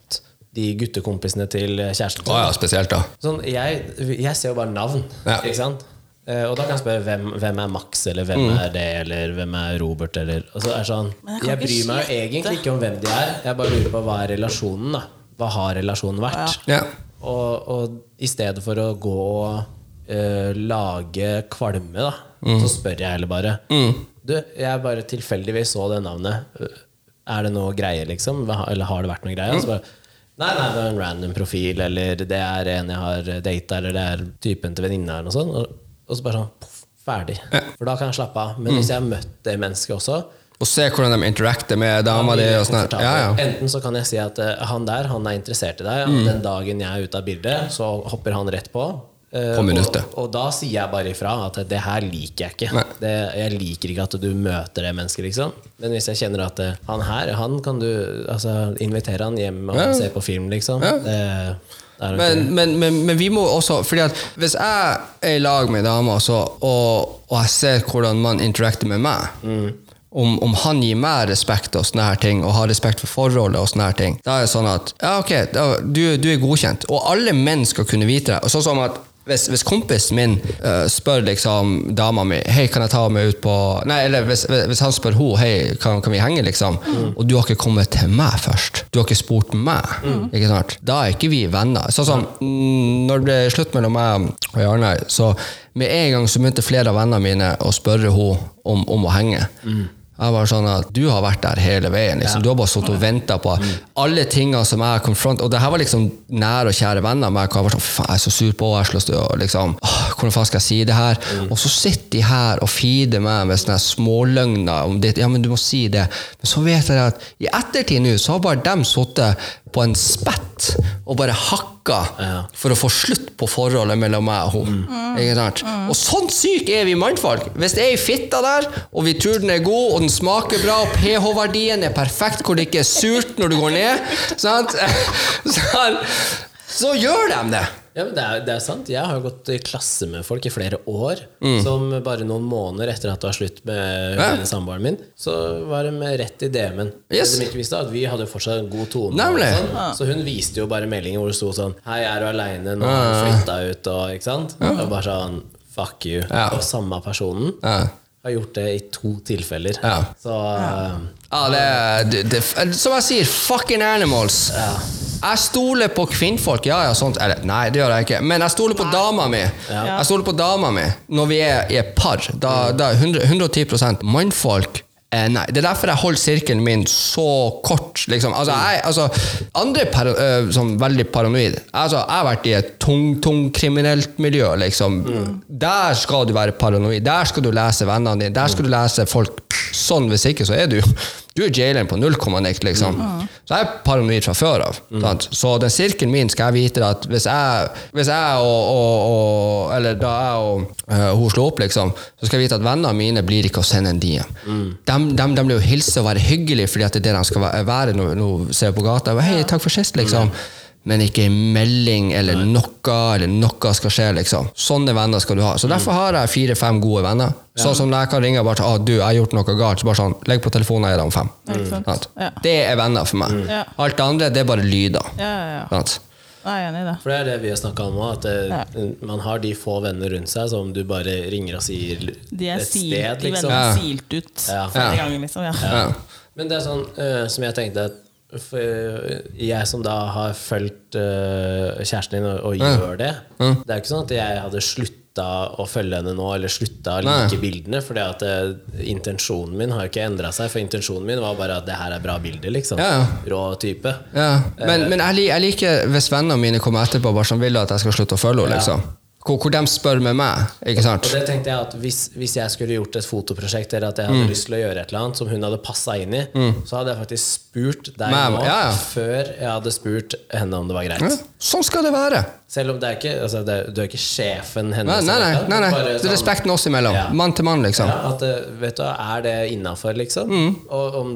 Speaker 1: de guttekompisene til kjæresten
Speaker 3: Oh, ja, spesielt da.
Speaker 1: Sånn, jeg, jeg ser jo bare navn,
Speaker 3: Ja.
Speaker 1: ikke sant? Eh, og da kan jeg spørre hvem, hvem er Max, eller hvem er det, eller hvem er Robert, eller og så er det sånn,
Speaker 2: jeg
Speaker 1: Jeg bryr meg jo egentlig ikke om hvem de er, jeg bare lurer på hva er relasjonen, da. Hva har relasjonen vært?
Speaker 3: Ja.
Speaker 1: Og, og i stedet for å gå og uh, lage kvalme, da,
Speaker 3: Mm.
Speaker 1: så spør jeg heller bare. Du, jeg bare tilfeldigvis så det navnet. Er det noe greie, liksom? Eller har det vært noe greie? Mm. så bare, nei, nei, det er en random profil, eller det er en jeg har data, eller det er typen til venninna, eller noe sånt. Og, og så bare sånn poff, ferdig. For da kan jeg slappe av. Men hvis jeg har møtt det mennesket også,
Speaker 3: Og se hvordan de interacter med dama di. sånn Ja, ja.
Speaker 1: Enten så kan jeg si at uh, han der han er interessert i deg, og den dagen jeg er ute av bildet, så hopper han rett på. Eh,
Speaker 3: På minuttet.
Speaker 1: Og, og da sier jeg bare ifra at det her liker jeg ikke. Det, jeg liker ikke at du møter det mennesket, liksom. Men hvis jeg kjenner at eh, han her, han kan du altså, invitere han hjem og
Speaker 3: Ja.
Speaker 1: se på film, liksom.
Speaker 3: Ja.
Speaker 1: Det,
Speaker 3: Men, men, men, men vi må også fordi at Hvis jeg er i lag med dama, og, og jeg ser hvordan man interacter med meg om, om han gir meg respekt og sånne her ting, og har respekt for forholdet, og sånne her ting da er det sånn at ja, ok, da, du, du er godkjent. Og alle menn skal kunne vite det. Og Sånn som at hvis, hvis kompisen min uh, spør liksom dama mi Hei, kan jeg ta meg ut på Nei, eller hvis, hvis han spør henne Hei, kan, kan vi henge, liksom? Og du har ikke kommet til meg først. Du har ikke spurt meg. Ikke sant? Da er ikke vi venner. Sånn som mm, når det ble slutt mellom meg og Jarnøy, så med en gang så begynte flere av vennene mine å spørre henne om, om å henge. Jeg var sånn at Du har vært der hele veien. Liksom. Du har bare sittet og venta på alle tingene som jeg har konfront Og det her var liksom nære og kjære venner av meg. Jeg var sånn, "Fy faen, jeg er så sur på. Jeg har så lyst til å liksom, åh, Hvordan faen skal jeg si det her? Og så sitter de her og feeder meg med sånne småløgner om det. Ja, men du må si det. Men så vet jeg at i ettertid nå så har bare dem sittet på en spett og bare hakka for å få slutt på forholdet mellom meg og henne. Ikke sant? Og sånn syk er vi mannfolk! Hvis det er ei fitte der, og vi tror den er god, og den smaker bra, og pH-verdien er perfekt, hvor det ikke er surt når du går ned, sant? Så gjør de det!
Speaker 1: Ja, men det er, det er sant. Jeg har jo gått i klasse med folk i flere år. Som bare noen måneder etter at det var slutt med
Speaker 3: Mm. Ja.
Speaker 1: denne samboeren min, så var de rett i DM-en.
Speaker 3: Yes.
Speaker 1: Det de ikke visste, at vi hadde jo fortsatt en god tone. Sånn. Så hun viste jo bare meldinger hvor det sto sånn Hei, er du aleine? Nå har du flytta ut, og ikke sant? Og bare sånn Fuck you.
Speaker 3: Ja.
Speaker 1: Og samme personen
Speaker 3: Ja.
Speaker 1: har gjort det i to tilfeller.
Speaker 3: Ja.
Speaker 1: Så uh,
Speaker 3: Ja, det, det, det Som jeg sier, fucking animals. Jeg stoler på kvinnfolk. Ja, ja, sånt Eller nei, det gjør jeg ikke. Men jeg stoler på dama mi. Jeg stoler på dama mi når vi er i et par. Da, da er 100, 110 Mannfolk Eh, nei, Det er derfor jeg holder sirkelen min så kort. Liksom. Altså, jeg, altså, andre paro, øh, som veldig paranoid altså, Jeg har vært i et tung, tung kriminelt miljø. Liksom. Der skal du være paranoid. Der skal du lese vennene dine. Der skal du lese folk sånn. Hvis ikke, så er du du er Jalen på null komma niks, liksom. Så jeg er paranoid fra før av. Mm. Så den sirkelen min skal jeg vite at hvis jeg, hvis jeg og, og, og Eller da jeg og uh, hun slo opp, liksom, så skal jeg vite at vennene mine blir ikke å sende en DM. De, de, de blir jo hilse og være hyggelige fordi at det er det de skal være- når når ser på gata. Hei, takk for sist, liksom. Men ikke ei melding eller noe, eller noe skal skje, liksom. Sånne venner skal du ha. Så derfor har jeg fire-fem gode venner. Sånn som når jeg kan ringe og bare ah, du, jeg har gjort noe galt. Så bare sånn, legg på telefonen, jeg er der om fem.
Speaker 2: Sant? Ja.
Speaker 3: Det er venner for meg.
Speaker 2: Ja.
Speaker 3: Alt det andre, det er bare lyder.
Speaker 2: Ja, ja, ja. Jeg er enig i det.
Speaker 1: For det er det vi har snakka om òg, at det,
Speaker 2: Ja.
Speaker 1: man har de få venner rundt seg som du bare ringer og sier
Speaker 2: De er
Speaker 1: et
Speaker 2: silt,
Speaker 1: sted, liksom.
Speaker 3: De
Speaker 2: er silt ut
Speaker 1: Ja.
Speaker 2: flere
Speaker 3: Ja.
Speaker 2: ganger, liksom. Ja.
Speaker 3: Ja.
Speaker 1: Men det er sånn uh, som jeg tenkte at for, eh, Jeg som da har fulgt uh, kjæresten din og, og gjør det Det er jo ikke sånn at jeg hadde slutta å følge henne nå, eller slutta å like bildene. For intensjonen min har jo ikke endra seg. For intensjonen min var bare at det her er bra bilder, liksom.
Speaker 3: Ja, ja.
Speaker 1: Rå type.
Speaker 3: Ja. Men, men jeg, lik- jeg liker hvis vennene mine kommer etterpå bare sånn, vil at jeg skal slutte å følge henne. Liksom. Hvor, hvor de spør med meg. Ikke sant?
Speaker 1: Og det tenkte jeg at hvis, hvis jeg skulle gjort et fotoprosjekt, eller at jeg hadde lyst til å gjøre et eller annet som hun hadde passa inn i, så hadde jeg faktisk spurt deg
Speaker 3: Men,
Speaker 1: nå
Speaker 3: ja, ja.
Speaker 1: før jeg hadde spurt henne om det var greit.
Speaker 3: Ja. Sånn skal det være.
Speaker 1: Selv om det er ikke altså det, Du er ikke sjefen hennes.
Speaker 3: Nei, nei, nei. nei, nei.
Speaker 1: bare
Speaker 3: Det er
Speaker 1: sånn-
Speaker 3: respekten oss imellom.
Speaker 1: Ja.
Speaker 3: Mann til mann, liksom.
Speaker 1: Ja, at, eh, vet du, Er det innafor, liksom?
Speaker 3: Mm.
Speaker 1: Og om,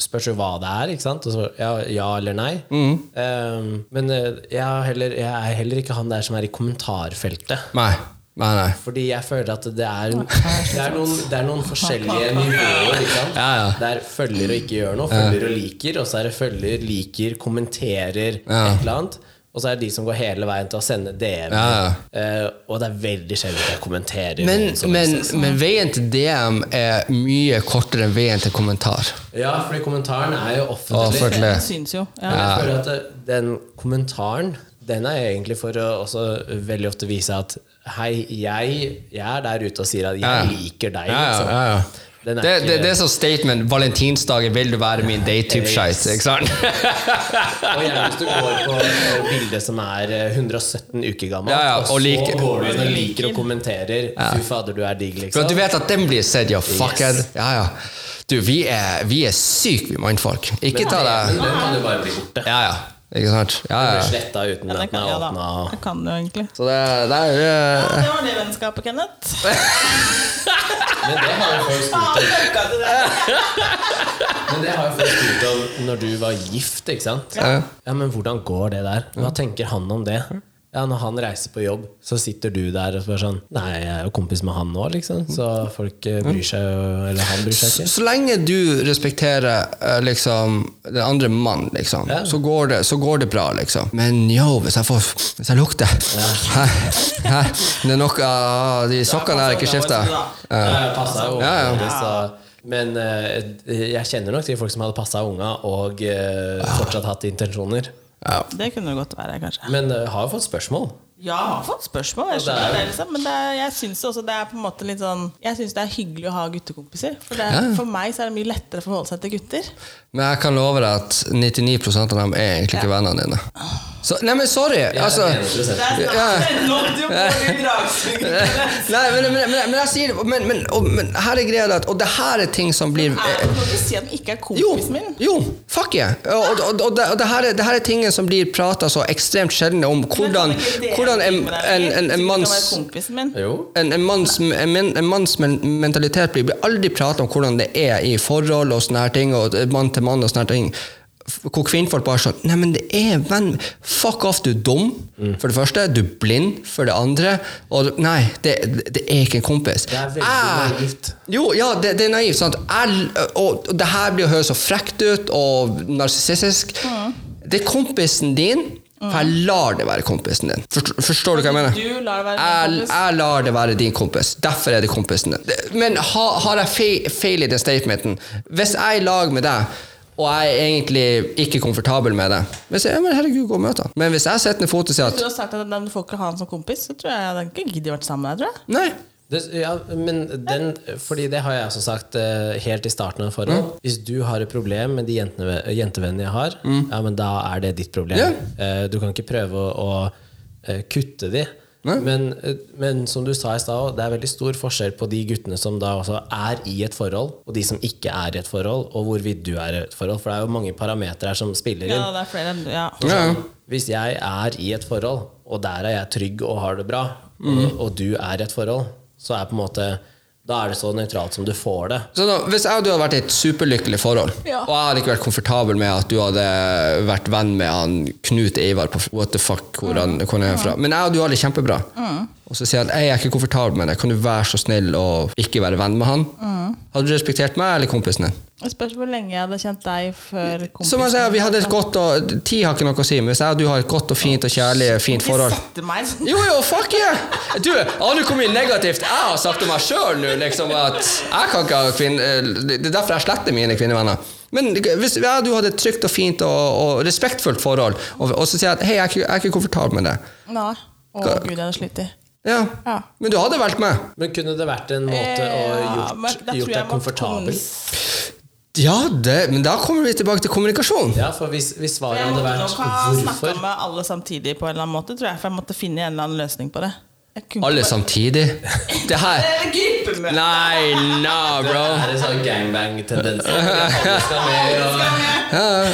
Speaker 1: spørs jo hva det er, ikke sant? Og så, ja, ja eller nei.
Speaker 3: Mm.
Speaker 1: Um, men eh, jeg, heller, jeg er heller ikke han der som er i kommentarfeltet.
Speaker 3: Nei. Nei, nei.
Speaker 1: Fordi jeg føler at det er, det er, noen, det er noen forskjellige nivåer. Ikke sant?
Speaker 3: Ja, ja.
Speaker 1: Det er følger og ikke gjør noe, følger og liker, og så er det følger, liker, kommenterer
Speaker 3: Ja.
Speaker 1: et eller annet. Og så er det de som går hele veien til å sende DM.
Speaker 3: Ja.
Speaker 1: Eh, og det er veldig sjelden jeg kommenterer.
Speaker 3: Men, men, men veien til DM er mye kortere enn veien til kommentar.
Speaker 1: Ja, fordi kommentaren er jo offentlig.
Speaker 3: Offentlig.
Speaker 2: Den syns jo. Ja.
Speaker 1: Jeg føler at den kommentaren Den er egentlig for å også veldig ofte vise at Hei, jeg, jeg er der ute og sier at jeg
Speaker 3: Ja.
Speaker 1: liker deg.
Speaker 3: Ja, ja,
Speaker 1: liksom.
Speaker 3: Ja, ja.
Speaker 1: Den er
Speaker 3: Det,
Speaker 1: ikke-
Speaker 3: det, det er sånn statement 'Valentinsdagen, vil du være min date?'-type shit. Ikke sant?
Speaker 1: Og gjerne hvis du går på et bilde som er eh, 117 uker gammelt,
Speaker 3: Ja, ja,
Speaker 1: og
Speaker 3: og
Speaker 1: så
Speaker 3: like,
Speaker 1: går du inn og liker og kommenterer 'fy fader, du er digg', liksom.
Speaker 3: du vet at den blir sett, ja, fucker.
Speaker 1: Yes.
Speaker 3: Ja, ja. Du, vi er, vi er syke, vi mannfolk. Ikke ta
Speaker 1: deg
Speaker 3: det
Speaker 1: den kan jo bare bli borte.
Speaker 3: Ja, ja. Ikke sant? Ja, ja.
Speaker 1: sletta uten
Speaker 2: Ja, det kan, ja, da.
Speaker 1: åpna.
Speaker 2: det kan du egentlig.
Speaker 3: Så det, det er
Speaker 2: Ja,
Speaker 3: eh,
Speaker 2: det var det vennskapet, Kenneth.
Speaker 1: Men det har jo folk spurt om. Men det har jo folk spurt om når du var gift, ikke sant?
Speaker 3: Ja.
Speaker 1: Ja, men hvordan går det der? Hva tenker han om det? Ja, Når han reiser på jobb, så sitter du der og spør sånn Nei, jeg er jo kompis med han nå, liksom. Så folk eh, bryr seg jo Eller han bryr seg ikke.
Speaker 3: så lenge du respekterer eh, liksom den andre mann, liksom,
Speaker 1: Ja.
Speaker 3: så, går det, så går det bra, liksom. Men yo, hvis jeg, får, hvis jeg lukter hæ, hæ, Det er noe av De sokkene er ikke skifta.
Speaker 1: Ja, jeg
Speaker 3: Ja, ja.
Speaker 1: Men eh, jeg kjenner nok til folk som hadde passa unga og eh, fortsatt hatt intensjoner.
Speaker 3: Ja.
Speaker 2: Det kunne det godt være, kanskje.
Speaker 1: Men uh, har jo fått spørsmål.
Speaker 2: Ja, jeg har fått spørsmål. Jeg
Speaker 1: er
Speaker 2: skjønner det, liksom. Men det er, jeg syns også det er på en måte litt sånn Jeg synes det er hyggelig å ha guttekompiser. For, det,
Speaker 3: Ja.
Speaker 2: for meg så er det mye lettere å forholde seg til gutter.
Speaker 3: Men jeg kan love deg at 99% av dem er egentlig ikke vennene dine. Så, nei, men sorry! Altså,
Speaker 1: Jeg 100%
Speaker 3: Ja.
Speaker 2: det
Speaker 3: nei, men, men, men, men jeg sier det men, men, og, men her er greia at Og det her er ting som blir
Speaker 2: Du kan ikke si at den ikke er
Speaker 3: Jo,
Speaker 2: kompisen min.
Speaker 3: jo, fuck yeah. Og, og, og, det, og det, her er, det her er ting som blir prata så ekstremt sjelden om hvordan,
Speaker 2: ikke
Speaker 3: hvordan en, en, en, en
Speaker 2: du
Speaker 3: manns en, en, manns, en, manns mentalitet blir, blir aldri prata om hvordan det er i forhold og sånne her ting, og mann til mann og sånne her ting. Hvor kvinnfolk bare sånn Nei, men det er venn Fuck off, du er dum, for det første. Du er blind, for det andre. Og nei, det, det er ikke en kompis.
Speaker 1: Det er veldig
Speaker 3: Jeg-
Speaker 1: naivt.
Speaker 3: Jo, ja, det, det er naivt. Sant? Jeg, og, og det her blir å høres så frekt ut og narsissistisk. Det er kompisen din, for jeg lar det være kompisen din. Forstår, forstår du hva jeg mener?
Speaker 2: Du lar det være din
Speaker 3: jeg,
Speaker 2: kompis.
Speaker 3: jeg lar det være din kompis. Derfor er det kompisen din. Men har, har jeg feil, feil i den statementen? Hvis jeg er i lag med deg, og jeg er egentlig ikke komfortabel med det hvis jeg, ja, men herregud, gå og møt han. Men hvis jeg setter ned foten og sier
Speaker 2: Hvis du har sagt at du får ikke ha han som kompis, så tror jeg jeg hadde ikke giddet vært sammen med deg. tror jeg.
Speaker 3: Nei,
Speaker 1: Det, ja, men den, fordi det har jeg også sagt eh, helt i starten av et forhold. Hvis du har et problem med de jentene, jentevennene jeg har, ja, men da er det ditt problem.
Speaker 3: Yeah.
Speaker 1: Eh, du kan ikke prøve å, å eh, kutte de. Men, eh, men som du sa i stad, det er veldig stor forskjell på de guttene som da også er i et forhold, og de som ikke er i et forhold, og hvorvidt du er i et forhold. For det er jo mange parametere her som spiller inn.
Speaker 2: Ja, det er flere ja.
Speaker 3: Ja.
Speaker 1: Hvis jeg er i et forhold, og der er jeg trygg og har det bra, og, og du er i et forhold, så er på en måte Da er det så nøytralt som du får det.
Speaker 3: Så da, Hvis jeg og du hadde vært i et superlykkelig forhold,
Speaker 2: Ja.
Speaker 3: og jeg hadde ikke vært komfortabel med at du hadde vært venn med han Knut Eivar på what the fuck, hvor han, hvor han er fra Men jeg og du har det kjempebra. Og så sier han jeg er ikke komfortabel med det, kan du være så snill å ikke være venn med han? Hadde du respektert meg eller kompisen din?
Speaker 2: Det spørs hvor lenge jeg hadde kjent deg før kompisen.
Speaker 3: Som jeg sier, vi hadde et godt og Tid har ikke noe å si, men hvis jeg og du har et godt og fint og kjærlig fint forhold. Jo, jo, fuck yeah! Du, aner du hvor mye negativt? Jeg har sagt om meg sjøl nå, liksom, at jeg kan ikke ha kvinne... Det er derfor jeg sletter mine kvinnevenner. Men hvis ja, du hadde et trygt og fint og, og respektfullt forhold, og, og så sier jeg at hei, jeg er ikke, jeg er ikke komfortabel med det
Speaker 2: Nei. Å gud, jeg hadde slitt i.
Speaker 3: ja.
Speaker 2: Ja.
Speaker 3: Men du hadde valgt meg.
Speaker 1: Men kunne det vært en måte å gjort,
Speaker 2: ja,
Speaker 1: gjort deg komfortabel?
Speaker 3: Ja, det, men da kommer vi tilbake til kommunikasjon.
Speaker 1: Ja, for hvis, hvis svaret
Speaker 2: Jeg
Speaker 1: hadde
Speaker 2: måtte
Speaker 1: vært
Speaker 2: nok ha snakka
Speaker 1: hvorfor
Speaker 2: med alle samtidig på en eller annen måte, tror jeg. For jeg måtte finne en eller annen løsning på det.
Speaker 3: Alle
Speaker 2: bare-
Speaker 3: samtidig. Det her! Nei, nah, bro.
Speaker 1: Det Er sånn
Speaker 3: Ja.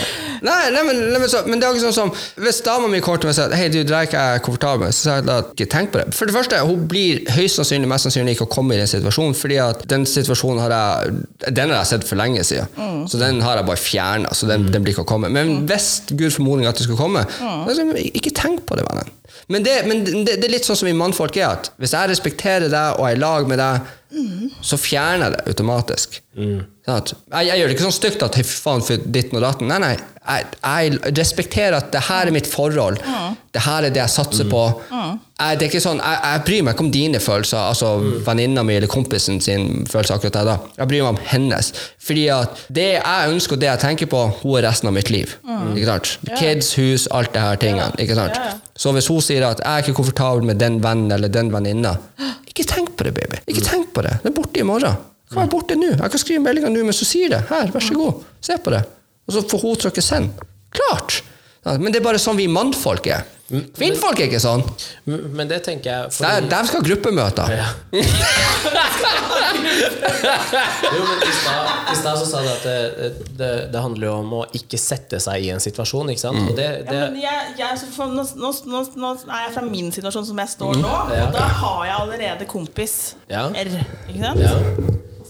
Speaker 3: Nei, nei, men, nei, men, så, men det er ikke sånn som Hvis dama mi kommer til meg og sier Hei, du, det er ikke jeg komfortabel med, så sier jeg da ikke tenk på det. For det første, hun blir høyst sannsynlig mest sannsynlig ikke å komme i den situasjonen, fordi at den situasjonen har jeg Den har jeg sett for lenge siden. Så den har jeg bare fjerna, så den, den blir ikke å komme. Men hvis Gud formodning at det skal komme, så ikke tenk på det, vennen. Men, det, men det, det er litt sånn som vi mannfolk er, at hvis jeg respekterer deg og er i lag med deg, så fjerner jeg det automatisk. Sånn at, jeg, jeg gjør det ikke sånn stygt at «Hei, faen for ditten og datten. Nei, nei. Jeg, jeg respekterer at det her er mitt forhold. Det her er det jeg satser på. Jeg, det er ikke sånn, jeg, bryr meg ikke om dine følelser, altså venninna mi eller kompisen sin følelser akkurat der da. Jeg bryr meg om hennes. Fordi at det jeg ønsker og det jeg tenker på, hun er resten av mitt liv. Ikke sant? Kids, hus, alt det her tingene. Ikke sant? Så hvis hun sier at jeg er ikke komfortabel med den vennen eller den venninna, ikke tenk på det, baby. Ikke tenk på det. Det er borte i morgen. Kan være borte nå. Jeg kan skrive meldinga nå mens du sier det. Her, vær så god. Se på det. Og så får hun trykke send. Klart! Ja, men det er bare sånn vi mannfolk er. Kvinnfolk er ikke sånn.
Speaker 1: Men det tenker jeg
Speaker 3: Der,
Speaker 1: fordi,
Speaker 3: der skal ha gruppemøter.
Speaker 1: Ja. Jo, men I stad- så sa du at det, det, det handler jo om å ikke sette seg i en situasjon. Ikke sant? Og det,
Speaker 2: Ja, men jeg, jeg, så for, nå, nå, nå, nå er jeg fra min situasjon som jeg står nå,
Speaker 1: Ja.
Speaker 2: og da har jeg allerede kompis
Speaker 1: Ja.
Speaker 2: R. Ikke sant?
Speaker 1: ja.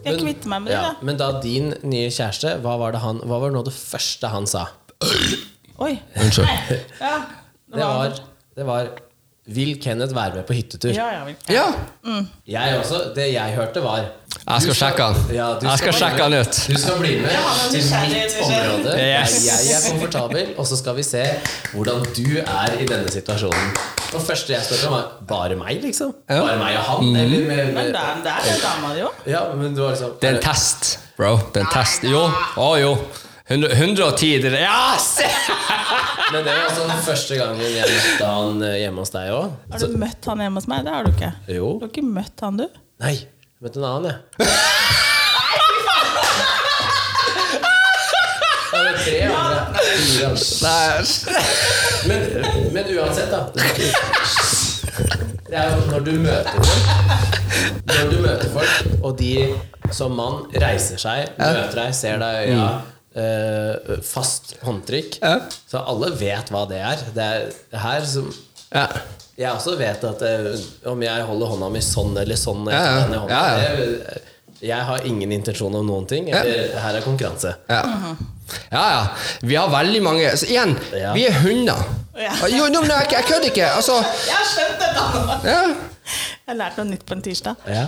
Speaker 2: Skal jeg kvitte meg med det, da?
Speaker 1: Men da din nye kjæreste, hva var, det han, hva var det nå det første han sa?
Speaker 2: Oi.
Speaker 3: Unnskyld.
Speaker 2: Ja.
Speaker 1: Det var, det var Vil Kenneth være med på hyttetur?
Speaker 2: Ja, ja, vi-
Speaker 3: Ja!
Speaker 1: Jeg også. Det jeg hørte, var
Speaker 3: Jeg skal sjekke han.
Speaker 1: Ja, du
Speaker 3: Jeg skal sjekke han ut.
Speaker 1: Du skal bli med til mitt område.
Speaker 3: Yes.
Speaker 1: Jeg er komfortabel, og så skal vi se hvordan du er i denne situasjonen. Og første jeg spurte om, var bare meg, liksom.
Speaker 3: Ja.
Speaker 1: Bare meg og han? Eller med,
Speaker 2: Men
Speaker 1: med,
Speaker 2: det er, det er dama di òg.
Speaker 1: ja, men du var
Speaker 3: Det er en test, bro. Det er en test. Jo. Å jo. 100, 110 det er- Ja, se!
Speaker 1: Men det var altså første gangen jeg møtte han eh, hjemme hos deg òg.
Speaker 2: Har du møtt han hjemme hos meg? Det har du ikke.
Speaker 1: Jo.
Speaker 2: Du har ikke møtt han, du?
Speaker 1: Nei, jeg møtte en annen, jeg. Nei, tre andre. Fire.
Speaker 3: Nei.
Speaker 1: Men, men uansett, da. Det er jo når du møter folk Når du møter folk, og de som mann reiser seg, møter deg, ser deg i øya, eh, fast håndtrykk
Speaker 3: Ja.
Speaker 1: Så alle vet hva det er. Det er her som
Speaker 3: Ja.
Speaker 1: Jeg også vet at eh, om jeg holder hånda mi sånn eller sånn
Speaker 3: Ja, ja.
Speaker 1: denne hånda,
Speaker 3: Ja, ja.
Speaker 1: det- Jeg har ingen intensjon om noen ting. Eller, Her er konkurranse.
Speaker 3: Ja. ja, ja. Vi har veldig mange Så igjen,
Speaker 1: Ja.
Speaker 3: vi er hunder.
Speaker 2: Ja.
Speaker 3: Jo, no, men jeg, jeg kødder ikke. Altså
Speaker 2: Jeg har skjønt dette nå!
Speaker 3: ja.
Speaker 2: Jeg har lært noe nytt på en tirsdag.
Speaker 1: Ja.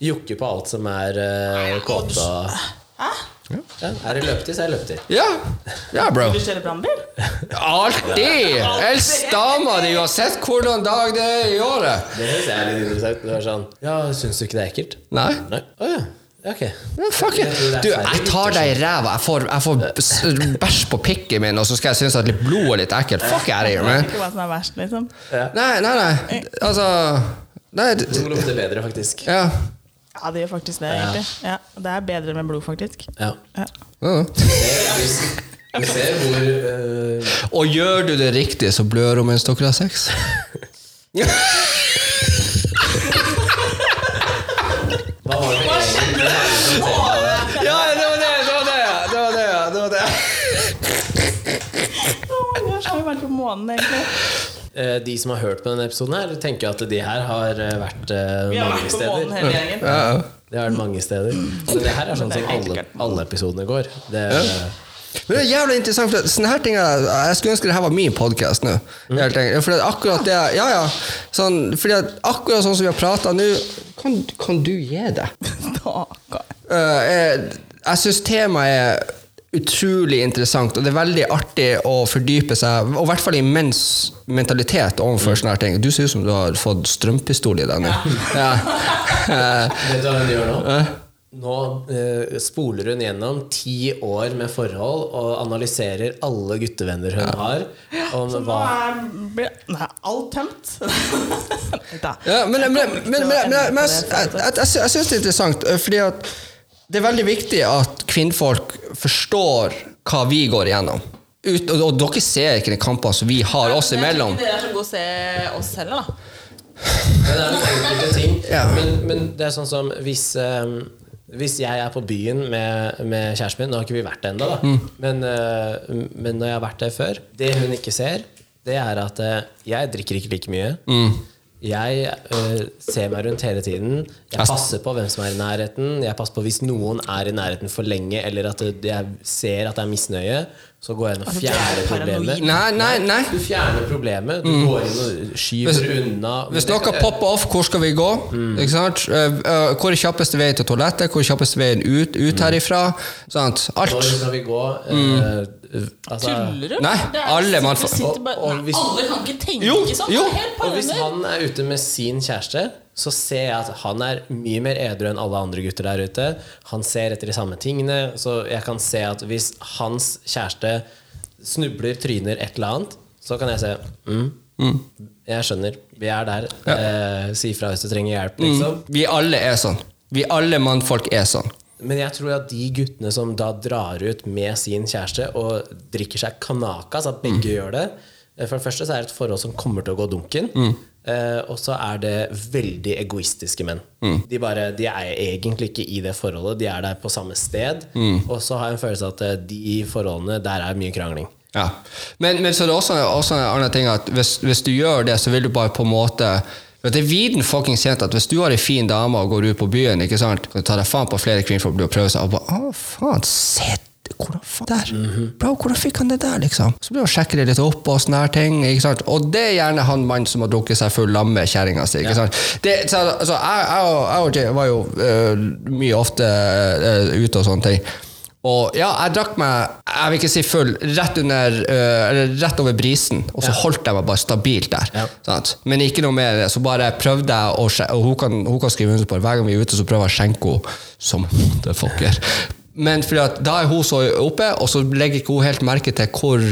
Speaker 1: Jokke på alt som er uh, kåte
Speaker 2: Hæ?
Speaker 1: Ja. Er det løpetid, så er det løpetid.
Speaker 3: ja. Ja, bro.
Speaker 2: Vil du kjøre brannbil?
Speaker 3: Alltid! Elsk dama di uansett hvordan dag det er i året.
Speaker 1: Det synes jeg er litt interessant. Det sånn Ja, syns du ikke det er ekkelt?
Speaker 3: Nei.
Speaker 1: Nei. Oh, ja. Ok.
Speaker 3: Yeah, fuck it. Du, jeg tar deg i ræva. Jeg får, jeg får bæsj på pikken min, og så skal jeg synes at litt blod er litt ekkelt. Fuck out of here, man.
Speaker 2: ikke hva som er verst, liksom.
Speaker 3: Nei, nei, nei. Altså Nei,
Speaker 1: Det lukter bedre, faktisk.
Speaker 3: ja.
Speaker 2: Ja, det gjør faktisk det, egentlig. Ja, Det er bedre med blod, faktisk.
Speaker 1: Ja.
Speaker 2: Ja.
Speaker 3: Ja.
Speaker 1: Det- ser hvor eh,
Speaker 3: Og gjør du det riktig, så blør hun mens dere har sex.
Speaker 1: Hva var det egentlig?
Speaker 3: Ja, det var det! Det var det! Det var det, det, var det.
Speaker 2: Å, Jeg har vært på månen, egentlig.
Speaker 1: Eh, De som har hørt på denne episoden, her tenker at de her har eh, vært eh,
Speaker 2: Vi har
Speaker 1: mange
Speaker 2: vært på månen
Speaker 1: steder.
Speaker 2: hele gjengen.
Speaker 3: Ja, ja.
Speaker 1: Det har vært mange steder. Så det her er sånn som
Speaker 2: er
Speaker 1: alle, alle episodene går. Det,
Speaker 3: Men det er jævlig interessant, for sånne her ting er- Jeg skulle ønske det her var min podkast nå. Helt enkelt. For akkurat det Ja, ja. Sånn, fordi at akkurat sånn som vi har prata nå, kan, kan du gi det?
Speaker 2: Stakkar.
Speaker 3: Eh, jeg jeg syns temaet er utrolig interessant, og det er veldig artig å fordype seg, og i hvert fall i menns mentalitet overfor sånne her ting. Du ser ut som du har fått strømpistol i deg nå. Ja. Eh,
Speaker 1: Vet du hva hun gjør nå? Nå eh, spoler hun gjennom ti år med forhold og analyserer alle guttevenner hun har. Om
Speaker 2: Så nå er ble, nei, alt tømt. Da.
Speaker 3: Ja, men,
Speaker 2: Jeg
Speaker 3: men, men, men, jeg, jeg, jeg, jeg syns det er interessant, eh, fordi at det er veldig viktig at kvinnfolk forstår hva vi går igjennom. Ut, og, og dere ser ikke de kampen som vi har oss imellom.
Speaker 2: Dere er så gode å se oss heller, da.
Speaker 1: Det er noen enkelte ting.
Speaker 3: Ja.
Speaker 1: Men, men det er sånn som hvis eh, hvis jeg er på byen med, med kjæresten min Nå har ikke vi vært det ennå, da.
Speaker 3: Mm.
Speaker 1: Men, uh, men når jeg har vært der før Det hun ikke ser, det er at uh, jeg drikker ikke like mye.
Speaker 3: Mm.
Speaker 1: Jeg eh, ser meg rundt hele tiden. Jeg passer på hvem som er i nærheten. Jeg passer på hvis noen er i nærheten for lenge, eller at jeg ser at det er misnøye. Så går jeg inn og fjerner problemet.
Speaker 3: Nei, nei, nei.
Speaker 1: Du fjerner problemet. Du går inn og skyver
Speaker 3: Hvis-
Speaker 1: unna.
Speaker 3: Hvis noe popper off, hvor skal vi gå? Ikke sant? Eh, eh, hvor er kjappeste veien til toalettet? Hvor er kjappeste veien ut, ut herifra? Sant?
Speaker 1: Når
Speaker 3: Alt.
Speaker 1: skal vi gå? Mm. altså,
Speaker 2: Tuller du?
Speaker 3: Nei, alle man
Speaker 2: sitter bare,
Speaker 1: Og- og
Speaker 2: nei, Alle kan ikke tenke sånn.
Speaker 3: jo.
Speaker 1: Og hvis han er ute med sin kjæreste, så ser jeg at han er mye mer edru enn alle andre gutter der ute. Han ser etter de samme tingene. Så jeg kan se at hvis hans kjæreste snubler, tryner et eller annet, så kan jeg se mm, Jeg skjønner. Vi er der. Eh, si fra hvis du trenger hjelp, liksom.
Speaker 3: Vi alle er sånn. Vi alle mannfolk er sånn.
Speaker 1: Men jeg tror at de guttene som da drar ut med sin kjæreste og drikker seg kanakas, at begge gjør det eh, For det første så er det et forhold som kommer til å gå dunken. Eh, og så er det veldig egoistiske menn. De, bare, de er egentlig ikke i det forholdet, de er der på samme sted. Og så har jeg en følelse av at eh, de forholdene, der er mye krangling.
Speaker 3: Ja. Men, men så er det også, også en annen ting at hvis, hvis du gjør det, så vil du bare på en måte Det er viden fuckings kjent at hvis du har ei en fin dame og går ut på byen, ikke sant, kan du ta deg faen på flere kvinner for å prøve seg og bare Å, faen, se hvordan faen der? Bro, hvordan fikk han det der, liksom? Så blir han sjekker det litt opp og sånne her ting. Ikke sant? Og det er gjerne han mannen som har drukket seg full lamme kjerringa si. Ikke sant? Det, så, altså, jeg, jeg, og- jeg og Jay var jo uh, mye ofte uh, ute og sånne ting. Og ja, jeg drakk meg jeg vil ikke si full, rett, under, uh, eller rett over brisen, og så holdt jeg meg bare stabilt der.
Speaker 1: Ja.
Speaker 3: Men ikke noe mer. Så bare prøvde jeg å Og hun kan, hun kan skrive under på det. Hver gang vi er ute, så prøver jeg å skjenke henne som motherfucker. Men da er hun så oppe, og så legger ikke hun helt merke til hvor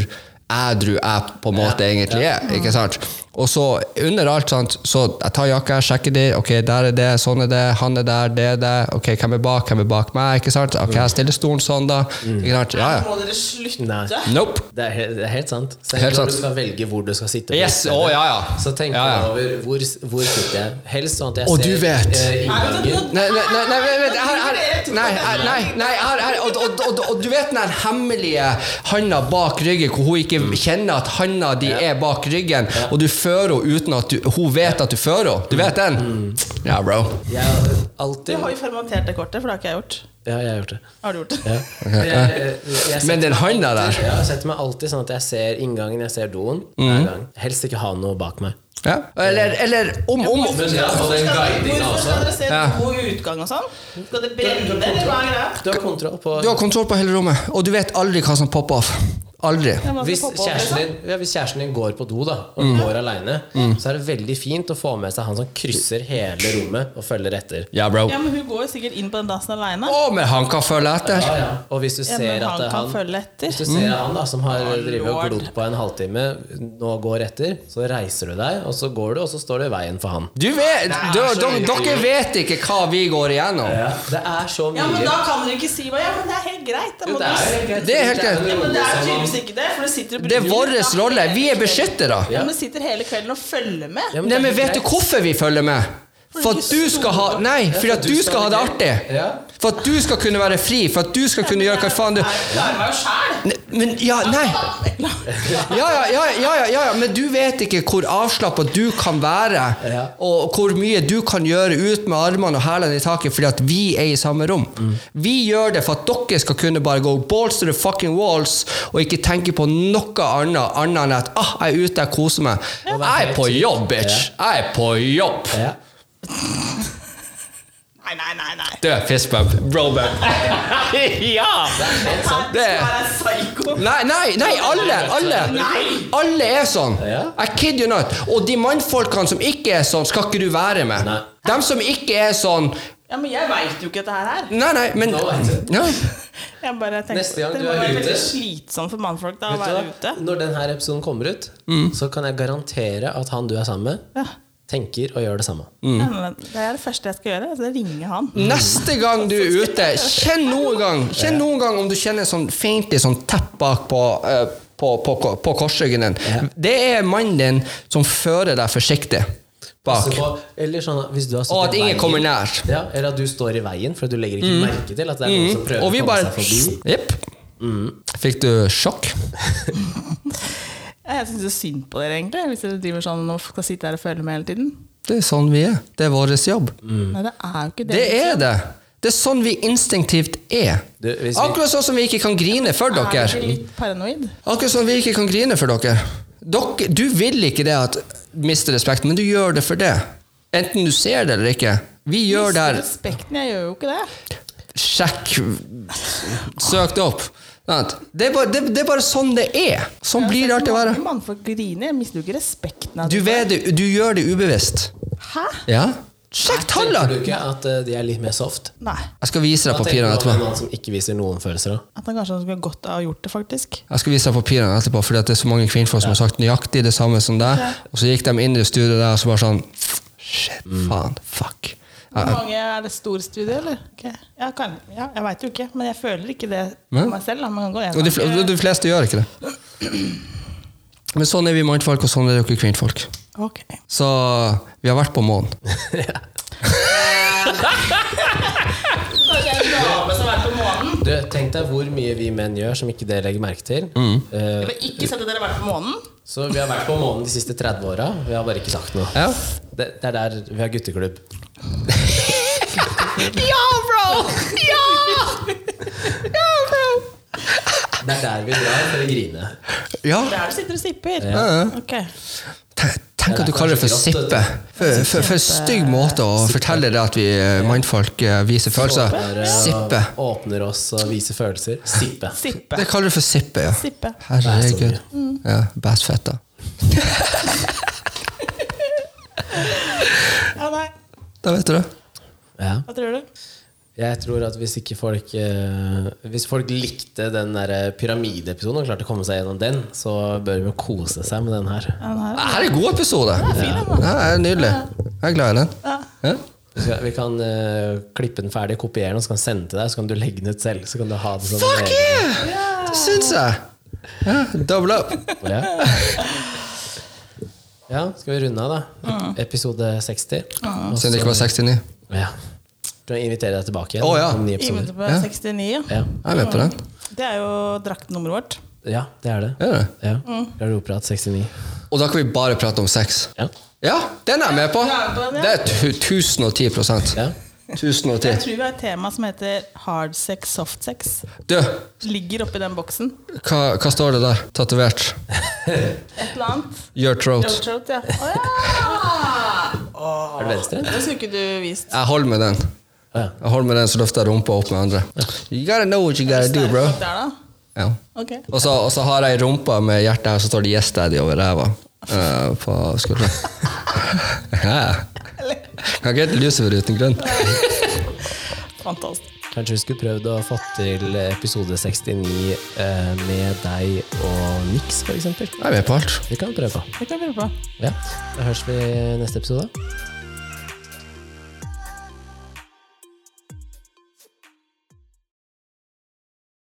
Speaker 3: ædru jeg på en måte egentlig er. Ikke sant? Og så under alt, sant, så jeg tar jakka, sjekker de, ok, der er det, sånn er det, han er der, det er det, ok, hvem er bak, hvem er bak meg, ikke sant? Ok, jeg stiller stolen sånn da, ikke sant? Ja, ja.
Speaker 2: Må dere slutte?
Speaker 1: Nei.
Speaker 3: Nope.
Speaker 1: Det er, helt, det er helt sant. Så
Speaker 3: Helt
Speaker 1: når
Speaker 3: sant.
Speaker 1: du skal velge hvor du skal sitte, på
Speaker 3: Yes, å, ja, ja.
Speaker 1: så tenk
Speaker 3: Ja, ja.
Speaker 1: over hvor, hvor sitter jeg. Helst sånn at jeg
Speaker 3: ser
Speaker 1: ser
Speaker 3: du vet.
Speaker 1: eh.
Speaker 3: Nei, nei, nei, nei, vent, vent, her, her, nei, nei, nei her, her, og, og, og, og du vet den hemmelige handa bak ryggen, hvor hun ikke kjenner at handa di er bak ryggen, og du fører henne uten at du, hun vet at du fører henne. Du vet den? Ja, bro.
Speaker 1: Jeg har
Speaker 2: Du har jo fermentert det kortet, for det har ikke jeg gjort.
Speaker 1: Ja, jeg har gjort det.
Speaker 2: Har du gjort det?
Speaker 1: Ja. Men jeg- jeg- jeg
Speaker 3: Men den handa der
Speaker 1: Ja, jeg setter meg alltid sånn at jeg ser inngangen, jeg ser doen.
Speaker 3: Mm.
Speaker 1: Hver gang. Helst ikke ha noe bak meg.
Speaker 3: ja. Eller, eller om, om
Speaker 1: ja,
Speaker 2: Hvorfor skal dere se
Speaker 3: Ja.
Speaker 2: god utgang og sånn? Skal det brenne, eller hva er greia?
Speaker 1: Du har kontroll på
Speaker 3: Du har kontroll på hele rommet, og du vet aldri hva som popper av. Aldri.
Speaker 1: Hvis kjæresten, din, ja, hvis kjæresten din går på do da og
Speaker 3: Mm.
Speaker 1: går aleine, så er det veldig fint å få med seg han som krysser hele rommet og følger etter.
Speaker 3: Ja, bro.
Speaker 2: Ja, men hun går jo sikkert inn på den dassen aleine.
Speaker 3: Å, men han kan følge etter.
Speaker 1: Ja, ja. Og hvis du ser
Speaker 2: men han kan
Speaker 1: han. Hvis du ser at han da som har drevet og glodd på en halvtime, nå går etter, så reiser du deg, og så går du, og så står du i veien for han.
Speaker 3: Du vet, du,
Speaker 1: så
Speaker 3: dere, vet ikke hva vi går igjennom.
Speaker 1: Ja, Det er så mye
Speaker 2: Ja, men da kan dere ikke si hva Ja, men det er helt greit. Det, må
Speaker 1: Jo, det er helt greit.
Speaker 3: Det er helt greit.
Speaker 2: Ja, men det er tydeligvis ikke det, for du sitter og
Speaker 3: Det er
Speaker 2: bruker-
Speaker 3: vår rolle. Vi er beskyttere.
Speaker 2: Ja, men sitter hele kvelden og følger med.
Speaker 1: Ja, men
Speaker 3: Nei, men vet du hvorfor vi følger med? For at du skal ha Nei, for at du skal ha det artig. For at du skal kunne være fri. For at du skal kunne gjøre hva faen du Men ja, nei. Ja, ja, ja, ja, ja, ja, ja. men du vet ikke hvor avslappa du kan være, og hvor mye du kan gjøre ut med armene og hælene i taket fordi at vi er i samme rom. Vi gjør det for at dere skal kunne bare gå balls to the fucking walls og ikke tenke på noe annet annet enn at ah, jeg er ute, jeg koser meg. Jeg er på jobb, bitch. Jeg er på jobb.
Speaker 2: Nei, nei, nei. nei.
Speaker 3: Du, fistbump. Brobump. ja! Det
Speaker 2: er.
Speaker 3: Nei, nei, nei, alle! Alle
Speaker 2: Nei.
Speaker 3: Alle er sånn. I kid you not. Og de mannfolkene som ikke er sånn, skal ikke du være med. De som ikke er sånn
Speaker 2: Ja, men jeg veit jo ikke dette her.
Speaker 3: Nei, nei, men
Speaker 1: Nå vet du.
Speaker 3: ja.
Speaker 2: Jeg bare tenker,
Speaker 1: Neste gang du er ute-
Speaker 2: slitsomt for mannfolk da å være ute.
Speaker 1: Når denne episoden kommer ut,
Speaker 3: Mm.
Speaker 1: så kan jeg garantere at han du er sammen med,
Speaker 2: Ja.
Speaker 1: Tenker og gjør det samme.
Speaker 3: Mm.
Speaker 2: Ja, Det er det første jeg skal gjøre. Altså ringe han.
Speaker 3: Neste gang du er ute, kjenn noen gang Kjenn noen gang om du kjenner sånn faintly sånn tepp bak på, eh, på, på, på korsryggen din. Det er mannen din som fører deg forsiktig bak.
Speaker 1: På, eller sånn hvis du har
Speaker 3: Og at ingen
Speaker 1: veien-
Speaker 3: kommer nær. Mm.
Speaker 1: Ja, eller at du står i veien, for du legger ikke merke til at det er noen som prøver å komme
Speaker 3: bare
Speaker 1: seg forbi.
Speaker 3: Jepp. Fikk du sjokk?
Speaker 2: Jeg syns synd på dere, egentlig. Hvis dere driver sånn og skal sitte her og følge med hele tiden.
Speaker 3: Det er sånn vi er. Det er vår jobb.
Speaker 2: Nei, det er jo ikke det.
Speaker 3: Det er det. Det er sånn vi instinktivt er.
Speaker 1: Det, vi-
Speaker 3: Akkurat sånn som vi ikke kan grine for
Speaker 2: Er
Speaker 3: dere.
Speaker 2: ikke litt paranoid?
Speaker 3: Akkurat sånn vi ikke kan grine for dere. dere. Du vil ikke det at miste respekt, men du gjør det for det. Enten du ser det eller ikke. Vi gjør det her.
Speaker 2: Respekten, jeg gjør jo ikke det.
Speaker 3: Sjekk Søk det opp. Sant? Det er, bare, det, det er bare sånn det er. Sånn blir det alltid å være.
Speaker 2: Mannfolk griner. Jeg mister jo ikke respekten av
Speaker 3: Du, det, du gjør det ubevisst.
Speaker 2: Hæ?
Speaker 3: Ja? Sjekk
Speaker 1: Tenker du ikke at eh, de er litt mer soft?
Speaker 2: Nei.
Speaker 3: Jeg skal vise deg papirene
Speaker 1: en
Speaker 3: etterpå.
Speaker 1: mann som ikke viser noen følelser? da?
Speaker 2: At han kanskje skulle godt ha gjort det, faktisk.
Speaker 3: Jeg skal vise deg papirene etterpå, fordi det er så mange kvinnfolk som har sagt nøyaktig det samme som deg. Og så gikk de inn i studioet der og så bare sånn Shit, faen, fuck.
Speaker 2: Hvor mange Er det stor studie, eller? Okay. Ja, kan, ja, jeg veit jo ikke, men jeg føler ikke det for meg selv. Da. Kan gå
Speaker 3: Og de, fl- de fleste gjør ikke det. Men sånn er vi mannfolk, og sånn er dere kvinnfolk.
Speaker 2: Okay.
Speaker 3: Så vi har på
Speaker 2: vært på månen?
Speaker 1: Du, Tenk deg hvor mye vi menn gjør som ikke dere legger merke til.
Speaker 3: Mm.
Speaker 1: Uh,
Speaker 2: Jeg vil ikke sett at dere har vært på månen.
Speaker 1: så vi har vært på månen de siste 30 åra. Vi har bare ikke sagt noe.
Speaker 3: Ja.
Speaker 1: Det, det er der vi har gutteklubb.
Speaker 3: Ja, bro! Ja! Ja, bro!
Speaker 1: Det er der vi drar for å grine.
Speaker 3: Ja.
Speaker 2: Det er der du sitter og sipper? Ok.
Speaker 3: Te- Tenk at du kaller det for sippe. For, for, for stygg måte å fortelle det at vi eh, mannfolk eh, viser følelser. Sippe.
Speaker 1: Åpner oss og viser følelser. Sippe.
Speaker 2: Sippe.
Speaker 3: Det kaller du for sippe, ja.
Speaker 2: Sippe.
Speaker 3: Herregud. Ja.
Speaker 2: Ja, nei.
Speaker 3: Da vet du det.
Speaker 1: Ja.
Speaker 2: Hva tror du?
Speaker 1: Jeg tror at hvis ikke folk eh, Hvis folk likte den der pyramideepisoden og klarte å komme seg gjennom den, så bør vi kose seg med den her.
Speaker 2: Ja, den her.
Speaker 3: Er en god episode.
Speaker 2: fin, den,
Speaker 3: Ja, er nydelig. Jeg er glad i den.
Speaker 2: Ja.
Speaker 3: Ja.
Speaker 1: Vi, kan eh, klippe den ferdig, kopiere den, og så kan sende til deg. Så kan du legge den ut selv. Så kan du ha det sånn
Speaker 3: Fuck yeah! Det syns jeg. Ja, double up.
Speaker 1: Ja. Ja, skal vi runde av, da? Episode 60. Mm.
Speaker 3: Siden det ikke var 69.
Speaker 1: Ja. Du invitere deg tilbake igjen
Speaker 3: Å, ja.
Speaker 1: om ni episoder.
Speaker 2: på
Speaker 3: Ja.
Speaker 2: 69, ja.
Speaker 1: Ja.
Speaker 3: Jeg er med på den.
Speaker 2: Det er jo draktnummeret vårt.
Speaker 1: ja, det er det.
Speaker 3: Er det?
Speaker 1: Ja. Garderobeprat 69.
Speaker 3: Og da kan vi bare prate om sex.
Speaker 1: Ja.
Speaker 3: Ja, den er jeg med på!
Speaker 2: Er.
Speaker 3: Det er tu- 1010
Speaker 1: ja.
Speaker 3: 1010.
Speaker 2: Jeg tror vi har et tema som heter hard sex, soft sex.
Speaker 3: Du,
Speaker 2: Ligger oppi den boksen.
Speaker 3: hva, hva står det der? Tatovert?
Speaker 2: Et eller annet.
Speaker 3: Your throat.
Speaker 2: Your throat, ja. Oh, ja!
Speaker 1: Er det venstre?
Speaker 2: Det skulle ikke du vist.
Speaker 3: Jeg holder med den. Jeg holder med den, så løfter jeg rumpa opp med andre. You gotta know what you gotta do, bro.
Speaker 2: Der, da.
Speaker 3: Ja.
Speaker 2: Okay.
Speaker 3: Og så, og så har jeg rumpa med hjertet her, så står det 'Yes Daddy' over ræva. Eh, på skolen. ja. Kan ikke hete lucifer uten grunn.
Speaker 2: Fantastisk.
Speaker 1: Kanskje vi skulle prøvd å få til episode 69 eh, med deg og Nix, f.eks.
Speaker 3: Jeg er med på alt.
Speaker 1: Vi kan prøve på.
Speaker 2: Vi kan prøve på.
Speaker 1: Ja. Da høres vi i neste episode.